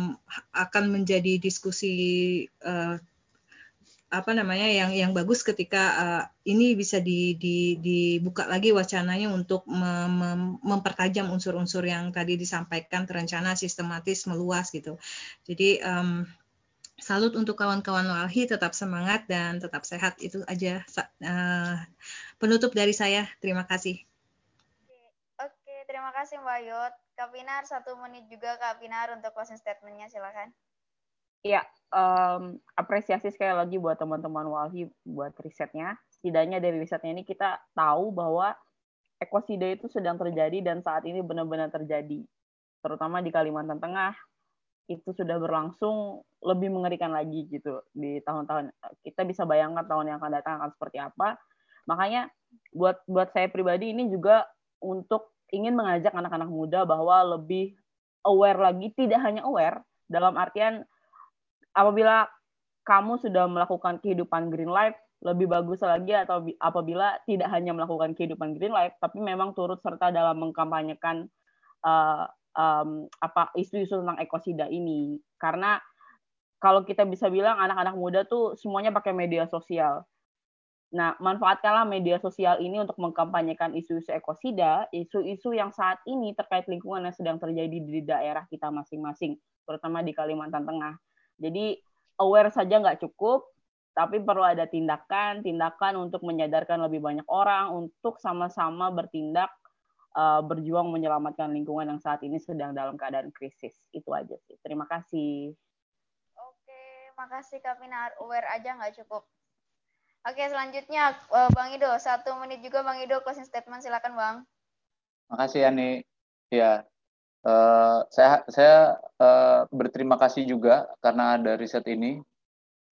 akan menjadi diskusi uh, apa namanya yang yang bagus ketika uh, ini bisa di, di, dibuka lagi wacananya untuk mem, mem, mempertajam unsur-unsur yang tadi disampaikan terencana sistematis meluas gitu. Jadi um, salut untuk kawan-kawan Walhi, tetap semangat dan tetap sehat. Itu aja uh, penutup dari saya. Terima kasih. Oke, terima kasih Mbak Yot. Kak Pinar, satu menit juga Kak Pinar untuk closing statement-nya, silakan. Iya, um, apresiasi sekali lagi buat teman-teman Walhi buat risetnya. Setidaknya dari risetnya ini kita tahu bahwa ekosida itu sedang terjadi dan saat ini benar-benar terjadi. Terutama di Kalimantan Tengah, itu sudah berlangsung lebih mengerikan lagi gitu di tahun-tahun kita bisa bayangkan tahun yang akan datang akan seperti apa. Makanya buat buat saya pribadi ini juga untuk ingin mengajak anak-anak muda bahwa lebih aware lagi tidak hanya aware dalam artian apabila kamu sudah melakukan kehidupan green life lebih bagus lagi atau apabila tidak hanya melakukan kehidupan green life tapi memang turut serta dalam mengkampanyekan uh, um, apa isu-isu tentang ekosida ini karena kalau kita bisa bilang anak-anak muda tuh semuanya pakai media sosial. Nah, manfaatkanlah media sosial ini untuk mengkampanyekan isu-isu ekosida, isu-isu yang saat ini terkait lingkungan yang sedang terjadi di daerah kita masing-masing, terutama di Kalimantan Tengah. Jadi aware saja nggak cukup, tapi perlu ada tindakan, tindakan untuk menyadarkan lebih banyak orang untuk sama-sama bertindak uh, berjuang menyelamatkan lingkungan yang saat ini sedang dalam keadaan krisis. Itu aja sih. Terima kasih. Oke, makasih Kak Pinar. Aware aja nggak cukup. Oke, selanjutnya uh, Bang Ido. Satu menit juga Bang Ido closing statement. Silakan Bang. Makasih Ani. Ya, uh, saya saya uh, berterima kasih juga karena ada riset ini.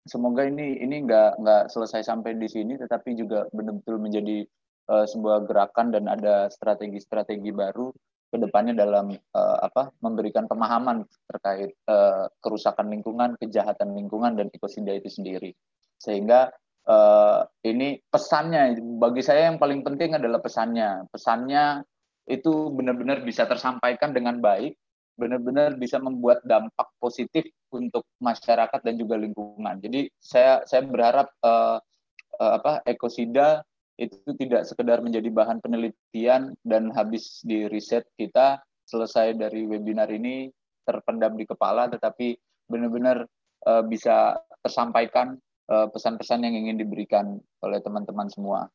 Semoga ini ini nggak nggak selesai sampai di sini, tetapi juga benar-benar menjadi sebuah gerakan dan ada strategi-strategi baru ke depannya dalam uh, apa memberikan pemahaman terkait uh, kerusakan lingkungan, kejahatan lingkungan dan ekosida itu sendiri. Sehingga uh, ini pesannya bagi saya yang paling penting adalah pesannya. Pesannya itu benar-benar bisa tersampaikan dengan baik, benar-benar bisa membuat dampak positif untuk masyarakat dan juga lingkungan. Jadi saya saya berharap uh, uh, apa ekosida itu tidak sekedar menjadi bahan penelitian dan habis di riset kita selesai dari webinar ini terpendam di kepala, tetapi benar-benar uh, bisa tersampaikan Eh, pesan-pesan yang ingin diberikan oleh teman-teman semua.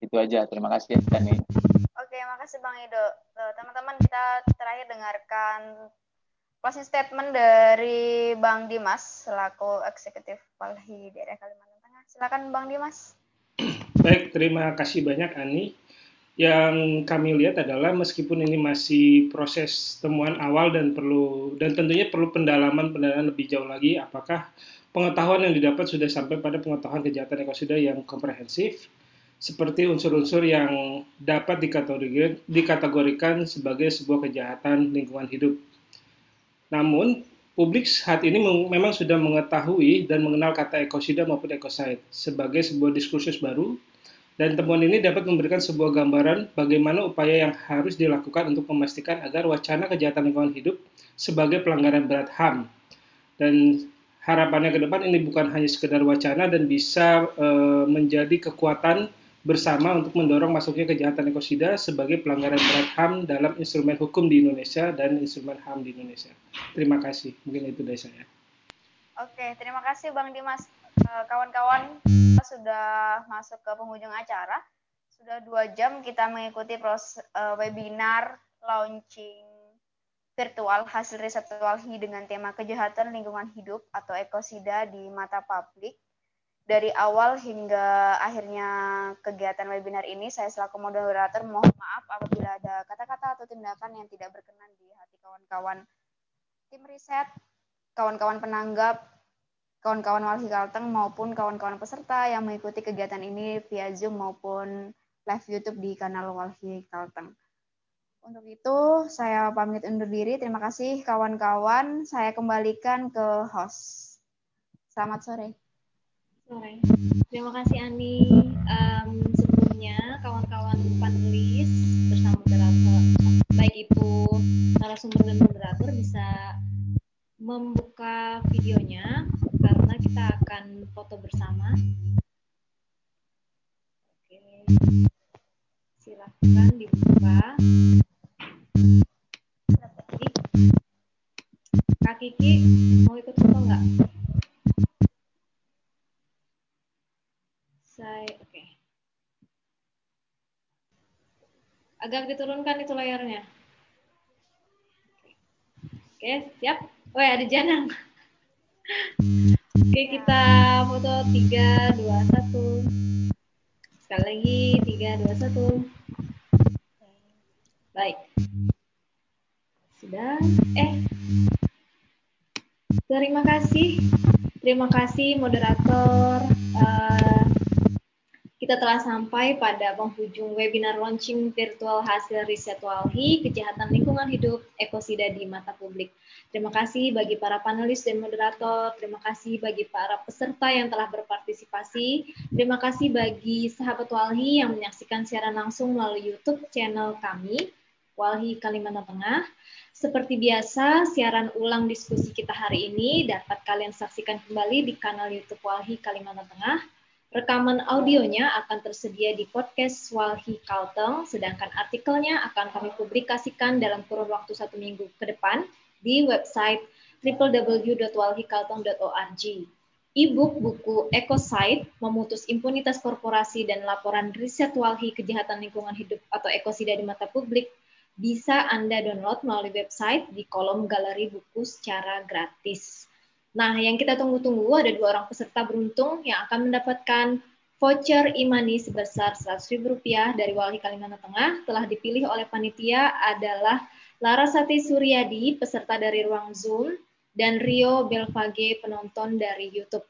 Itu aja. Terima kasih, Dani. Oke, makasih Bang Ido. Eh, teman-teman, kita terakhir dengarkan closing statement dari Bang Dimas selaku eksekutif Walhi daerah Kalimantan Tengah. Silakan Bang Dimas. Baik, terima kasih banyak Ani. Yang kami lihat adalah meskipun ini masih proses temuan awal dan perlu dan tentunya perlu pendalaman pendalaman lebih jauh lagi apakah pengetahuan yang didapat sudah sampai pada pengetahuan kejahatan ekosida yang komprehensif, seperti unsur-unsur yang dapat dikategorikan, sebagai sebuah kejahatan lingkungan hidup. Namun, publik saat ini memang sudah mengetahui dan mengenal kata ekosida maupun ecocide sebagai sebuah diskursus baru, dan temuan ini dapat memberikan sebuah gambaran bagaimana upaya yang harus dilakukan untuk memastikan agar wacana kejahatan lingkungan hidup sebagai pelanggaran berat HAM dan harapannya ke depan ini bukan hanya sekedar wacana dan bisa uh, menjadi kekuatan bersama untuk mendorong masuknya kejahatan ekosida sebagai pelanggaran berat HAM dalam instrumen hukum di Indonesia dan instrumen HAM di Indonesia. Terima kasih. Mungkin itu dari saya. Oke, terima kasih Bang Dimas. Eh, kawan-kawan, kita sudah masuk ke penghujung acara. Sudah dua jam kita mengikuti proses uh, webinar launching virtual hasil riset Walhi dengan tema kejahatan lingkungan hidup atau ekosida di mata publik. Dari awal hingga akhirnya kegiatan webinar ini, saya selaku moderator mohon maaf apabila ada kata-kata atau tindakan yang tidak berkenan di hati kawan-kawan tim riset, kawan-kawan penanggap, kawan-kawan Walhi Kalteng maupun kawan-kawan peserta yang mengikuti kegiatan ini via Zoom maupun live YouTube di kanal Walhi Kalteng. Untuk itu, saya pamit undur diri. Terima kasih kawan-kawan. Saya kembalikan ke host. Selamat sore. Sore. Terima kasih Ani. Um, sebelumnya, kawan-kawan panelis bersama moderator, baik itu narasumber dan moderator bisa membuka videonya karena kita akan foto bersama. Oke. Silahkan dibuka. Kak Kiki mau ikut foto nggak? Saya oke. Okay. Agak diturunkan itu layarnya. Oke, siap. Oh ya, ada Janang. Oke, kita foto 3 2 1. Sekali lagi 3 2 1. Baik. Sudah. Eh. Terima kasih. Terima kasih moderator. Uh, kita telah sampai pada penghujung webinar launching virtual hasil riset Walhi, kejahatan lingkungan hidup, ekosida di mata publik. Terima kasih bagi para panelis dan moderator, terima kasih bagi para peserta yang telah berpartisipasi, terima kasih bagi sahabat Walhi yang menyaksikan siaran langsung melalui YouTube channel kami. Walhi Kalimantan Tengah. Seperti biasa, siaran ulang diskusi kita hari ini dapat kalian saksikan kembali di kanal YouTube Walhi Kalimantan Tengah. Rekaman audionya akan tersedia di podcast Walhi Kalteng, sedangkan artikelnya akan kami publikasikan dalam kurun waktu satu minggu ke depan di website www.walhikalteng.org. E-book buku Ecosite, Memutus Impunitas Korporasi dan Laporan Riset Walhi Kejahatan Lingkungan Hidup atau Ekosida di Mata Publik bisa Anda download melalui website di kolom galeri buku secara gratis. Nah, yang kita tunggu-tunggu ada dua orang peserta beruntung yang akan mendapatkan voucher imani sebesar Rp100.000 dari Walhi Kalimantan Tengah telah dipilih oleh panitia adalah Larasati Suryadi, peserta dari ruang Zoom, dan Rio Belvage, penonton dari YouTube.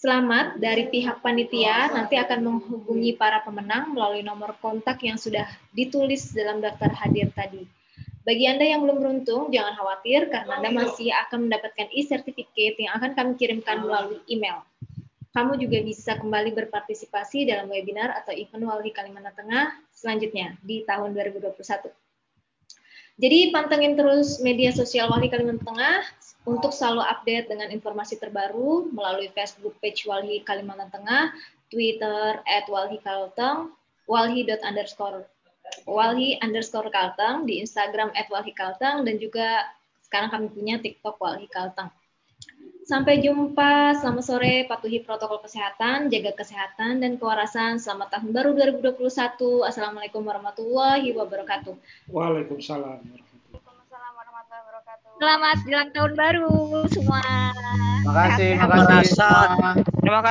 Selamat dari pihak panitia nanti akan menghubungi para pemenang melalui nomor kontak yang sudah ditulis dalam daftar hadir tadi. Bagi Anda yang belum beruntung, jangan khawatir karena Anda masih akan mendapatkan e-certificate yang akan kami kirimkan melalui email. Kamu juga bisa kembali berpartisipasi dalam webinar atau event Walhi Kalimantan Tengah selanjutnya di tahun 2021. Jadi pantengin terus media sosial Walhi Kalimantan Tengah untuk selalu update dengan informasi terbaru melalui Facebook page Walhi Kalimantan Tengah, Twitter at Walhi Kalteng, Walhi underscore Walhi underscore Kalteng, di Instagram at Walhi Kalteng, dan juga sekarang kami punya TikTok Walhi Kalteng. Sampai jumpa, selamat sore, patuhi protokol kesehatan, jaga kesehatan dan kewarasan. Selamat tahun baru 2021. Assalamualaikum warahmatullahi wabarakatuh. Waalaikumsalam. Selamat jalan tahun baru semua. Makasih, makasih. Terima kasih.